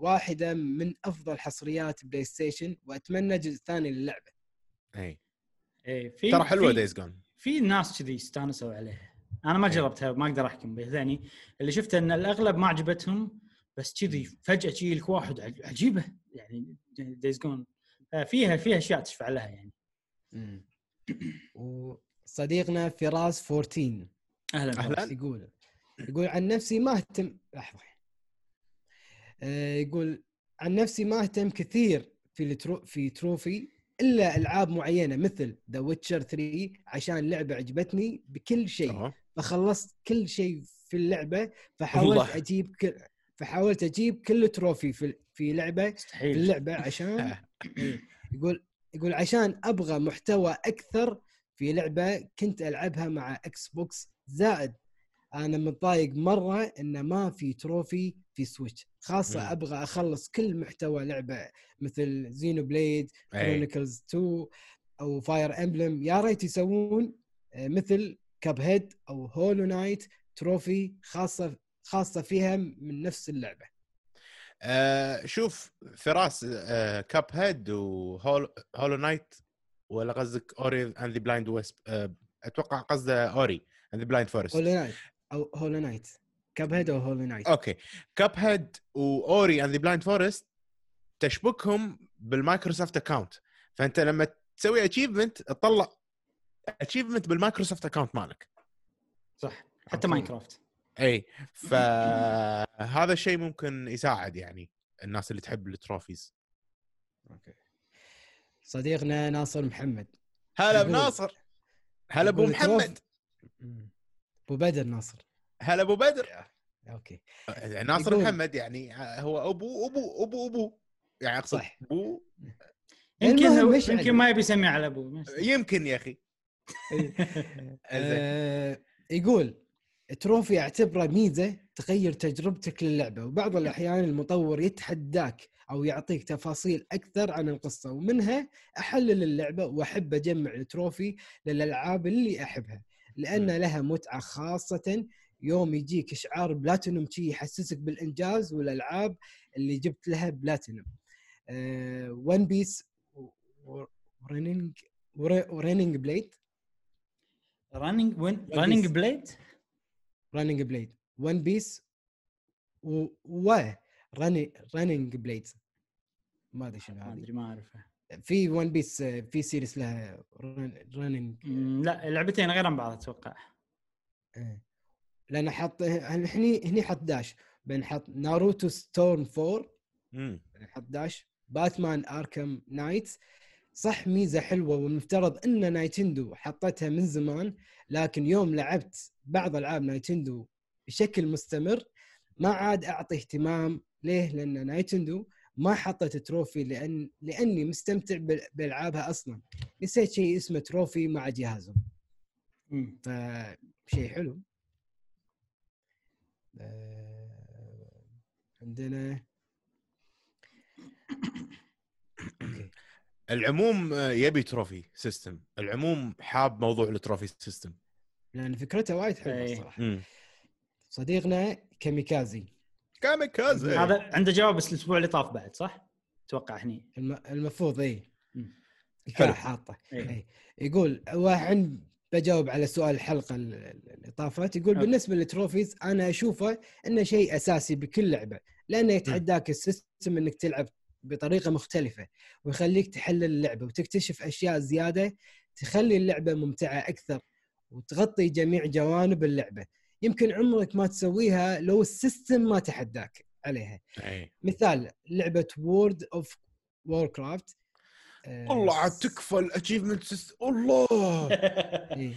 واحدة من أفضل حصريات PlayStation وأتمنى جزء ثاني للعبة. اي إيه في ترى حلوة Days Gone في ناس كذي استانسوا عليها. أنا ما إيه. جربتها ما أقدر أحكم به ثاني اللي شفته إن الأغلب ما عجبتهم بس كذي فجأة تجي لك واحد عج- عجيبة. يعني دايز جون فيها فيها أشياء تشفع لها يعني. وصديقنا فراس 14 أهلا. أهلاً. فراس. يقول يقول عن نفسي ما اهتم لحظة آه، يقول عن نفسي ما أهتم كثير في ال tro... في trophy إلا ألعاب معينة مثل The Witcher 3 عشان اللعبة عجبتني بكل شيء. فخلصت كل شيء في اللعبة فحاولت. أجيب كل فحاولت أجيب كل trophy في في لعبة في مستحيل اللعبة عشان. يقول يقول عشان أبغى محتوى أكثر في لعبة كنت ألعبها مع Xbox زائد أنا متضايق مرة إنه ما في trophy في Switch خاصة مم. أبغى أخلص كل محتوى لعبة مثل Xenoblade Chronicles 2 أو Fire Emblem يا ريت يسوون آه، مثل Cuphead أو Hollow Knight trophy خاصة خاصة فيها من نفس اللعبة. آه شوف فراس Cuphead و Hollow Knight ولا قصدك Ori and the Blind Wisp أتوقع قصده Ori and the Blind Forest أو Hollow Knight Cuphead أو Hollow Knight okay. Cuphead و Ori and the Blind Forest تشبكهم بال Microsoft account فأنت لما تسوي achievement تطلع achievement بال Microsoft account مالك. صح. حتى Minecraft إي. فهذا الشيء ممكن يساعد يعني الناس اللي تحب ال trophies. okay. صديقنا ناصر محمد. هلا بناصر. هلا أبو محمد. أبو بدر ناصر. هلا أبو بدر. okay. ناصر يقول- محمد يعني هو أبو أبو أبو أبو. يعني أقصد صح. أبو. يمكن هو. يمكن ما يبي يسمي على ابوه يمكن يا أخي. آه يقول trophy اعتبره ميزة تغير تجربتك للعبة وبعض الأحيان المطور يتحداك أو يعطيك تفاصيل أكثر عن القصة ومنها أحلل اللعبة وأحب أجمع ال trophy للألعاب اللي أحبها. لأن. لها متعة خاصة. يوم يجيك اشعار بلاتينوم شي يحسسك بالإنجاز والألعاب اللي جبت لها بلاتينوم. ون بيس ورننج ورننج بليد رننج وين رننج. بليد رننج بليد ون بيس و رننج بليد ما أدري شنو هذه. أدري ما اعرفه في ون بيس في سيريس لها رننج لا لعبتين غير عن بعض أتوقع. لأن حط هني هني حط داش. بين حط ناروتو ستورم 4 مم. حط داش. باتمان اركم نايت صح ميزة حلوة والمفترض إن نايتندو حطتها من زمان لكن يوم لعبت بعض ألعاب نايتندو بشكل مستمر ما عاد أعطي اهتمام ليه؟ لأن Nintendo ما حطت trophy لأن لأني مستمتع بال- بألعابها أصلا. نسيت شيء اسمه trophy مع جهازهم. فشيء حلو. آه، عندنا okay. العموم آه، يبي trophy system العموم حاب موضوع ال trophy system لأن فكرته وايد حلوة إيه. الصراحه صديقنا كاميكازي. كاميكازي هذا عنده جواب بس الأسبوع اللي طاف بعد صح؟ أتوقع هني الم... المفروض اي. حلو. حاطه إيه. إيه. يقول واحد بجاوب على سؤال الحلقة ال- ال- اللي طافت يقول okay. بالنسبة لل trophies أنا أشوفه إنه شيء أساسي بكل لعبة لأنه يتحداك ال system إنك تلعب بطريقة مختلفة ويخليك تحل اللعبة وتكتشف أشياء زيادة تخلي اللعبة ممتعة أكثر وتغطي جميع جوانب اللعبة يمكن عمرك ما تسويها لو ال system ما تحداك عليها. أي. مثال لعبة World of Warcraft والله عاد تكفى ال achievement الله. إيه.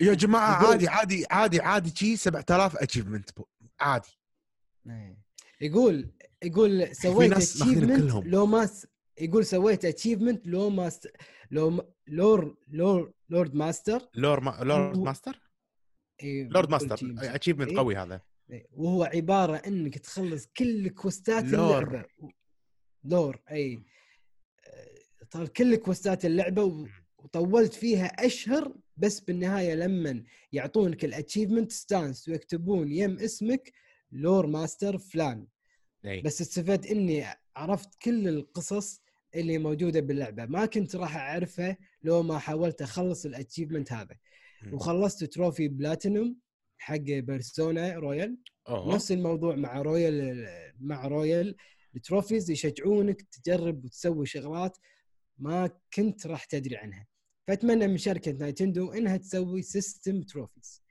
يا جماعة عادي عادي عادي عادي شي 7000 achievement عادي. إيه. يقول يقول سويت ناس ماخذين achievement كلهم. لو ما س... يقول سويت اتشيفمنت لو ما س... لو م... لور لور لورد ماستر. لور ما... لورد ماستر؟ إيه، لورد ماستر. اتشيفمنت إيه. قوي هذا إيه، وهو عبارة إنك تخلص كل كوستات لور. اللعبه لور اي طال كل كوستات اللعبة. وطولت فيها أشهر بس بالنهاية لما يعطونك الاتشيفمنت ستانس ويكتبون يم اسمك لور ماستر فلان إي بس استفدت إني عرفت كل القصص اللي موجودة باللعبة ما كنت راح اعرفها لو ما حاولت أخلص ال achievement هذا. وخلصت trophy platinum حق Persona Royal. أوه. نفس الموضوع مع Royal مع Royal. ال trophies يشجعونك تجرب وتسوي شغلات ما كنت راح تدري عنها. فأتمنى من شركة Nintendo إنها تسوي system trophies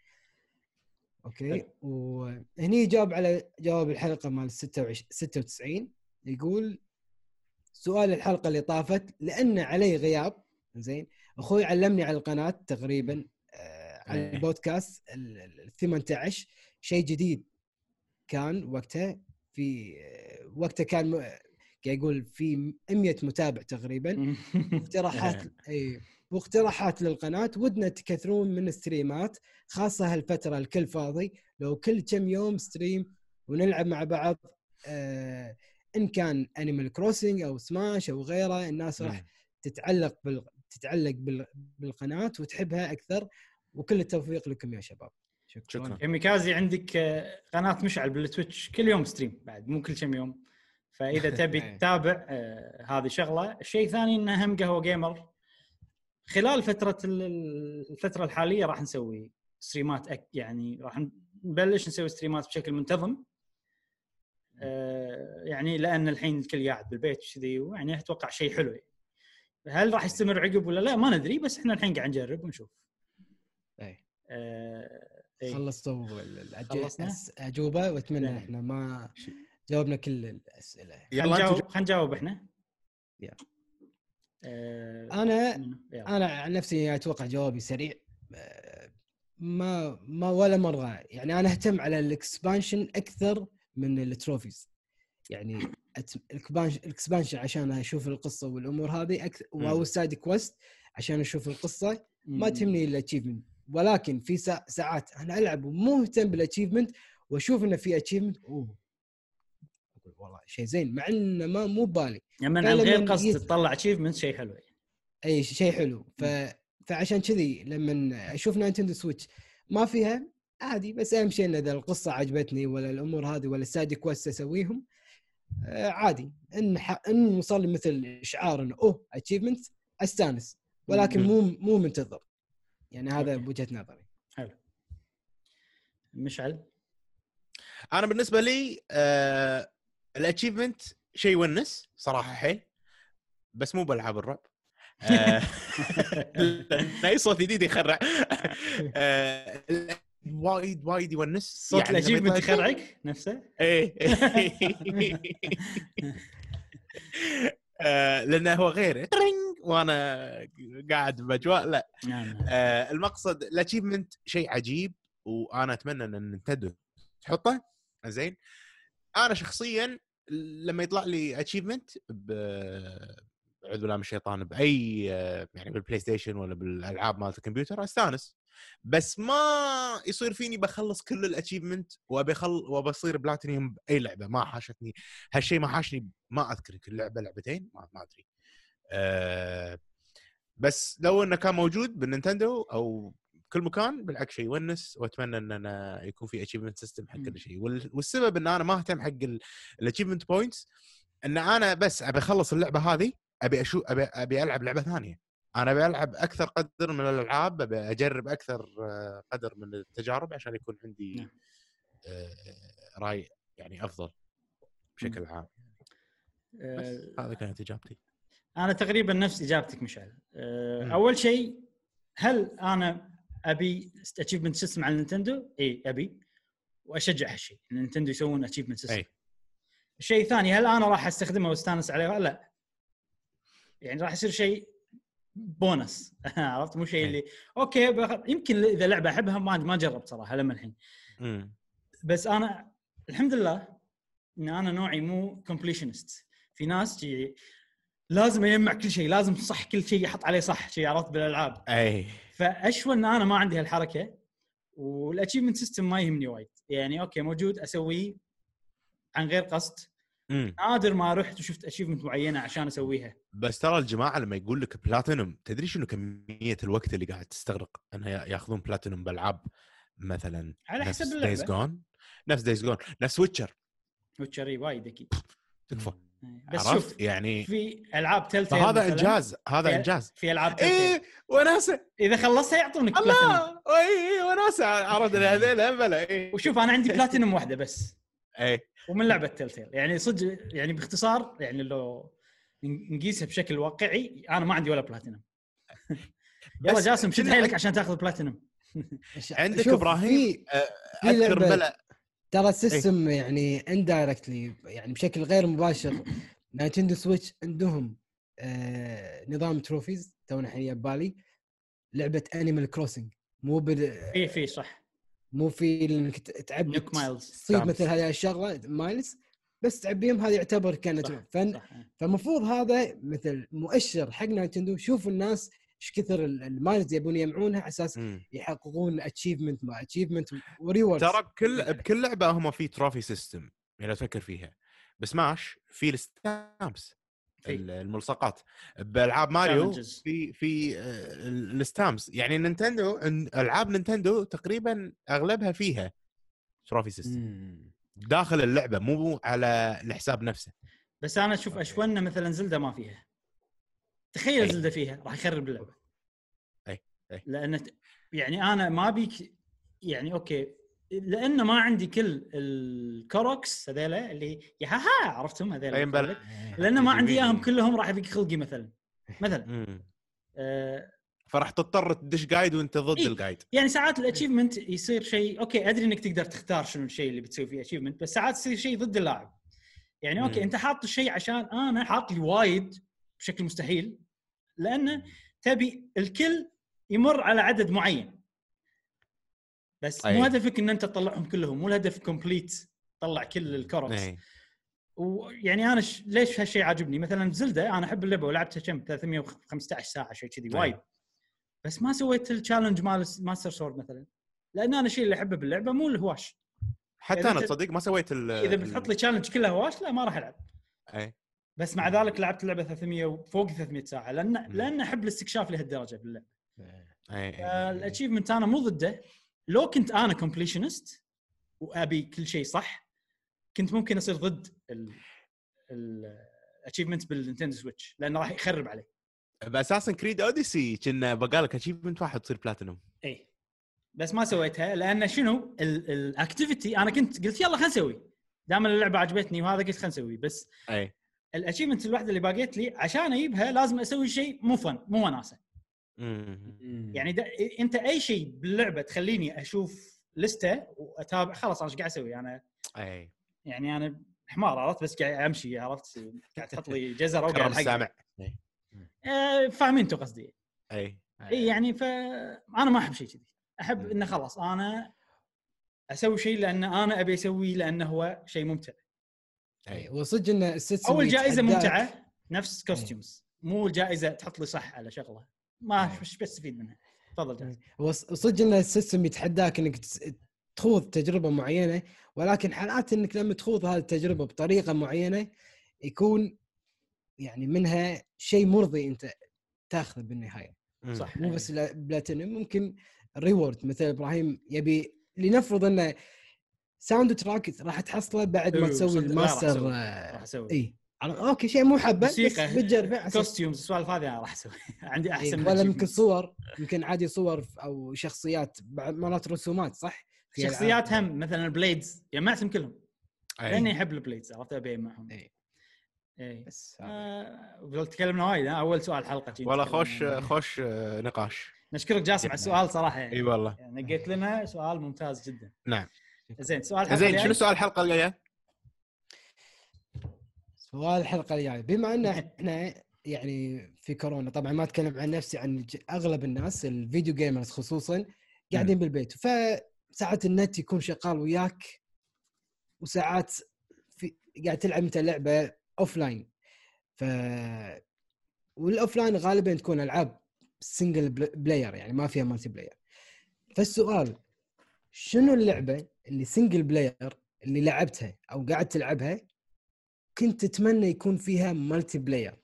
أوكي. وهني جاوب على جواب الحلقة مال 26 96 يقول سؤال الحلقة اللي طافت لأن علي غياب. زين. أخوي علمني على القناة تقريبا. على إيه. البودكاست ال ال- 18 شيء جديد. كان وقتها في وقتها كان قاعد يقول في 100 متابع تقريبا. اقتراحات اي واقتراحات للقناة. ودنا تكثرون من ال streams خاصة هالفترة الكل فاضي. لو كل كم يوم stream ونلعب مع بعض آه إن كان انيمال كروسنج أو سماش أو غيره الناس راح مم. تتعلق بال... تتعلق بال... بالقناة وتحبها أكثر. وكل التوفيق لكم يا شباب. شكرا, شكراً. كاميكازي عندك آه، قناة مشعل بالتويتش كل يوم ستريم بعد مو كل كم يوم. فإذا تبي إيه. تتابع آه، هذه شغلة. الشيء الثاني إنه هم قهوة gamer. خلال فترة ال- الفترة الحالية راح نسوي ستريمات أك يعني راح نبلش نسوي ستريمات بشكل منتظم. آه، يعني لأن الحين الكل قاعد بالبيت وكذي يعني أتوقع شيء حلو. يعني. هل راح يستمر عقب ولا لا؟ ما ندري بس إحنا الحين قاعد نجرب ونشوف. إيه. آه، إيه. خلصتوا؟ الاجوبه وأتمنى تمام. إحنا ما جاوبنا كل الأسئلة يلا خلينا نجاوب إحنا يلا. آه، أنا؟ يلا. أنا عن نفسي أتوقع جوابي سريع آه، ما ما ولا مرة يعني أنا أهتم على ال expansion أكثر من ال trophies يعني ال expansion عشان أشوف القصة والأمور هذه أكثر أو مم. ال side quest عشان أشوف القصة ما. تهمني ال achievement ولكن في سا- ساعات أنا ألعب ومو مهتم بال achievement وأشوف إنه في achievement أوه. أقول والله شيء زين مع إنه ما مو ببالي. يعني من غير قصد تطلع achievement شيء حلو يعني. إي شيء حلو. ف... فعشان كذي لما أشوف نينتندو سويتش ما فيها عادي بس أهم شيء إن إذا القصة عجبتني ولا الأمور هذه ولا ال side quest أسويهم آه عادي. إن ح... إن وصل مثل شعار إنه أوه achievement أستانس. ولكن. مو مو منتظر. يعني هذا. بوجهة نظري. حلو. مشعل؟ أنا بالنسبة لي آه ال achievement شيء يونس صراحة حيل بس مو بألعاب الرعب. آه، اي صوت جديد يخرع. آه، وايد وايد يونس. صوت يعني ال achievement يخرعك نفسه؟ إيه. آه، لأنه هو غير ترينج! وأنا قاعد بأجواء لا. نعم آه، المقصد ال achievement شيء عجيب وأنا أتمنى أن نينتندو تحطه؟ زين. أنا شخصيا لما يطلع لي achievement اعوذ بالله من الشيطان بأي يعني بالبلاي ستيشن ولا بالألعاب مالت الكمبيوتر أستانس. بس ما يصير فيني بخلص كل ال achievement وأبي خل وبصير بلاتينيوم بأي لعبة. ما حاشتني هالشيء ما حاشني ما أذكر كل لعبة لعبتين ما, ما أدري. أه بس لو إنه كان موجود بالنينتندو أو كل مكان بالعكس شيء يونس وأتمنى إن أنا يكون في achievement system حق. كل شيء وال- والسبب إن أنا ما أهتم حق ال achievement points إن أنا بس أبي أخلص اللعبة هذه أبي أشوف ابي أبي ألعب لعبة ثانية. أنا أبي ألعب أكثر قدر من الألعاب أبي أجرب أكثر آه، قدر من التجارب عشان يكون عندي نعم. آه، راي يعني أفضل بشكل عام. بس آه، هذا كانت اجابتي أنا تقريبا نفس إجابتك مشعل. أول شيء هل أنا أبي achievement system على نينتندو؟ إي أبي وأشجع هالشيء إن نينتندو يسوون achievement system. الشيء الثاني هل أنا راح أستخدمه وأستانس عليه؟ لا يعني راح يصير شيء بونس عرفت مو شيء. اللي أوكي بأخذ- يمكن إذا لعبة أحبها ما ما جربت صراحة لما الحين. بس أنا الحمد لله إن أنا نوعي مو completionist في ناس جي لازم يجمع كل شيء لازم صح كل شيء يحط عليه صح شيء عرفت بالألعاب. أي. فشوى إن أنا ما عندي هالحركة وال achievement system ما يهمني وايد. يعني أوكي موجود أسويه عن غير قصد. نادر ما رحت وشفت achievement معينة عشان أسويها. بس ترى الجماعة لما يقول لك بلاتينوم تدري شنو كمية الوقت اللي قاعد تستغرق؟ إنه يا- ياخذون بلاتينوم بألعاب مثلا على حسب نفس اللعبة. دايز جون نفس دايز جون نفس ويتشر ويتشري وايد أكيد. تكفى. بس عرفت؟ شوف يعني في ألعاب تيل فهذا مثلاً، إنجاز هذا في- إنجاز. في ألعاب تيل تيل إيه وناسة. إذا خلصتها يعطونك الله! أي وناسة. عرفت هذيل بلا؟ اي وشوف أنا عندي بلاتينوم واحدة بس. اي ومن لعبة تيل يعني صدق يعني باختصار يعني لو نقيسها بشكل واقعي أنا ما عندي ولا بلاتينوم يلا جاسم شد حيلك عشان تاخذ بلاتينوم عندك في في أذكر ملا ترى السيستم يعني اندايركتلي يعني بشكل غير مباشر نايتندو سويتش عندهم آه نظام تروفيز تونا الحين ببالي لعبة انيمال كروسنج مو بال في في صح. مو في إنك تعبي نيك مايلز Stamps. مثل هذه الشغلة مايلز بس تعبيهم هذا يعتبر كانت فن فالمفروض هذا مثل مؤشر حق نينتندو شوفوا الناس إيش كثر ال- miles يبون يجمعونها على أساس. يحققون achievement ما achievement و reward ترى بكل بكل لعبة هم في trophy system يعني لو تفكر فيها. بسماش في ال stamps الملصقات. بألعاب ماريو. في في آه، ال- stamps يعني نينتندو ألعاب نينتندو تقريبا أغلبها فيها trophy system داخل اللعبة مو على الحساب نفسه. بس أنا أشوف. اشونا مثلا زلدة ما فيها. تخيل. زلدة فيها راح يخرب اللعبه أي. أي. لأن يعني أنا ما بيك يعني أوكي لأن ما عندي كل الكوروكس هذيلا اللي يا ها ها عرفتهم هذيلا أي بلى. لأن ما عندي. إياهم كلهم راح يبيك خلقي مثلا مثلا. آه فراح تضطر تدش جايد وأنت ضد إيه. الجايد يعني ساعات الاتشيفمنت يصير شيء أوكي أدري إنك تقدر تختار شنو الشيء اللي بتسوي فيه اتشيفمنت بس ساعات يصير شيء ضد اللاعب يعني okay مم. أنت حاط الشيء عشان أنا حاط لي وايد بشكل مستحيل لأن تبي الكل يمر على عدد معين بس مو أي. هدفك إن أنت تطلعهم كلهم مو الهدف complete طلع كل إيه. ويعني أنا ش... ليش هالشيء عاجبني مثلا بزلده أنا أحب اللعبة ولعبتها كم 315 ساعة شيء كذي. وايد بس ما سويت ال challenge مال Master Sword مثلا لأن أنا الشيء اللي أحبه باللعبة مو الهواش حتى إذا أنا تصدق ما سويت ال إذا بتحط لي challenge كلها هواش لا ما راح ألعب إيه. بس مع ذلك لعبت اللعبة 300 وفوق 300 ساعة لأن. لأن أحب الاستكشاف لهالدرجه باللعبه إيه. ال achievement أنا مو ضده. لو كنت أنا completionist وأبي كل شيء صح كنت ممكن أصير ضد ال achievement بال Nintendo Switch لأنه راح يخرب علي. ب Assassin's Creed Odyssey كنا بقالك achievement واحد تصير بلاتينوم اي بس ما سويتها لأن شنو؟ ال activity أنا كنت قلت يلا خلينا نسوي. دام اللعبة عجبتني وهذا قلت خلينا نسوي بس اي ال achievement الواحدة اللي باقية لي عشان أجيبها لازم أسوي شيء مو fun مو وناسه. يعني دا أنت أي شيء باللعبة تخليني أشوف list ة وأتابع خلاص أنا إيش قاعد أسوي؟ أنا أي. يعني أنا حمار عرفت؟ بس قاعد أمشي عرفت؟ قاعد تحط لي جزر أو كرم قاعد السامع. أحقق. آه، فاهمين أنتم قصدي. أي. إي يعني فانا ما أحب شيء كذي. أحب إنه خلاص أنا أسوي شيء لأن أنا أبي أسويه لأنه هو شيء ممتع. أي. وصدق إن ال system أول جائزة. ممتعة نفس costumes مو الجائزه تحط لي صح على شغلة. ما إيش بستفيد منها؟ تفضل صدق إن ال system يتحداك إنك تخوض تجربة معينة ولكن حالات إنك لما تخوض هذه التجربة بطريقة معينة يكون يعني منها شيء مرضي أنت تاخذه بالنهاية. صح. مو بس لا- بلاتينيوم ممكن reward مثل إبراهيم يبي لنفرض إنه soundtrack راح تحصله بعد ما إيه، تسوي الماستر. آه، راح أسوي. اي على- okay شيء مو حبة بس موسيقى بتجربه على أساس- costumes السوالف هذه أنا راح أسوي. عندي إيه، أحسن ولا يمكن. صور يمكن عادي صور أو شخصيات بعض مرات رسومات صح؟ شخصيات هم مثلا ال blades جمعتهم كلهم. لأني أحب ال blades عرفت؟ أبي معهم. إي. اي بس. آه، تكلمنا وايد أول سؤال حلقة والله خوش. خوش آه، نقاش. نشكرك جاسم على السؤال صراحة. إي يعني والله. يعني نقيت لنا سؤال ممتاز جدا. نعم. زين سؤال الحلقة زين؟ شنو سؤال الحلقة الجاية؟ سؤال الحلقة الجاية. بما إن إحنا يعني في كورونا طبعا ما أتكلم عن نفسي عن أغلب الناس ال video gamers خصوصا قاعدين بالبيت. فساعات النت يكون شغال وياك وساعات في قاعد تلعب أنت لعبة offline ف وال offline غالبا تكون ألعاب single player يعني ما فيها multiplayer فالسؤال شنو اللعبة اللي single player اللي لعبتها أو قاعد تلعبها كنت تتمنى يكون فيها multiplayer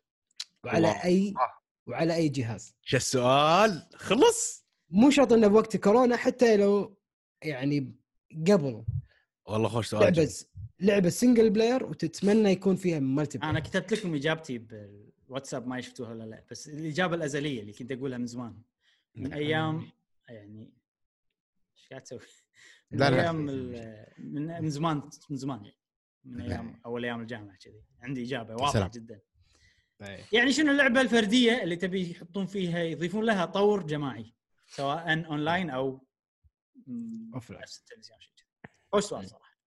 وعلى الله. أي وعلى أي جهاز شو السؤال؟ خلص مو شرط إنه بوقت كورونا حتى لو يعني قبل والله خوش سؤال لعبة. لعبة single player وتتمنى يكون فيها multiplayer أنا كتبت لكم إجابتي بالواتساب ما شفتوها ولا لا بس الإجابة الأزلية اللي كنت أقولها من زمان من أيام يعني إيش قاعد تسوي؟ من لا، لا. أيام من من زمان من زمان يعني. من أيام أول أيام الجامعة كذي. عندي إجابة واضحة سلام. جدا. إيه. يعني شنو اللعبة الفردية اللي تبي يحطون فيها يضيفون لها طور جماعي سواء أونلاين أو. نفس التلفزيون شيء كذي. خوش سؤال صراحة.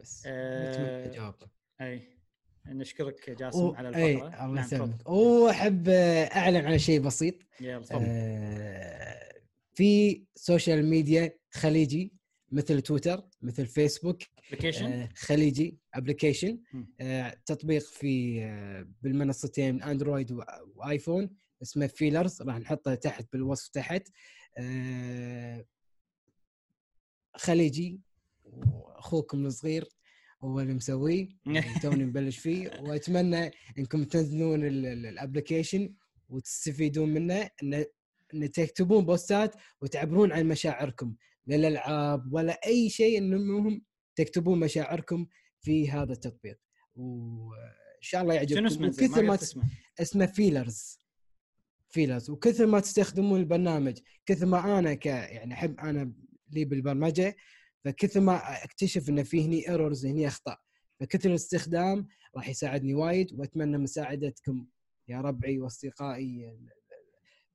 بس آه، جواب أي. نشكرك جاسم و- على الفقره الله نعم، يسلمك. واحب أعلن على شيء بسيط. يلا تفضل. آه، في social media خليجي. مثل تويتر مثل فيسبوك application آه، خليجي application مم. تطبيق في آه، بالمنصتين أندرويد وآيفون اسمه فيلرز راح نحطه تحت بالوصف تحت. آه، خليجي وأخوكم الصغير هو اللي مسويه توني مبلش فيه. وأتمنى إنكم تنزلون ال- ال- ال application وتستفيدون منه ان تكتبون post ات وتعبرون عن مشاعركم. لا الألعاب ولا أي شيء انه المهم تكتبون مشاعركم في هذا التطبيق. وإن شاء الله يعجبكم. شنو اسمه؟ وكثر ما اسمه اسمه فيلرز. فيلرز. وكثر ما تستخدمون البرنامج. كثر ما أنا ك يعني أحب أنا لي بالبرمجة فكثر ما أكتشف إن في هني errors هني أخطاء. فكثر الاستخدام راح يساعدني وايد وأتمنى مساعدتكم يا ربعي وأصدقائي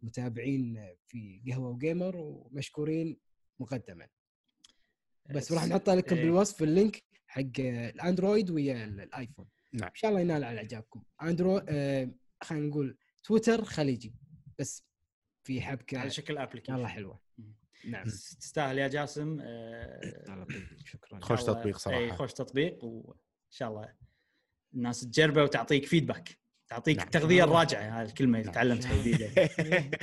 المتابعين في قهوة وجيمر ومشكورين مقدما بس راح نحط لكم إيه. بالوصف ال link حق الأندرويد ويا الآيفون نعم. إن شاء الله ينال على إعجابكم اندرويد آه خلينا نقول تويتر خليجي بس في حبكة على شكل application والله حلوة. نعم تستاهل يا جاسم آه، شكرا خوش تطبيق صراحة. إي خوش تطبيق وإن شاء الله الناس تجربه وتعطيك feedback تعطيك نعم. التغذيه الراجعه هاي الكلمة اللي نعم. تعلمتها جديده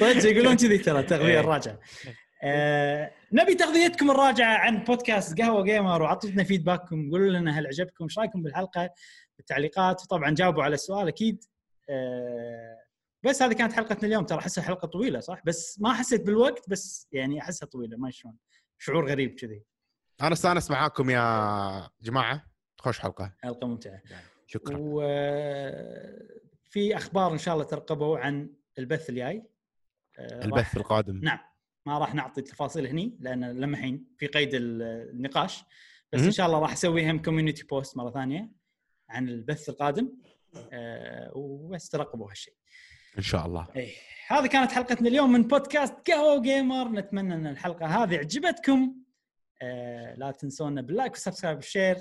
يقولون كذي ترى التغذيه. الراجعه آه نبي تغذيتكم الراجعة عن بودكاست قهوة جيمر وعطونا فيدباككم قولوا لنا هل عجبكم إيش رأيكم بالحلقة بالتعليقات وطبعا جاوبوا على السؤال أكيد. آه بس هذه كانت حلقتنا اليوم ترى أحسها حلقة طويلة صح؟ بس ما حسيت بالوقت بس يعني أحسها طويلة ما شلون شعور غريب كذي. أنا أستأنس معاكم يا جماعة خوش حلقة. حلقة ممتعة. شكرا. وفي أخبار إن شاء الله ترقبوا عن البث الجاي. آه، البث القادم. نعم. ما راح نعطي تفاصيل هني لأن للحين في قيد ال- النقاش. بس. إن شاء الله راح أسوي هم community post مرة ثانية عن البث القادم آه، وبس ترقبوا هالشيء إن شاء الله. إيه هذه كانت حلقتنا اليوم من بودكاست قهوه جيمر نتمنى أن الحلقة هذه عجبتكم. آه، لا تنسونا بال like وال subscribe وال share.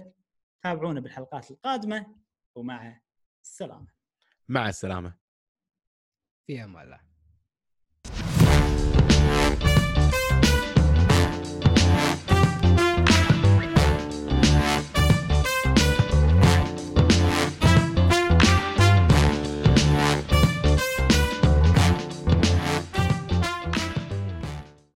تابعونا بالحلقات القادمة. ومع السلامة. مع السلامة. في أمان الله.